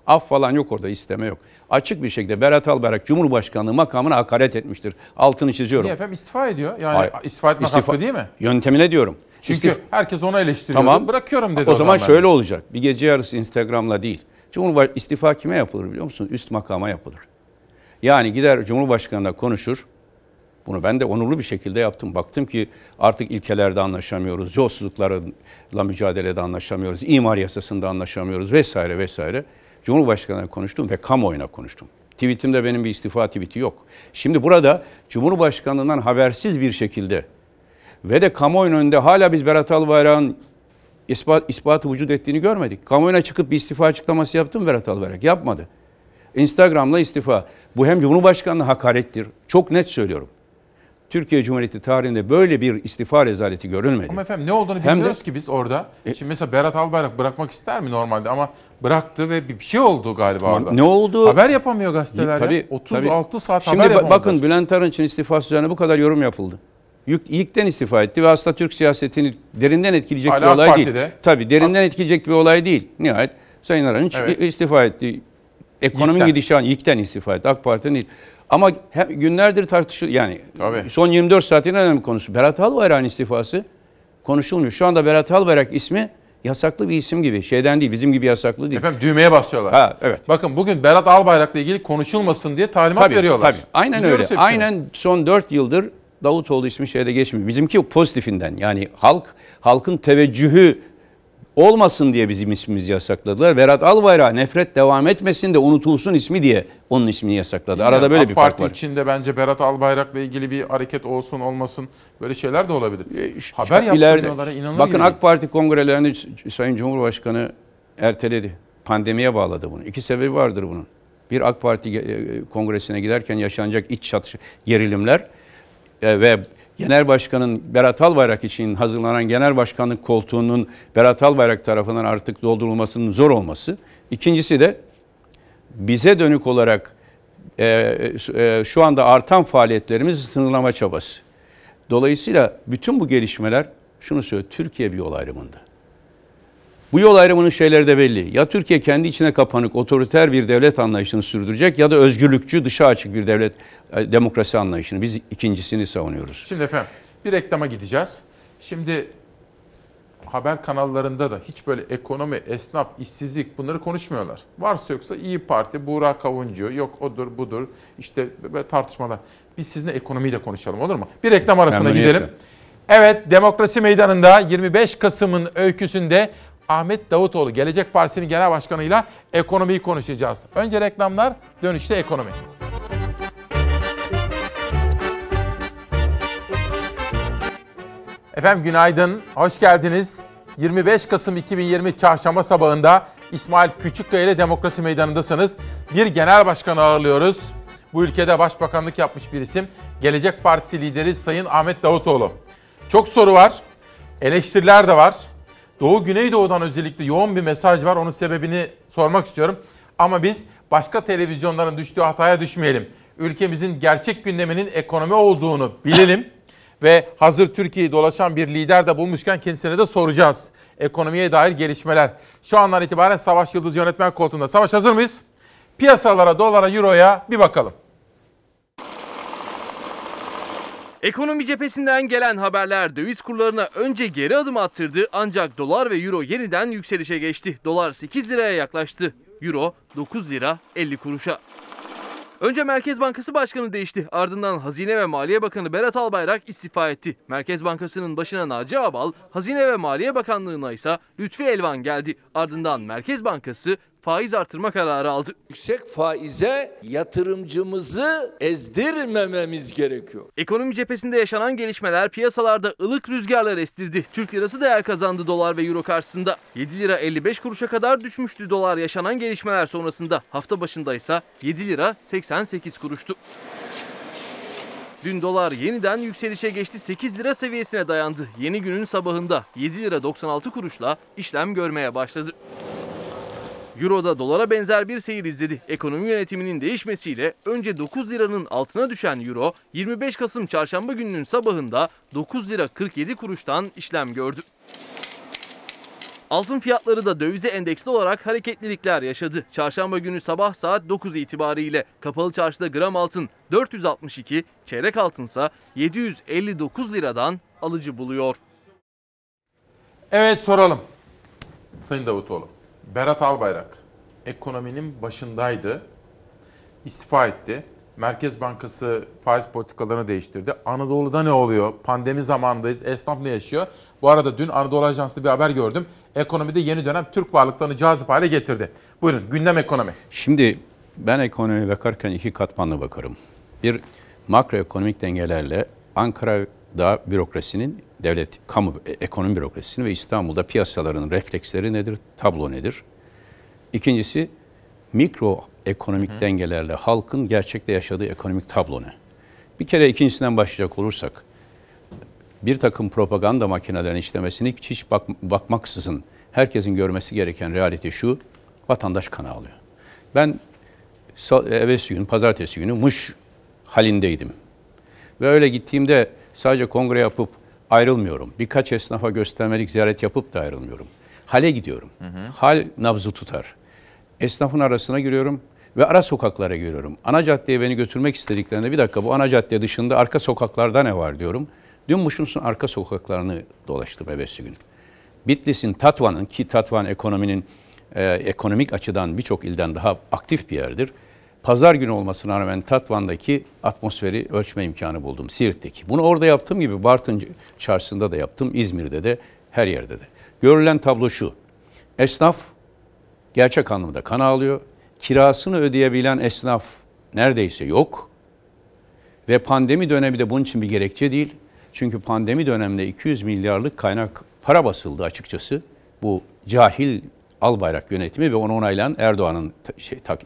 Speaker 38: af falan yok orada isteme yok. Açık bir şekilde Berat Albayrak Cumhurbaşkanlığı makamına hakaret etmiştir. Altını çiziyorum.
Speaker 1: Niye efendim istifa ediyor? Yani
Speaker 38: Hayır.
Speaker 1: istifa etmek
Speaker 38: İstifa-
Speaker 1: hakkı değil mi?
Speaker 38: Yöntemine diyorum.
Speaker 1: Çünkü
Speaker 38: İstif-
Speaker 1: herkes onu eleştiriyordu.
Speaker 38: Tamam.
Speaker 1: Bırakıyorum dedi
Speaker 38: o, zaman
Speaker 1: ben.
Speaker 38: şöyle olacak. Bir gece yarısı Instagram'la değil. Cumhurbaş istifa kime yapılır biliyor musun? Üst makama yapılır. Yani gider Cumhurbaşkanı'na konuşur. Bunu ben de onurlu bir şekilde yaptım. Baktım ki artık ilkelerde anlaşamıyoruz. Yolsuzluklarla mücadelede anlaşamıyoruz. imar yasasında anlaşamıyoruz vesaire vesaire. Cumhurbaşkanı'na konuştum ve kamuoyuna konuştum. Tweetimde benim bir istifa tweeti yok. Şimdi burada Cumhurbaşkanlığından habersiz bir şekilde ve de kamuoyunun önünde hala biz Berat Albayrak'ın ispat, ispatı vücut ettiğini görmedik. Kamuoyuna çıkıp bir istifa açıklaması yaptı mı Berat Albayrak? Yapmadı. Instagram'la istifa. Bu hem Cumhurbaşkanı'na hakarettir. Çok net söylüyorum. Türkiye Cumhuriyeti tarihinde böyle bir istifa rezaleti görülmedi.
Speaker 1: Ama efendim ne olduğunu
Speaker 38: Hem de-
Speaker 1: bilmiyoruz ki biz orada. Şimdi mesela Berat Albayrak bırakmak ister mi normalde ama bıraktı ve bir şey oldu galiba orada.
Speaker 38: ne oldu?
Speaker 1: Haber yapamıyor gazeteler
Speaker 38: Tabii,
Speaker 1: ya. 36
Speaker 38: tabii.
Speaker 1: saat
Speaker 38: Şimdi
Speaker 1: haber yapamadılar.
Speaker 38: bakın Bülent Arınç'ın istifası üzerine bu kadar yorum yapıldı. İlkten istifa etti ve aslında Türk siyasetini derinden etkileyecek
Speaker 1: Hala
Speaker 38: bir olay
Speaker 1: Parti'de.
Speaker 38: değil. Tabii derinden etkileyecek bir olay değil. Nihayet Sayın Arınç
Speaker 1: Evet.
Speaker 38: istifa etti. Ekonomi gidişatı ilkten istifa etti. AK Parti'den değil. Ama he- günlerdir tartışılıyor. Yani
Speaker 1: Tabii.
Speaker 38: son 24 saatin en önemli konusu. Berat Albayrak'ın istifası konuşulmuyor. Şu anda Berat Albayrak ismi yasaklı bir isim gibi. Şeyden değil, bizim gibi yasaklı değil.
Speaker 1: Efendim düğmeye basıyorlar.
Speaker 38: Ha, evet.
Speaker 1: Bakın bugün Berat Albayrak'la ilgili konuşulmasın diye talimat
Speaker 38: Tabii,
Speaker 1: veriyorlar.
Speaker 38: Tabii. Aynen
Speaker 1: Biliyoruz
Speaker 38: öyle.
Speaker 1: hepsini.
Speaker 38: Aynen son 4 yıldır Davutoğlu ismi şeyde geçmiyor. Bizimki pozitifinden yani halk halkın teveccühü olmasın diye bizim ismimizi yasakladılar. Berat Albayrak nefret devam etmesin de unutulsun ismi diye onun ismini yasakladı. Arada
Speaker 1: Yani
Speaker 38: böyle
Speaker 1: AK
Speaker 38: bir fark
Speaker 1: Parti
Speaker 38: var.
Speaker 1: içinde bence Berat Albayrak'la ilgili bir hareket olsun olmasın böyle şeyler de olabilir. Haber
Speaker 38: Şu ileride-
Speaker 1: yaptırmıyorlar inanılır
Speaker 38: Bakın
Speaker 1: gibi
Speaker 38: AK Parti kongrelerinde Sayın Cumhurbaşkanı erteledi. Pandemiye bağladı bunu. İki sebebi vardır bunun. Bir AK Parti e, kongresine giderken yaşanacak iç çatış gerilimler e, ve Genel Başkan'ın Berat Albayrak için hazırlanan Genel Başkanlık koltuğunun Berat Albayrak tarafından artık doldurulmasının zor olması. İkincisi de bize dönük olarak e, e, şu anda artan faaliyetlerimiz sınırlama çabası. Dolayısıyla bütün bu gelişmeler şunu söylüyor, Türkiye bir yol ayrımında. Bu yol ayrımının şeyleri de belli. Ya Türkiye kendi içine kapanık, otoriter bir devlet anlayışını sürdürecek ya da özgürlükçü, dışa açık bir devlet, e, demokrasi anlayışını. Biz ikincisini savunuyoruz.
Speaker 1: Şimdi efendim bir reklama gideceğiz. Şimdi haber kanallarında da hiç böyle ekonomi, esnaf, işsizlik bunları konuşmuyorlar. Varsa yoksa İyi Parti, Buğra Kavuncu, yok odur budur işte böyle tartışmalar. Biz sizinle ekonomiyi de konuşalım olur mu? Bir reklam arasına gidelim. Evet Demokrasi Meydanı'nda 25 Kasım'ın öyküsünde Ahmet Davutoğlu Gelecek Partisi'nin genel başkanıyla ekonomiyi konuşacağız. Önce reklamlar, dönüşte ekonomi. Efendim günaydın, hoş geldiniz. 25 Kasım 2020 Çarşamba sabahında İsmail Küçükkaya ile Demokrasi Meydanı'ndasınız. Bir genel başkanı ağırlıyoruz. Bu ülkede başbakanlık yapmış bir isim. Gelecek Partisi lideri Sayın Ahmet Davutoğlu. Çok soru var, eleştiriler de var. Doğu Güneydoğu'dan özellikle yoğun bir mesaj var. Onun sebebini sormak istiyorum. Ama biz başka televizyonların düştüğü hataya düşmeyelim. Ülkemizin gerçek gündeminin ekonomi olduğunu bilelim. Ve hazır Türkiye'yi dolaşan bir lider de bulmuşken kendisine de soracağız. Ekonomiye dair gelişmeler. Şu andan itibaren Savaş Yıldız yönetmen koltuğunda. Savaş hazır mıyız? Piyasalara, dolara, euroya bir bakalım.
Speaker 8: Ekonomi cephesinden gelen haberler döviz kurlarına önce geri adım attırdı ancak dolar ve euro yeniden yükselişe geçti. Dolar 8 liraya yaklaştı. Euro 9 lira 50 kuruşa. Önce Merkez Bankası Başkanı değişti. Ardından Hazine ve Maliye Bakanı Berat Albayrak istifa etti. Merkez Bankası'nın başına Naci Abal, Hazine ve Maliye Bakanlığı'na ise Lütfi Elvan geldi. Ardından Merkez Bankası faiz artırma kararı aldı.
Speaker 43: Yüksek faize yatırımcımızı ezdirmememiz gerekiyor.
Speaker 8: Ekonomi cephesinde yaşanan gelişmeler piyasalarda ılık rüzgarlar estirdi. Türk lirası değer kazandı dolar ve euro karşısında. 7 lira 55 kuruşa kadar düşmüştü dolar yaşanan gelişmeler sonrasında. Hafta başında ise 7 lira 88 kuruştu. Dün dolar yeniden yükselişe geçti 8 lira seviyesine dayandı. Yeni günün sabahında 7 lira 96 kuruşla işlem görmeye başladı. Euro'da dolara benzer bir seyir izledi. Ekonomi yönetiminin değişmesiyle önce 9 liranın altına düşen Euro 25 Kasım çarşamba gününün sabahında 9 lira 47 kuruştan işlem gördü. Altın fiyatları da dövize endeksli olarak hareketlilikler yaşadı. Çarşamba günü sabah saat 9 itibariyle kapalı çarşıda gram altın 462, çeyrek altınsa 759 liradan alıcı buluyor.
Speaker 1: Evet soralım. Sayın Davutoğlu. Berat Albayrak ekonominin başındaydı. İstifa etti. Merkez Bankası faiz politikalarını değiştirdi. Anadolu'da ne oluyor? Pandemi zamanındayız. Esnaf ne yaşıyor? Bu arada dün Anadolu Ajansı'nda bir haber gördüm. Ekonomide yeni dönem Türk varlıklarını cazip hale getirdi. Buyurun gündem ekonomi.
Speaker 38: Şimdi ben ekonomiye bakarken iki katmanlı bakarım. Bir makroekonomik dengelerle Ankara'da bürokrasinin, devlet, kamu, e, ekonomi bürokrasisinin ve İstanbul'da piyasaların refleksleri nedir, tablo nedir? İkincisi mikro ekonomik dengelerle halkın gerçekte yaşadığı ekonomik tablo ne? Bir kere ikincisinden başlayacak olursak, bir takım propaganda makinelerinin işlemesini hiç, hiç bak, bakmaksızın herkesin görmesi gereken realite şu, vatandaş kan ağlıyor. Ben evvelsi gün, pazartesi günü Muş halindeydim. Ve öyle gittiğimde sadece kongre yapıp ayrılmıyorum. Birkaç esnafa göstermelik ziyaret yapıp da ayrılmıyorum. Hale gidiyorum. Hı hı. Hal nabzı tutar. Esnafın arasına giriyorum ve ara sokaklara giriyorum. Ana caddeye beni götürmek istediklerinde bir dakika bu ana cadde dışında arka sokaklarda ne var diyorum. Dün Muş'un arka sokaklarını dolaştım evvelsi gün. Bitlis'in, Tatvan'ın ki Tatvan ekonominin e, ekonomik açıdan birçok ilden daha aktif bir yerdir. Pazar günü olmasına rağmen Tatvan'daki atmosferi ölçme imkanı buldum Siirt'teki. Bunu orada yaptığım gibi Bartın çarşısında da yaptım, İzmir'de de her yerde de. Görülen tablo şu. Esnaf gerçek anlamda kan ağlıyor. Kirasını ödeyebilen esnaf neredeyse yok. Ve pandemi dönemi de bunun için bir gerekçe değil. Çünkü pandemi döneminde 200 milyarlık kaynak para basıldı açıkçası. Bu cahil Albayrak yönetimi ve onu onaylayan Erdoğan'ın şey, ta,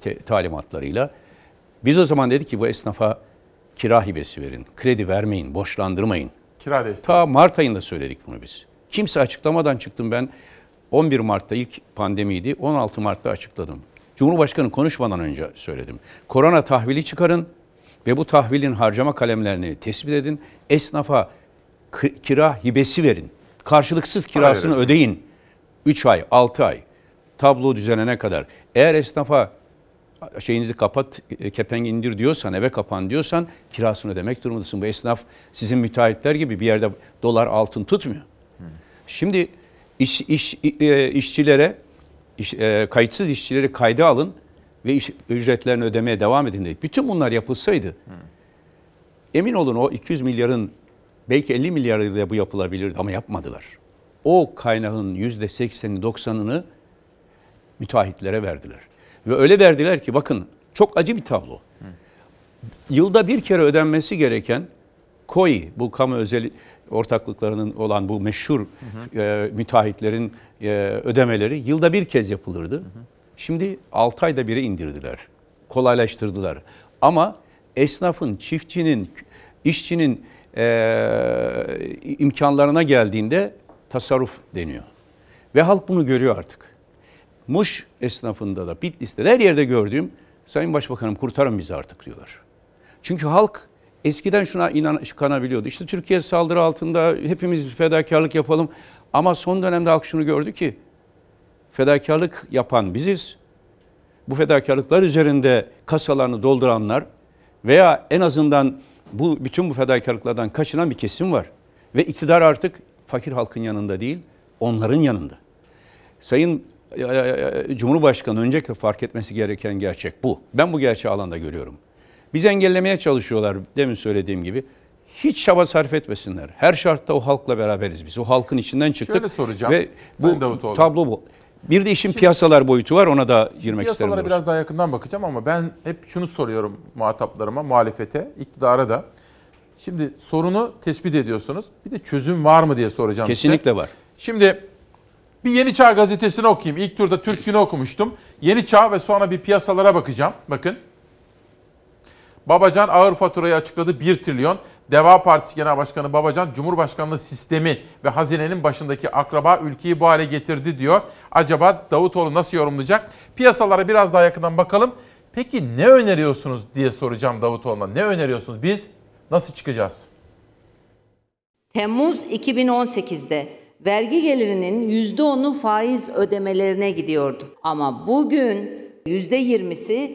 Speaker 38: te, talimatlarıyla. Biz o zaman dedik ki bu esnafa kira hibesi verin, kredi vermeyin, borçlandırmayın.
Speaker 1: Kira desteği.
Speaker 38: Ta Mart ayında söyledik bunu biz. Kimse açıklamadan çıktım ben. 11 Mart'ta ilk pandemiydi, 16 Mart'ta açıkladım. Cumhurbaşkanı konuşmadan önce söyledim. Korona tahvili çıkarın ve bu tahvilin harcama kalemlerini tespit edin. Esnafa kira hibesi verin. Karşılıksız kirasını ödeyin. 3 ay, 6 ay tablo düzenene kadar. Eğer esnafa şeyinizi kapat, kepengi indir diyorsan, eve kapan diyorsan kirasını ödemek durumundasın. Bu esnaf sizin müteahhitler gibi bir yerde dolar altın tutmuyor. Şimdi iş, iş, e, işçilere, iş, e, kayıtsız işçileri kayda alın ve iş, ücretlerini ödemeye devam edin dedik. Bütün bunlar yapılsaydı emin olun o 200 milyarın belki 50 milyarıyla bu yapılabilirdi ama yapmadılar o kaynağın yüzde sekseni doksanını müteahhitlere verdiler. Ve öyle verdiler ki bakın çok acı bir tablo. Yılda bir kere ödenmesi gereken KOİ, bu kamu özel ortaklıklarının olan bu meşhur hı hı. E, müteahhitlerin e, ödemeleri yılda bir kez yapılırdı. Hı hı. Şimdi 6 ayda biri indirdiler. Kolaylaştırdılar. Ama esnafın, çiftçinin, işçinin e, imkanlarına geldiğinde tasarruf deniyor. Ve halk bunu görüyor artık. Muş esnafında da Bitlis'te de her yerde gördüğüm Sayın Başbakanım kurtarın bizi artık diyorlar. Çünkü halk eskiden şuna inan kanabiliyordu. İşte Türkiye saldırı altında hepimiz fedakarlık yapalım. Ama son dönemde halk şunu gördü ki fedakarlık yapan biziz. Bu fedakarlıklar üzerinde kasalarını dolduranlar veya en azından bu bütün bu fedakarlıklardan kaçınan bir kesim var. Ve iktidar artık fakir halkın yanında değil, onların yanında. Sayın e, e, e, Cumhurbaşkanı öncelikle fark etmesi gereken gerçek bu. Ben bu gerçeği alanda görüyorum. Bizi engellemeye çalışıyorlar demin söylediğim gibi. Hiç çaba sarf etmesinler. Her şartta o halkla beraberiz biz. O halkın içinden çıktık.
Speaker 1: Şöyle soracağım.
Speaker 38: Ve bu tablo bu. Bir de işin Şimdi, piyasalar boyutu var ona da girmek isterim.
Speaker 1: Piyasalara biraz daha yakından bakacağım ama ben hep şunu soruyorum muhataplarıma, muhalefete, iktidara da. Şimdi sorunu tespit ediyorsunuz. Bir de çözüm var mı diye soracağım
Speaker 38: Kesinlikle
Speaker 1: size.
Speaker 38: var.
Speaker 1: Şimdi bir Yeni Çağ gazetesini okuyayım. İlk turda Türk Günü okumuştum. Yeni Çağ ve sonra bir piyasalara bakacağım. Bakın. Babacan ağır faturayı açıkladı 1 trilyon. Deva Partisi Genel Başkanı Babacan, Cumhurbaşkanlığı sistemi ve hazinenin başındaki akraba ülkeyi bu hale getirdi diyor. Acaba Davutoğlu nasıl yorumlayacak? Piyasalara biraz daha yakından bakalım. Peki ne öneriyorsunuz diye soracağım Davutoğlu'na. Ne öneriyorsunuz? Biz nasıl çıkacağız?
Speaker 44: Temmuz 2018'de vergi gelirinin %10'u faiz ödemelerine gidiyordu. Ama bugün %20'si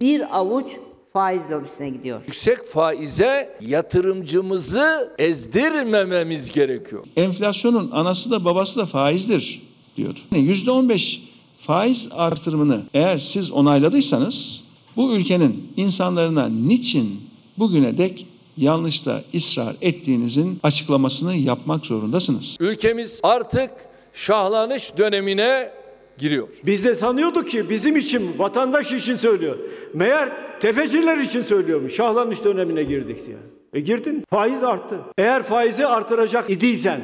Speaker 44: bir avuç faiz lobisine gidiyor.
Speaker 43: Yüksek faize yatırımcımızı ezdirmememiz gerekiyor.
Speaker 39: Enflasyonun anası da babası da faizdir diyor. %15 faiz artırımını eğer siz onayladıysanız bu ülkenin insanlarına niçin bugüne dek yanlışta ısrar ettiğinizin açıklamasını yapmak zorundasınız.
Speaker 43: Ülkemiz artık şahlanış dönemine giriyor.
Speaker 29: Biz de sanıyorduk ki bizim için, vatandaş için söylüyor. Meğer tefeciler için söylüyormuş. Şahlanış dönemine girdik diye. E girdin. Faiz arttı. Eğer faizi artıracak idiysen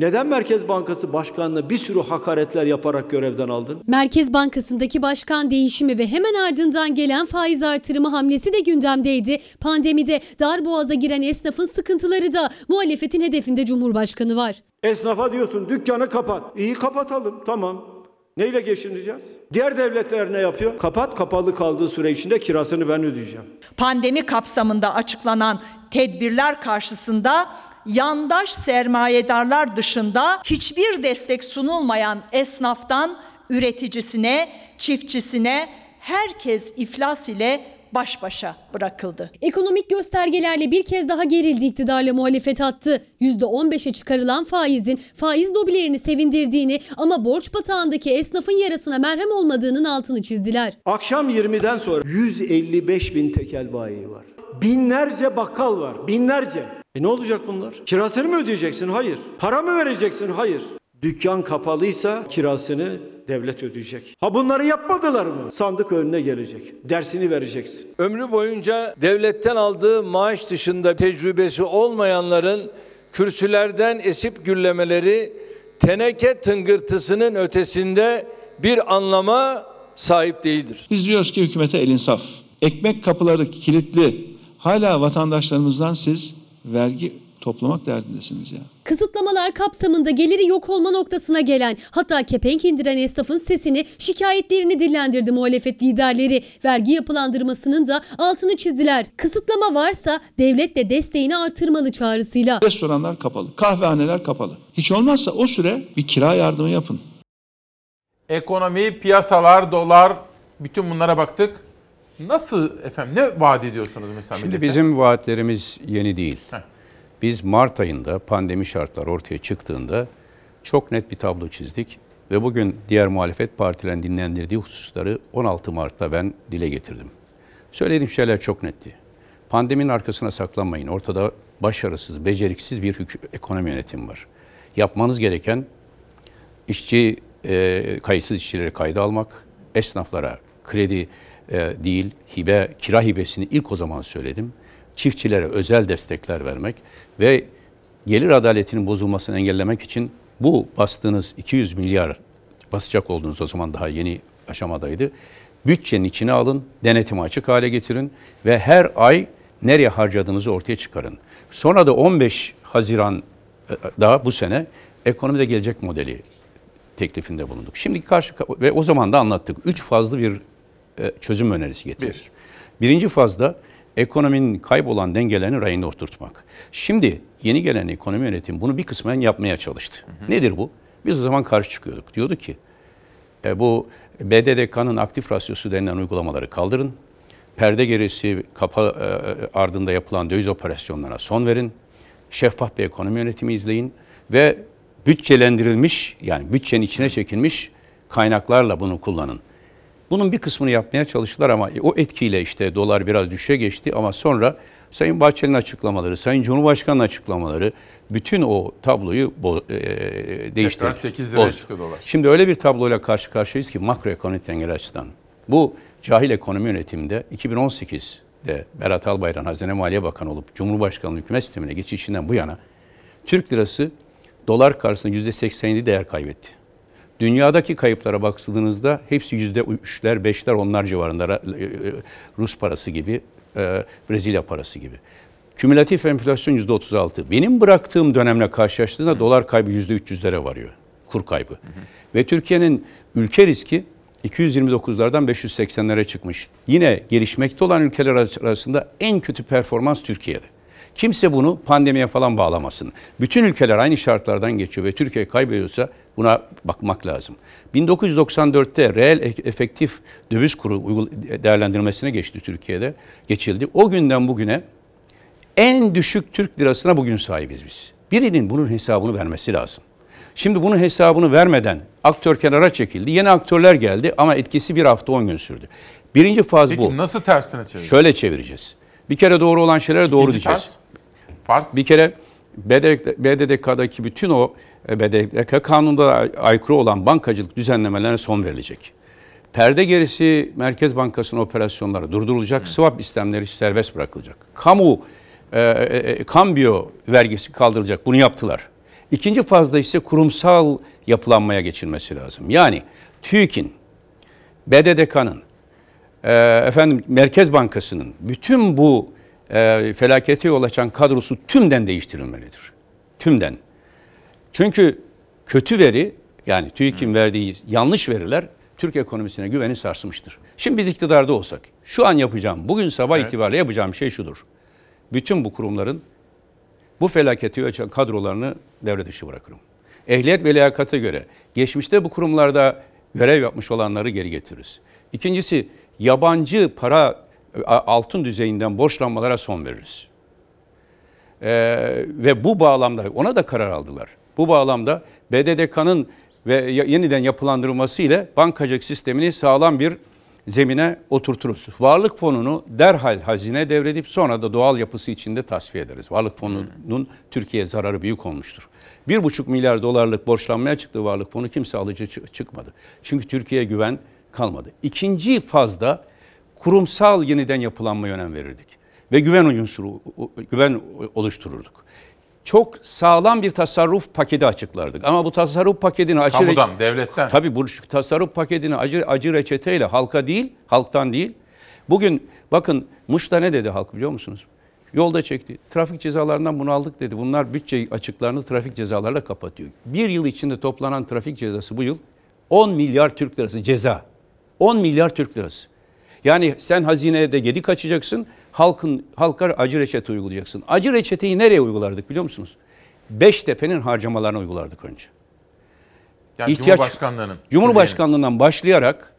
Speaker 29: neden Merkez Bankası Başkanı'nı bir sürü hakaretler yaparak görevden aldın?
Speaker 45: Merkez Bankası'ndaki başkan değişimi ve hemen ardından gelen faiz artırımı hamlesi de gündemdeydi. Pandemide dar boğaza giren esnafın sıkıntıları da muhalefetin hedefinde Cumhurbaşkanı var.
Speaker 29: Esnafa diyorsun dükkanı kapat. İyi kapatalım tamam. Neyle geçineceğiz? Diğer devletler ne yapıyor? Kapat kapalı kaldığı süre içinde kirasını ben ödeyeceğim.
Speaker 46: Pandemi kapsamında açıklanan tedbirler karşısında yandaş sermayedarlar dışında hiçbir destek sunulmayan esnaftan üreticisine, çiftçisine herkes iflas ile baş başa bırakıldı.
Speaker 45: Ekonomik göstergelerle bir kez daha gerildi iktidarla muhalefet attı. %15'e çıkarılan faizin faiz lobilerini sevindirdiğini ama borç batağındaki esnafın yarasına merhem olmadığının altını çizdiler.
Speaker 29: Akşam 20'den sonra 155 bin tekel bayi var. Binlerce bakkal var. Binlerce. E ne olacak bunlar? Kirasını mı ödeyeceksin? Hayır. Para mı vereceksin? Hayır. Dükkan kapalıysa kirasını devlet ödeyecek. Ha bunları yapmadılar mı? Sandık önüne gelecek. Dersini vereceksin.
Speaker 43: Ömrü boyunca devletten aldığı maaş dışında tecrübesi olmayanların kürsülerden esip gürlemeleri teneke tıngırtısının ötesinde bir anlama sahip değildir.
Speaker 39: Biz diyoruz ki hükümete el insaf. Ekmek kapıları kilitli. Hala vatandaşlarımızdan siz vergi toplamak derdindesiniz ya.
Speaker 45: Kısıtlamalar kapsamında geliri yok olma noktasına gelen hatta kepenk indiren esnafın sesini şikayetlerini dillendirdi muhalefet liderleri. Vergi yapılandırmasının da altını çizdiler. Kısıtlama varsa devlet de desteğini artırmalı çağrısıyla.
Speaker 39: Restoranlar kapalı, kahvehaneler kapalı. Hiç olmazsa o süre bir kira yardımı yapın.
Speaker 1: Ekonomi, piyasalar, dolar bütün bunlara baktık. Nasıl efendim ne vaat ediyorsunuz mesela?
Speaker 38: Şimdi
Speaker 1: millete?
Speaker 38: bizim vaatlerimiz yeni değil.
Speaker 1: Heh.
Speaker 38: Biz Mart ayında pandemi şartları ortaya çıktığında çok net bir tablo çizdik ve bugün diğer muhalefet partilerin dinlendirdiği hususları 16 Mart'ta ben dile getirdim. Söylediğim şeyler çok netti. Pandeminin arkasına saklanmayın. Ortada başarısız, beceriksiz bir ekonomi yönetimi var. Yapmanız gereken işçi e, kayıtsız işçileri kayda almak, esnaflara kredi e, değil, hibe, kira hibesini ilk o zaman söyledim. Çiftçilere özel destekler vermek ve gelir adaletinin bozulmasını engellemek için bu bastığınız 200 milyar basacak olduğunuz o zaman daha yeni aşamadaydı. Bütçenin içine alın, denetimi açık hale getirin ve her ay nereye harcadığınızı ortaya çıkarın. Sonra da 15 Haziran e, daha bu sene ekonomide gelecek modeli teklifinde bulunduk. Şimdi karşı ve o zaman da anlattık. Üç fazlı bir e, çözüm önerisi getirdik. Birinci fazda ekonominin kaybolan dengelerini rayına oturtmak. Şimdi yeni gelen ekonomi yönetimi bunu bir kısmen yapmaya çalıştı. Nedir bu? Biz o zaman karşı çıkıyorduk. Diyordu ki e, bu BDDK'nın aktif rasyosu denilen uygulamaları kaldırın. Perde gerisi kapa e, ardında yapılan döviz operasyonlarına son verin. Şeffaf bir ekonomi yönetimi izleyin ve bütçelendirilmiş yani bütçenin içine çekilmiş kaynaklarla bunu kullanın. Bunun bir kısmını yapmaya çalıştılar ama o etkiyle işte dolar biraz düşe geçti ama sonra Sayın Bahçeli'nin açıklamaları, Sayın Cumhurbaşkanı'nın açıklamaları bütün o tabloyu bo- e, değiştirdi.
Speaker 1: Tekrar 8 liraya çıktı dolar.
Speaker 38: Şimdi öyle bir tabloyla karşı karşıyayız ki makroekonomik dengeler açısından. Bu cahil ekonomi yönetiminde 2018'de Berat Albayrak Hazine Maliye Bakanı olup Cumhurbaşkanlığı hükümet sistemine geçişinden bu yana Türk lirası dolar karşısında %87 değer kaybetti. Dünyadaki kayıplara bakıldığınızda hepsi yüzde üçler, beşler, onlar civarında e, Rus parası gibi e, Brezilya parası gibi. Kümülatif enflasyon %36. Benim bıraktığım dönemle karşılaştığında dolar kaybı %300'lere varıyor. Kur kaybı. Ve Türkiye'nin ülke riski 229'lardan 580'lere çıkmış. Yine gelişmekte olan ülkeler arasında en kötü performans Türkiye'de. Kimse bunu pandemiye falan bağlamasın. Bütün ülkeler aynı şartlardan geçiyor ve Türkiye kaybediyorsa buna bakmak lazım. 1994'te reel e- efektif döviz kuru değerlendirmesine geçti Türkiye'de. Geçildi. O günden bugüne en düşük Türk lirasına bugün sahibiz biz. Birinin bunun hesabını vermesi lazım. Şimdi bunun hesabını vermeden aktör kenara çekildi. Yeni aktörler geldi ama etkisi bir hafta 10 gün sürdü. Birinci faz
Speaker 1: Peki
Speaker 38: bu.
Speaker 1: nasıl tersine çevireceğiz?
Speaker 38: Şöyle çevireceğiz. Bir kere doğru olan şeylere doğru
Speaker 1: İkinci
Speaker 38: diyeceğiz.
Speaker 1: Fars.
Speaker 38: Bir kere BDDK'daki bütün o e, BDDK kanunda aykırı olan bankacılık düzenlemelerine son verilecek. Perde gerisi Merkez Bankası'nın operasyonları durdurulacak, swap işlemleri serbest bırakılacak. Kamu e, e, kambiyo vergisi kaldırılacak. Bunu yaptılar. İkinci fazda ise kurumsal yapılanmaya geçilmesi lazım. Yani TÜİK'in, BDDK'nın, e, efendim Merkez Bankası'nın bütün bu e, felakete yol açan kadrosu tümden değiştirilmelidir. Tümden. Çünkü kötü veri yani TÜİK'in verdiği yanlış veriler Türk ekonomisine güveni sarsmıştır. Şimdi biz iktidarda olsak şu an yapacağım, bugün sabah
Speaker 1: Evet.
Speaker 38: itibariyle yapacağım şey şudur. Bütün bu kurumların bu felaketi açan kadrolarını devre dışı bırakırım. Ehliyet ve liyakata göre geçmişte bu kurumlarda görev yapmış olanları geri getiririz. İkincisi yabancı para altın düzeyinden borçlanmalara son veririz. Ee, ve bu bağlamda ona da karar aldılar. Bu bağlamda BDDK'nın ve yeniden yapılandırılması ile bankacılık sistemini sağlam bir zemine oturturuz. Varlık fonunu derhal hazine devredip sonra da doğal yapısı içinde tasfiye ederiz. Varlık fonunun Türkiye'ye zararı büyük olmuştur. 1,5 milyar dolarlık borçlanmaya çıktığı varlık fonu kimse alıcı çı- çıkmadı. Çünkü Türkiye'ye güven kalmadı. İkinci fazda kurumsal yeniden yapılanmaya önem verirdik. Ve güven unsuru, güven oluştururduk. Çok sağlam bir tasarruf paketi açıklardık. Ama bu tasarruf paketini acı
Speaker 1: Kamudan, devletten.
Speaker 38: Tabii bu tasarruf paketini acı acı reçeteyle halka değil, halktan değil. Bugün bakın Muş'ta ne dedi halk biliyor musunuz? Yolda çekti. Trafik cezalarından bunu aldık dedi. Bunlar bütçe açıklarını trafik cezalarla kapatıyor. Bir yıl içinde toplanan trafik cezası bu yıl 10 milyar Türk lirası ceza. 10 milyar Türk lirası. Yani sen hazineye de gedik açacaksın, halkın halka acı reçete uygulayacaksın. Acı reçeteyi nereye uygulardık biliyor musunuz? Beştepe'nin harcamalarına uygulardık önce.
Speaker 1: Yani
Speaker 38: İhtiyaç-
Speaker 1: Cumhurbaşkanlığının.
Speaker 38: Cumhurbaşkanlığından başlayarak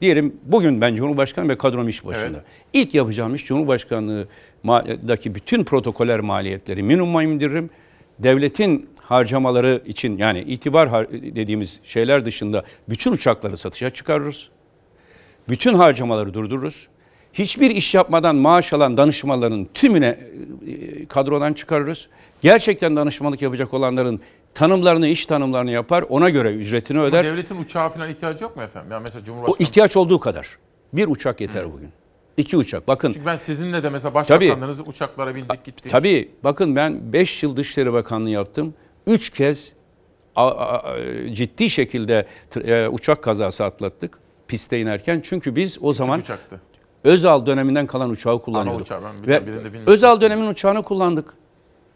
Speaker 38: diyelim bugün ben Cumhurbaşkanı ve kadrom iş başında.
Speaker 1: Evet.
Speaker 38: İlk yapacağım iş Cumhurbaşkanlığındaki bütün protokoller maliyetleri minimuma indiririm. Devletin harcamaları için yani itibar dediğimiz şeyler dışında bütün uçakları satışa çıkarırız. Bütün harcamaları durdururuz. Hiçbir iş yapmadan maaş alan danışmanların tümüne e, kadrodan çıkarırız. Gerçekten danışmanlık yapacak olanların tanımlarını, iş tanımlarını yapar. Ona göre ücretini
Speaker 1: Ama
Speaker 38: öder.
Speaker 1: devletin uçağa falan ihtiyacı yok mu efendim? Yani mesela
Speaker 38: O
Speaker 1: Cumhurbaşkanı.
Speaker 38: ihtiyaç olduğu kadar. Bir uçak yeter bugün. İki uçak. Bakın
Speaker 1: Çünkü ben sizinle de mesela
Speaker 38: Tabii.
Speaker 1: başbakanlarınızı uçaklara bindik gittik.
Speaker 38: tabii bakın ben 5 yıl Dışişleri Bakanlığı yaptım. 3 kez ciddi şekilde e, uçak kazası atlattık piste inerken. Çünkü biz o zaman
Speaker 1: uçaktı.
Speaker 38: Özal döneminden kalan uçağı kullanıyorduk.
Speaker 1: uçağı, ben
Speaker 38: Ve
Speaker 1: binmiştim.
Speaker 38: Özal dönemin uçağını kullandık.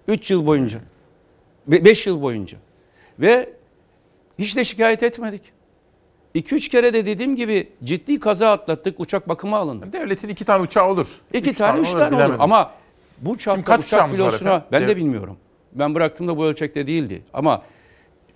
Speaker 38: 3 yıl boyunca. 5 yıl boyunca. Ve hiç de şikayet etmedik. 2-3 kere de dediğim gibi ciddi kaza atlattık. Uçak bakıma alındı.
Speaker 1: Devletin iki tane uçağı olur.
Speaker 38: İki
Speaker 1: Üç
Speaker 38: tane, üç tane olur.
Speaker 1: bilemedim.
Speaker 38: Ama bu çapta uçak filosuna ben de bilmiyorum. Ben bıraktığımda bu ölçekte değildi. Ama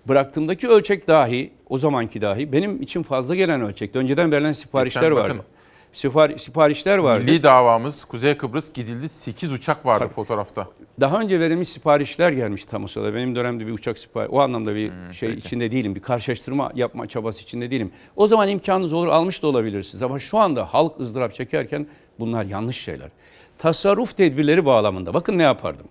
Speaker 38: bıraktığımdaki ölçek dahi, o zamanki dahi benim için fazla gelen ölçekti. Önceden verilen siparişler
Speaker 1: Geçen
Speaker 38: vardı.
Speaker 1: bakın.
Speaker 38: Sipar, siparişler vardı.
Speaker 1: Milli davamız Kuzey Kıbrıs gidildi 8 uçak vardı fotoğrafta.
Speaker 38: Daha önce verilmiş siparişler gelmiş Tamusa'da. Benim dönemde bir uçak sipariş, o anlamda bir şey içinde değilim. Bir karşılaştırma yapma çabası içinde değilim. O zaman imkanınız olur, almış da olabilirsiniz. Ama şu anda halk ızdırap çekerken bunlar yanlış şeyler. Tasarruf tedbirleri bağlamında bakın ne yapardım.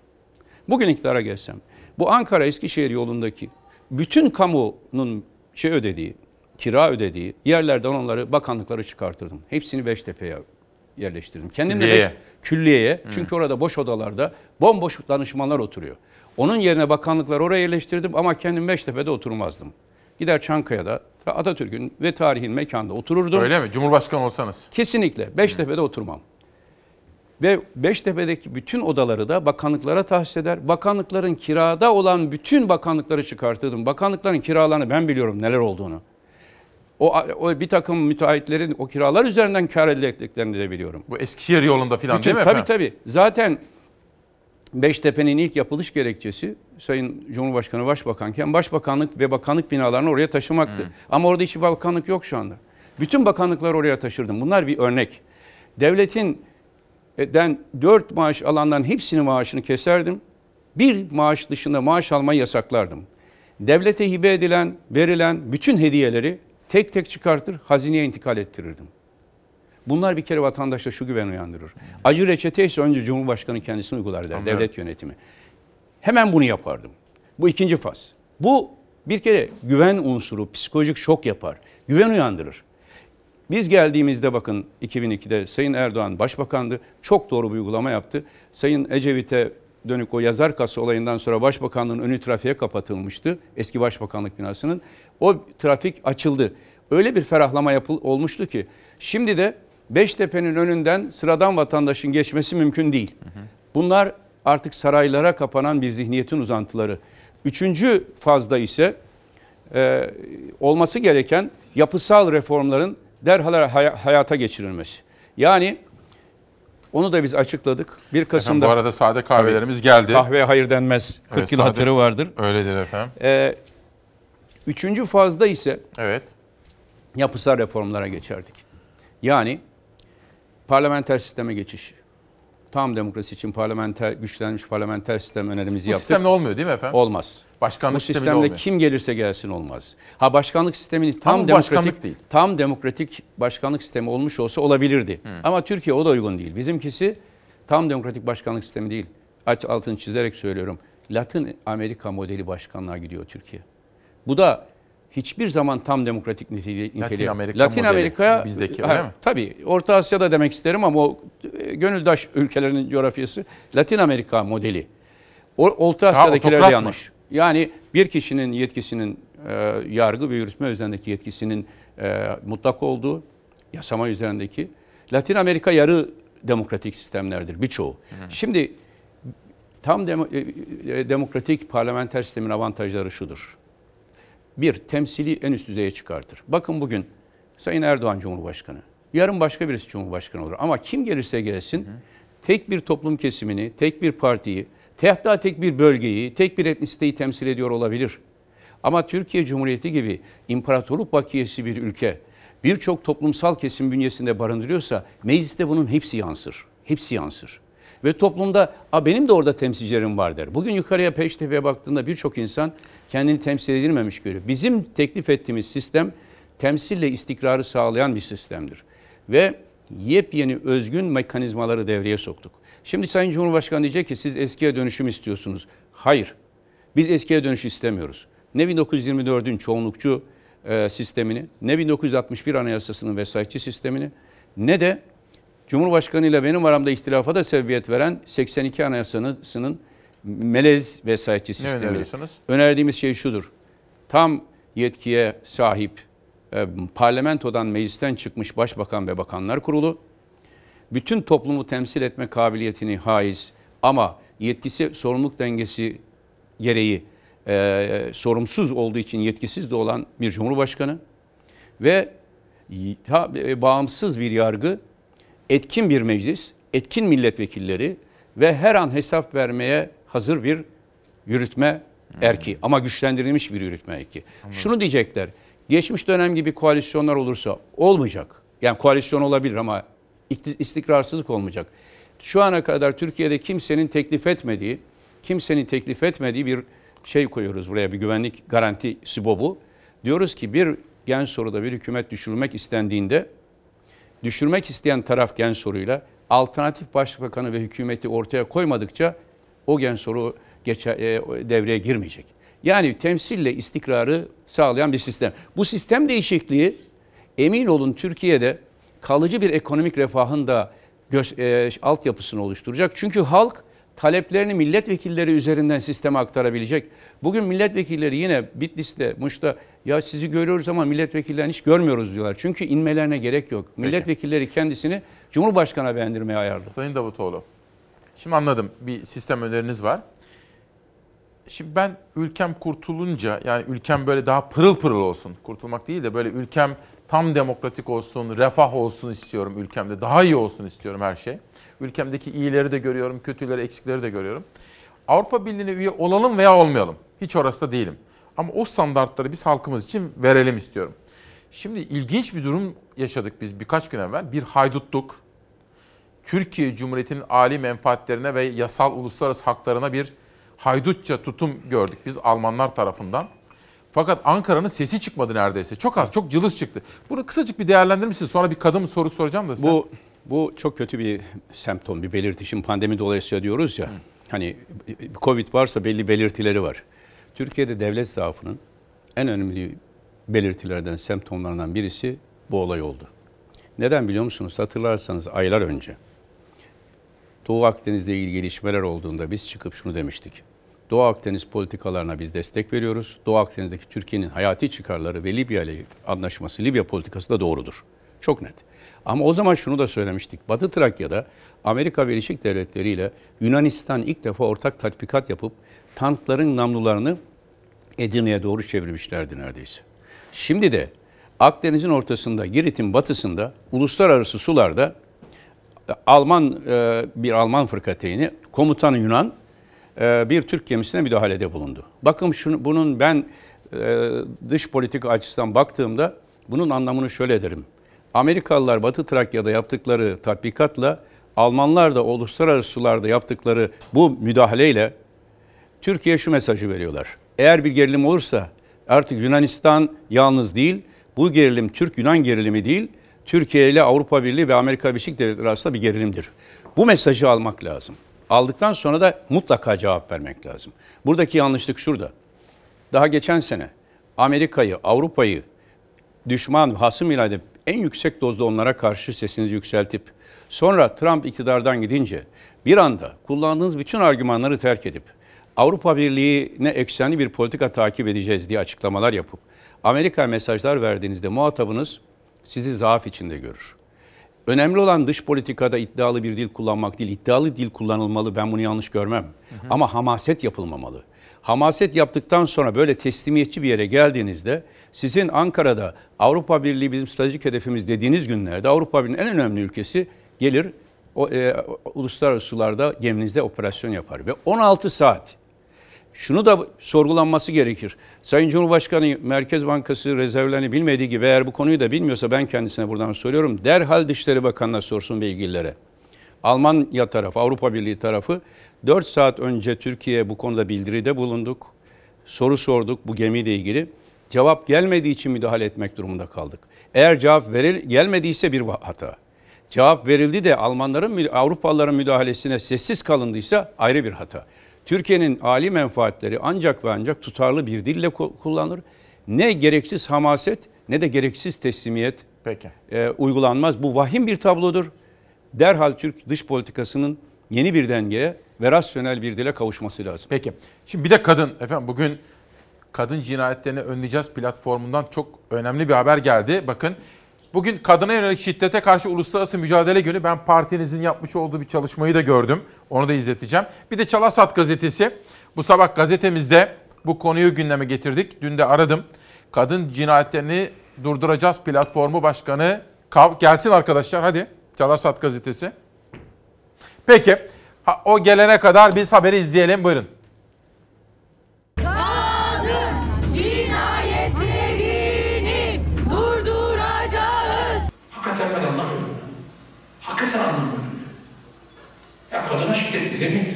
Speaker 38: Bugün iktidara gelsem, bu Ankara-Eskişehir yolundaki bütün kamunun şey ödediği, kira ödediği yerlerden onları bakanlıkları çıkartırdım. Hepsini Beştepe'ye yerleştirdim. Kendimle
Speaker 1: Külliyeye.
Speaker 38: Beş- külliyeye. Çünkü orada boş odalarda bomboş danışmanlar oturuyor. Onun yerine bakanlıklar oraya yerleştirdim ama kendim Beştepe'de oturmazdım. Gider Çankaya'da Atatürk'ün ve tarihin mekanda otururdum.
Speaker 1: Öyle mi? Cumhurbaşkanı olsanız.
Speaker 38: Kesinlikle Beştepe'de oturmam. Ve Beştepe'deki bütün odaları da bakanlıklara tahsis eder. Bakanlıkların kirada olan bütün bakanlıkları çıkartırdım. Bakanlıkların kiralarını ben biliyorum neler olduğunu. O, o bir takım müteahhitlerin o kiralar üzerinden kar elde ettiklerini de biliyorum.
Speaker 1: Bu Eskişehir yolunda falan
Speaker 38: Bütün,
Speaker 1: değil mi
Speaker 38: tabii
Speaker 1: efendim?
Speaker 38: tabii. Zaten Beştepe'nin ilk yapılış gerekçesi Sayın Cumhurbaşkanı Başbakanken başbakanlık ve bakanlık binalarını oraya taşımaktı. Ama orada hiçbir bakanlık yok şu anda. Bütün bakanlıkları oraya taşırdım. Bunlar bir örnek. Devletin den dört maaş alanların hepsinin maaşını keserdim. Bir maaş dışında maaş almayı yasaklardım. Devlete hibe edilen, verilen bütün hediyeleri tek tek çıkartır, hazineye intikal ettirirdim. Bunlar bir kere vatandaşta şu güven uyandırır. Acı reçete ise önce Cumhurbaşkanı kendisini uygular der,
Speaker 1: Anlıyorum.
Speaker 38: devlet yönetimi. Hemen bunu yapardım. Bu ikinci faz. Bu bir kere güven unsuru, psikolojik şok yapar. Güven uyandırır. Biz geldiğimizde bakın 2002'de Sayın Erdoğan başbakandı. Çok doğru bir uygulama yaptı. Sayın Ecevit'e dönük o yazar kasa olayından sonra başbakanlığın önü trafiğe kapatılmıştı. Eski başbakanlık binasının. O trafik açıldı. Öyle bir ferahlama yapıl olmuştu ki şimdi de Beştepe'nin önünden sıradan vatandaşın geçmesi mümkün değil. Bunlar artık saraylara kapanan bir zihniyetin uzantıları. Üçüncü fazda ise e, olması gereken yapısal reformların derhal hay- hayata geçirilmesi. Yani onu da biz açıkladık. 1 Kasım'da
Speaker 1: Efendim, bu arada sade kahvelerimiz geldi.
Speaker 38: Kahveye hayır denmez. 40
Speaker 1: Evet,
Speaker 38: yıl
Speaker 1: sade-
Speaker 38: hatırı vardır.
Speaker 1: Öyledir efendim.
Speaker 38: Ee, üçüncü fazda ise
Speaker 1: evet.
Speaker 38: yapısal reformlara geçerdik. Yani parlamenter sisteme geçiş. Tam demokrasi için parlamenter güçlenmiş parlamenter sistem önerimizi
Speaker 1: Bu
Speaker 38: yaptık.
Speaker 1: sistemle olmuyor değil mi efendim?
Speaker 38: Olmaz.
Speaker 1: Başkanlık
Speaker 38: Bu
Speaker 1: olmuyor.
Speaker 38: kim gelirse gelsin olmaz. Ha başkanlık sistemini tam
Speaker 1: Ama
Speaker 38: demokratik
Speaker 1: değil.
Speaker 38: tam demokratik başkanlık sistemi olmuş olsa olabilirdi. Ama Türkiye o da uygun değil. Bizimkisi tam demokratik başkanlık sistemi değil. Aç altını çizerek söylüyorum. Latin Amerika modeli başkanlığa gidiyor Türkiye. Bu da hiçbir zaman tam demokratik niteliği.
Speaker 1: Latin Amerika
Speaker 38: Latin
Speaker 1: modeli,
Speaker 38: Amerika
Speaker 1: bizdeki,
Speaker 38: Ha,
Speaker 1: öyle mi?
Speaker 38: Tabii Orta Asya'da demek isterim ama o e, gönüldaş ülkelerinin coğrafyası Latin Amerika modeli. O, Orta Asya'dakiler de
Speaker 1: otokrat mı?
Speaker 38: Yani bir kişinin yetkisinin e, yargı ve yürütme üzerindeki yetkisinin e, mutlak olduğu yasama üzerindeki Latin Amerika yarı demokratik sistemlerdir birçoğu. Şimdi tam demo- e, e, demokratik parlamenter sistemin avantajları şudur. Bir, temsili en üst düzeye çıkartır. Bakın bugün Sayın Erdoğan Cumhurbaşkanı, yarın başka birisi Cumhurbaşkanı olur. Ama kim gelirse gelsin tek bir toplum kesimini, tek bir partiyi, te- hatta tek bir bölgeyi, tek bir etnisiteyi temsil ediyor olabilir. Ama Türkiye Cumhuriyeti gibi imparatorluk bakiyesi bir ülke birçok toplumsal kesim bünyesinde barındırıyorsa mecliste bunun hepsi yansır. Hepsi yansır. Ve toplumda A, benim de orada temsilcilerim var der. Bugün yukarıya Peştepe'ye baktığında birçok insan kendini temsil edilmemiş görüyor. Bizim teklif ettiğimiz sistem temsille istikrarı sağlayan bir sistemdir. Ve yepyeni özgün mekanizmaları devreye soktuk. Şimdi Sayın Cumhurbaşkanı diyecek ki siz eskiye dönüşüm istiyorsunuz. Hayır. Biz eskiye dönüş istemiyoruz. Ne 1924'ün çoğunlukçu e, sistemini, ne 1961 Anayasası'nın vesayetçi sistemini, ne de Cumhurbaşkanı ile benim aramda ihtilafa da sebebiyet veren 82 Anayasası'nın melez vesayetçi sistemini.
Speaker 1: öneriyorsunuz?
Speaker 38: Önerdiğimiz şey şudur. Tam yetkiye sahip e, parlamentodan meclisten çıkmış başbakan ve bakanlar kurulu bütün toplumu temsil etme kabiliyetini haiz ama yetkisi sorumluluk dengesi gereği e, sorumsuz olduğu için yetkisiz de olan bir cumhurbaşkanı ve ha- e, bağımsız bir yargı, etkin bir meclis, etkin milletvekilleri ve her an hesap vermeye hazır bir yürütme erki ama güçlendirilmiş bir yürütme erki. Şunu diyecekler. Geçmiş dönem gibi koalisyonlar olursa olmayacak. Yani koalisyon olabilir ama istikrarsızlık olmayacak. Şu ana kadar Türkiye'de kimsenin teklif etmediği, kimsenin teklif etmediği bir şey koyuyoruz buraya bir güvenlik garantisi bu. Diyoruz ki bir gen soruda bir hükümet düşürülmek istendiğinde düşürmek isteyen taraf gen soruyla alternatif başbakanı ve hükümeti ortaya koymadıkça o gen soru geçe, e, devreye girmeyecek. Yani temsille istikrarı sağlayan bir sistem. Bu sistem değişikliği emin olun Türkiye'de kalıcı bir ekonomik refahın da e, altyapısını oluşturacak. Çünkü halk taleplerini milletvekilleri üzerinden sisteme aktarabilecek. Bugün milletvekilleri yine Bitlis'te, Muş'ta ya sizi görüyoruz ama milletvekillerini hiç görmüyoruz diyorlar. Çünkü inmelerine gerek yok. Milletvekilleri kendisini Cumhurbaşkanı beğendirmeye ayarlı.
Speaker 1: Sayın Davutoğlu, şimdi anladım bir sistem öneriniz var. Şimdi ben ülkem kurtulunca yani ülkem böyle daha pırıl pırıl olsun. Kurtulmak değil de böyle ülkem tam demokratik olsun, refah olsun istiyorum ülkemde. Daha iyi olsun istiyorum her şey. Ülkemdeki iyileri de görüyorum, kötüleri, eksikleri de görüyorum. Avrupa Birliği'ne üye olalım veya olmayalım. Hiç orası da değilim. Ama o standartları biz halkımız için verelim istiyorum. Şimdi ilginç bir durum yaşadık biz birkaç gün evvel. Bir haydutluk, Türkiye Cumhuriyeti'nin âli menfaatlerine ve yasal uluslararası haklarına bir haydutça tutum gördük biz Almanlar tarafından. Fakat Ankara'nın sesi çıkmadı neredeyse. Çok az, çok cılız çıktı. Bunu kısacık bir değerlendirir? Sonra bir kadın soru soracağım da size.
Speaker 38: Bu bu çok kötü bir semptom, bir belirti. Şimdi pandemi dolayısıyla diyoruz ya. Hani Covid varsa belli belirtileri var. Türkiye'de devlet zaafının en önemli belirtilerden, semptomlarından birisi bu olay oldu. Neden biliyor musunuz? Hatırlarsanız aylar önce Doğu Akdeniz'le ilgili gelişmeler olduğunda biz çıkıp şunu demiştik. Doğu Akdeniz politikalarına biz destek veriyoruz. Doğu Akdeniz'deki Türkiye'nin hayati çıkarları ve Libya ile anlaşması, Libya politikası da doğrudur. Çok net. Ama o zaman şunu da söylemiştik. Batı Trakya'da Amerika Birleşik Devletleri ile Yunanistan ilk defa ortak tatbikat yapıp tankların namlularını Edirne'ye doğru çevirmişlerdi neredeyse. Şimdi de Akdeniz'in ortasında, Girit'in batısında, uluslararası sularda Alman e, bir Alman fırkateyni, komutanı Yunan bir Türk gemisine müdahalede bulundu. Bakın şunu, bunun ben e, dış politika açısından baktığımda bunun anlamını şöyle derim. Amerikalılar Batı Trakya'da yaptıkları tatbikatla Almanlar da uluslararası sularda yaptıkları bu müdahaleyle Türkiye şu mesajı veriyorlar. Eğer bir gerilim olursa artık Yunanistan yalnız değil, bu gerilim Türk-Yunan gerilimi değil, Türkiye ile Avrupa Birliği ve Amerika Birleşik Devletleri arasında bir gerilimdir. Bu mesajı almak lazım. Aldıktan sonra da mutlaka cevap vermek lazım. Buradaki yanlışlık şurada. Daha geçen sene Amerika'yı, Avrupa'yı düşman, hasım ilan edip en yüksek dozda onlara karşı sesinizi yükseltip sonra Trump iktidardan gidince bir anda kullandığınız bütün argümanları terk edip Avrupa Birliği'ne eksenli bir politika takip edeceğiz diye açıklamalar yapıp Amerika mesajlar verdiğinizde muhatabınız sizi zaaf içinde görür. Önemli olan dış politikada iddialı bir dil kullanmak değil, iddialı dil kullanılmalı ben bunu yanlış görmem. Hı hı. Ama hamaset yapılmamalı. Hamaset yaptıktan sonra böyle teslimiyetçi bir yere geldiğinizde sizin Ankara'da Avrupa Birliği bizim stratejik hedefimiz dediğiniz günlerde Avrupa Birliği'nin en önemli ülkesi gelir o, e, uluslararası sularda geminizde operasyon yapar ve 16 saat şunu da sorgulanması gerekir. Sayın Cumhurbaşkanı Merkez Bankası rezervlerini bilmediği gibi eğer bu konuyu da bilmiyorsa ben kendisine buradan soruyorum. Derhal Dışişleri Bakanı'na sorsun ve ilgililere. Almanya tarafı, Avrupa Birliği tarafı 4 saat önce Türkiye'ye bu konuda bildiride bulunduk. Soru sorduk bu gemiyle ilgili. Cevap gelmediği için müdahale etmek durumunda kaldık. Eğer cevap veril, gelmediyse bir hata. Cevap verildi de Almanların, Avrupalıların müdahalesine sessiz kalındıysa ayrı bir hata. Türkiye'nin âli menfaatleri ancak ve ancak tutarlı bir dille kullanılır. Ne gereksiz hamaset ne de gereksiz teslimiyet
Speaker 1: Peki.
Speaker 38: E, uygulanmaz. Bu vahim bir tablodur. Derhal Türk dış politikasının yeni bir dengeye ve rasyonel bir dile kavuşması lazım.
Speaker 1: Peki. Şimdi bir de kadın. Efendim bugün kadın cinayetlerini önleyeceğiz platformundan çok önemli bir haber geldi. Bakın bugün kadına yönelik şiddete karşı uluslararası mücadele günü ben partinizin yapmış olduğu bir çalışmayı da gördüm. Onu da izleteceğim. Bir de Çalasat gazetesi. Bu sabah gazetemizde bu konuyu gündeme getirdik. Dün de aradım. Kadın cinayetlerini durduracağız platformu başkanı. Kav gelsin arkadaşlar hadi. Çalasat gazetesi. Peki. O gelene kadar biz haberi izleyelim. Buyurun.
Speaker 47: Şiddet nedir nedir?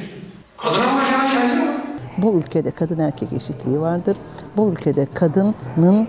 Speaker 47: Kadına vuracağına kendine vur.
Speaker 48: Bu ülkede kadın erkek eşitliği vardır. Bu ülkede kadının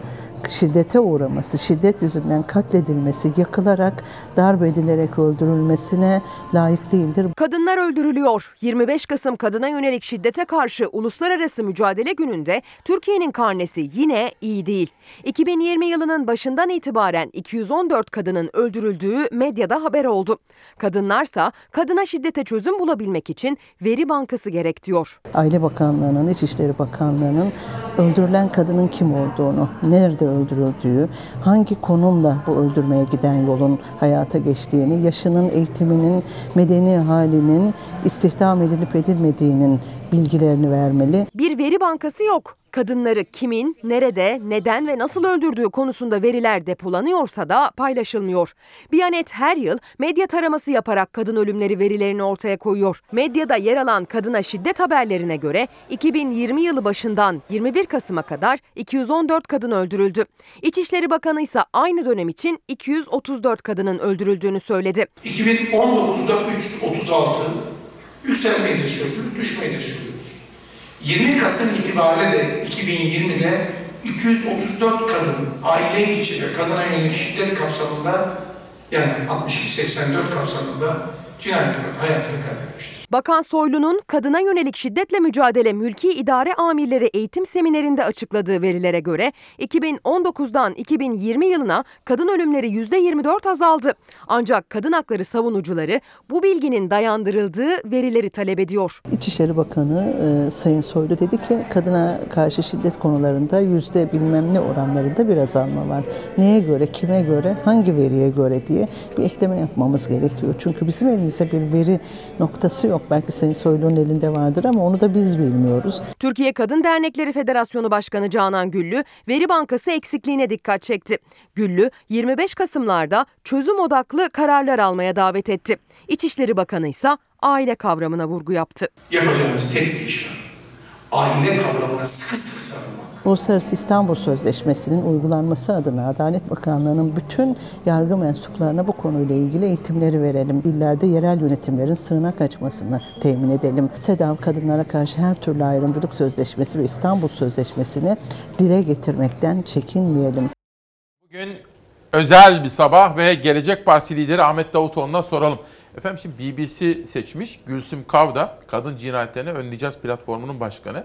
Speaker 48: şiddete uğraması, şiddet yüzünden katledilmesi, yakılarak, darp edilerek öldürülmesine layık değildir.
Speaker 49: Kadınlar öldürülüyor. 25 Kasım kadına yönelik şiddete karşı uluslararası mücadele gününde Türkiye'nin karnesi yine iyi değil. 2020 yılının başından itibaren 214 kadının öldürüldüğü medyada haber oldu. Kadınlarsa kadına şiddete çözüm bulabilmek için veri bankası gerek diyor.
Speaker 48: Aile Bakanlığı'nın, İçişleri Bakanlığı'nın öldürülen kadının kim olduğunu, nerede öldürüldüğü, hangi konumla bu öldürmeye giden yolun hayata geçtiğini, yaşının, eğitiminin, medeni halinin, istihdam edilip edilmediğinin bilgilerini vermeli.
Speaker 3: Bir veri bankası yok. Kadınları kimin, nerede, neden ve nasıl öldürdüğü konusunda veriler depolanıyorsa da paylaşılmıyor. Biyanet her yıl medya taraması yaparak kadın ölümleri verilerini ortaya koyuyor. Medyada yer alan kadına şiddet haberlerine göre 2020 yılı başından 21 Kasım'a kadar 214 kadın öldürüldü. İçişleri Bakanı ise aynı dönem için 234 kadının öldürüldüğünü söyledi.
Speaker 47: 2019'da 336 yükselmeyi de söylüyoruz, düşmeyi de söylüyoruz. 20 Kasım itibariyle de 2020'de 234 kadın aile içi ve kadına yönelik şiddet kapsamında yani 62-84 kapsamında cinayet olarak hayatını kaybetmiştir.
Speaker 3: Bakan Soylu'nun kadına yönelik şiddetle mücadele mülki idare amirleri eğitim seminerinde açıkladığı verilere göre 2019'dan 2020 yılına kadın ölümleri %24 azaldı. Ancak kadın hakları savunucuları bu bilginin dayandırıldığı verileri talep ediyor.
Speaker 48: İçişleri Bakanı e, Sayın Soylu dedi ki kadına karşı şiddet konularında yüzde bilmem ne oranlarında bir azalma var. Neye göre, kime göre, hangi veriye göre diye bir ekleme yapmamız gerekiyor. Çünkü bizim elimizde bir veri noktası yok. Belki Sayın Soylu'nun elinde vardır ama onu da biz bilmiyoruz.
Speaker 3: Türkiye Kadın Dernekleri Federasyonu Başkanı Canan Güllü, veri bankası eksikliğine dikkat çekti. Güllü, 25 Kasımlarda çözüm odaklı kararlar almaya davet etti. İçişleri Bakanı ise aile kavramına vurgu yaptı.
Speaker 47: Yapacağımız tek bir iş var. Aile kavramına sıkı sıkı sarılmak.
Speaker 48: Uluslararası İstanbul Sözleşmesi'nin uygulanması adına Adalet Bakanlığı'nın bütün yargı mensuplarına bu konuyla ilgili eğitimleri verelim. İllerde yerel yönetimlerin sığınak açmasını temin edelim. SEDAV kadınlara karşı her türlü ayrımcılık sözleşmesi ve İstanbul Sözleşmesi'ni dile getirmekten çekinmeyelim.
Speaker 1: Bugün özel bir sabah ve Gelecek Partisi lideri Ahmet Davutoğlu'na soralım. Efendim şimdi BBC seçmiş Gülsüm Kavda kadın cinayetlerini önleyeceğiz platformunun başkanı.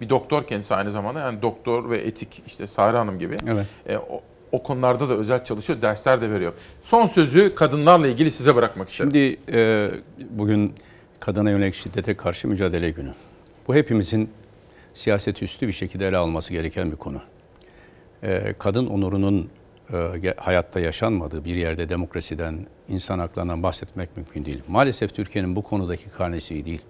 Speaker 1: Bir doktor kendisi aynı zamanda yani doktor ve etik işte Sare Hanım gibi.
Speaker 38: Evet.
Speaker 1: E, o, o konularda da özel çalışıyor, dersler de veriyor. Son sözü kadınlarla ilgili size bırakmak isterim.
Speaker 38: Şimdi e, bugün kadına yönelik şiddete karşı mücadele günü. Bu hepimizin siyaset üstü bir şekilde ele alması gereken bir konu. E, kadın onurunun e, hayatta yaşanmadığı bir yerde demokrasiden, insan haklarından bahsetmek mümkün değil. Maalesef Türkiye'nin bu konudaki karnesi iyi değil.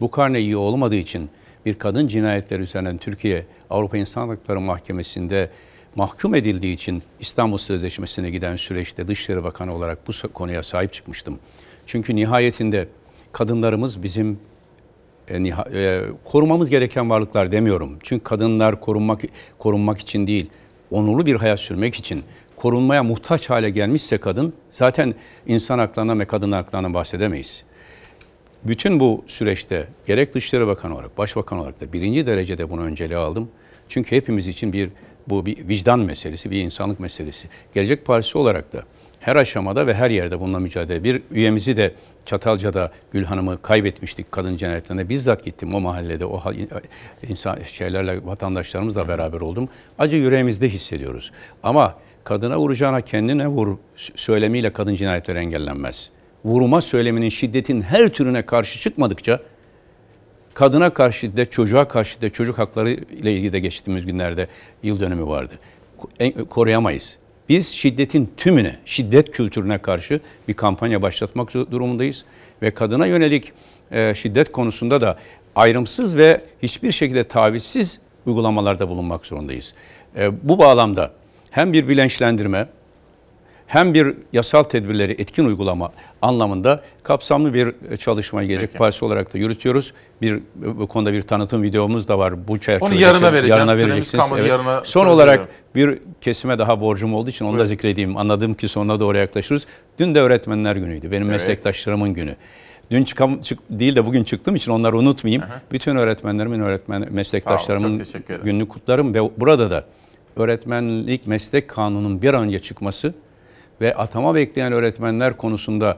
Speaker 38: Bu karne iyi olmadığı için bir kadın cinayetleri üzerinden Türkiye Avrupa İnsan Hakları Mahkemesi'nde mahkum edildiği için İstanbul Sözleşmesi'ne giden süreçte Dışişleri Bakanı olarak bu konuya sahip çıkmıştım. Çünkü nihayetinde kadınlarımız bizim e, e, korumamız gereken varlıklar demiyorum. Çünkü kadınlar korunmak korunmak için değil, onurlu bir hayat sürmek için korunmaya muhtaç hale gelmişse kadın zaten insan haklarından ve kadın haklarından bahsedemeyiz. Bütün bu süreçte gerek Dışişleri Bakanı olarak, Başbakan olarak da birinci derecede bunu önceliğe aldım. Çünkü hepimiz için bir bu bir vicdan meselesi, bir insanlık meselesi. Gelecek Partisi olarak da her aşamada ve her yerde bununla mücadele. Bir üyemizi de Çatalca'da Gül Hanım'ı kaybetmiştik kadın cinayetlerine. Bizzat gittim o mahallede, o insan şeylerle, vatandaşlarımızla beraber oldum. Acı yüreğimizde hissediyoruz. Ama kadına vuracağına kendine vur söylemiyle kadın cinayetleri engellenmez. Vurma söyleminin şiddetin her türüne karşı çıkmadıkça kadına karşı şiddet, çocuğa karşı şiddet, çocuk hakları ile ilgili de geçtiğimiz günlerde yıl dönümü vardı. Koruyamayız. Biz şiddetin tümüne, şiddet kültürüne karşı bir kampanya başlatmak durumundayız. Ve kadına yönelik e, şiddet konusunda da ayrımsız ve hiçbir şekilde tavizsiz uygulamalarda bulunmak zorundayız. E, bu bağlamda hem bir bilinçlendirme, hem bir yasal tedbirleri etkin uygulama anlamında kapsamlı bir çalışmayı Gelecek Peki. Partisi olarak da yürütüyoruz. Bir bu konuda bir tanıtım videomuz da var. Bu çerçevede
Speaker 1: onu yarına vereceğim.
Speaker 38: Yarına vereceksiniz. Evet.
Speaker 1: Yarına
Speaker 38: Son olarak bir kesime daha borcum olduğu için onu da zikredeyim. Anladığım ki sonuna doğru yaklaşırız. Dün de öğretmenler günüydü. Benim evet. meslektaşlarımın günü. Dün çıkam çık, değil de bugün çıktığım için onları unutmayayım. Aha. Bütün öğretmenlerimin, öğretmen meslektaşlarımın gününü kutlarım ve burada da öğretmenlik meslek kanunun bir an önce çıkması ve atama bekleyen öğretmenler konusunda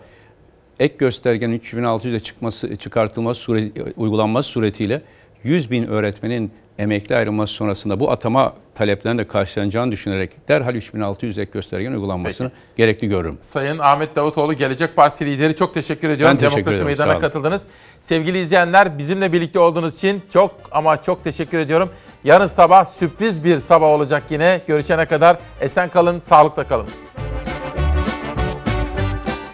Speaker 38: ek göstergenin 3600'e çıkması çıkartılması sure, uygulanması suretiyle 100 bin öğretmenin emekli ayrılması sonrasında bu atama taleplerinin de karşılanacağını düşünerek derhal 3600 ek göstergenin uygulanmasını gerekli görürüm.
Speaker 1: Sayın Ahmet Davutoğlu Gelecek Partisi lideri çok teşekkür ediyorum.
Speaker 38: Ben teşekkür
Speaker 1: Demokrasi
Speaker 38: ederim, olun.
Speaker 1: katıldınız. Sevgili izleyenler bizimle birlikte olduğunuz için çok ama çok teşekkür ediyorum. Yarın sabah sürpriz bir sabah olacak yine. Görüşene kadar esen kalın, sağlıkla kalın.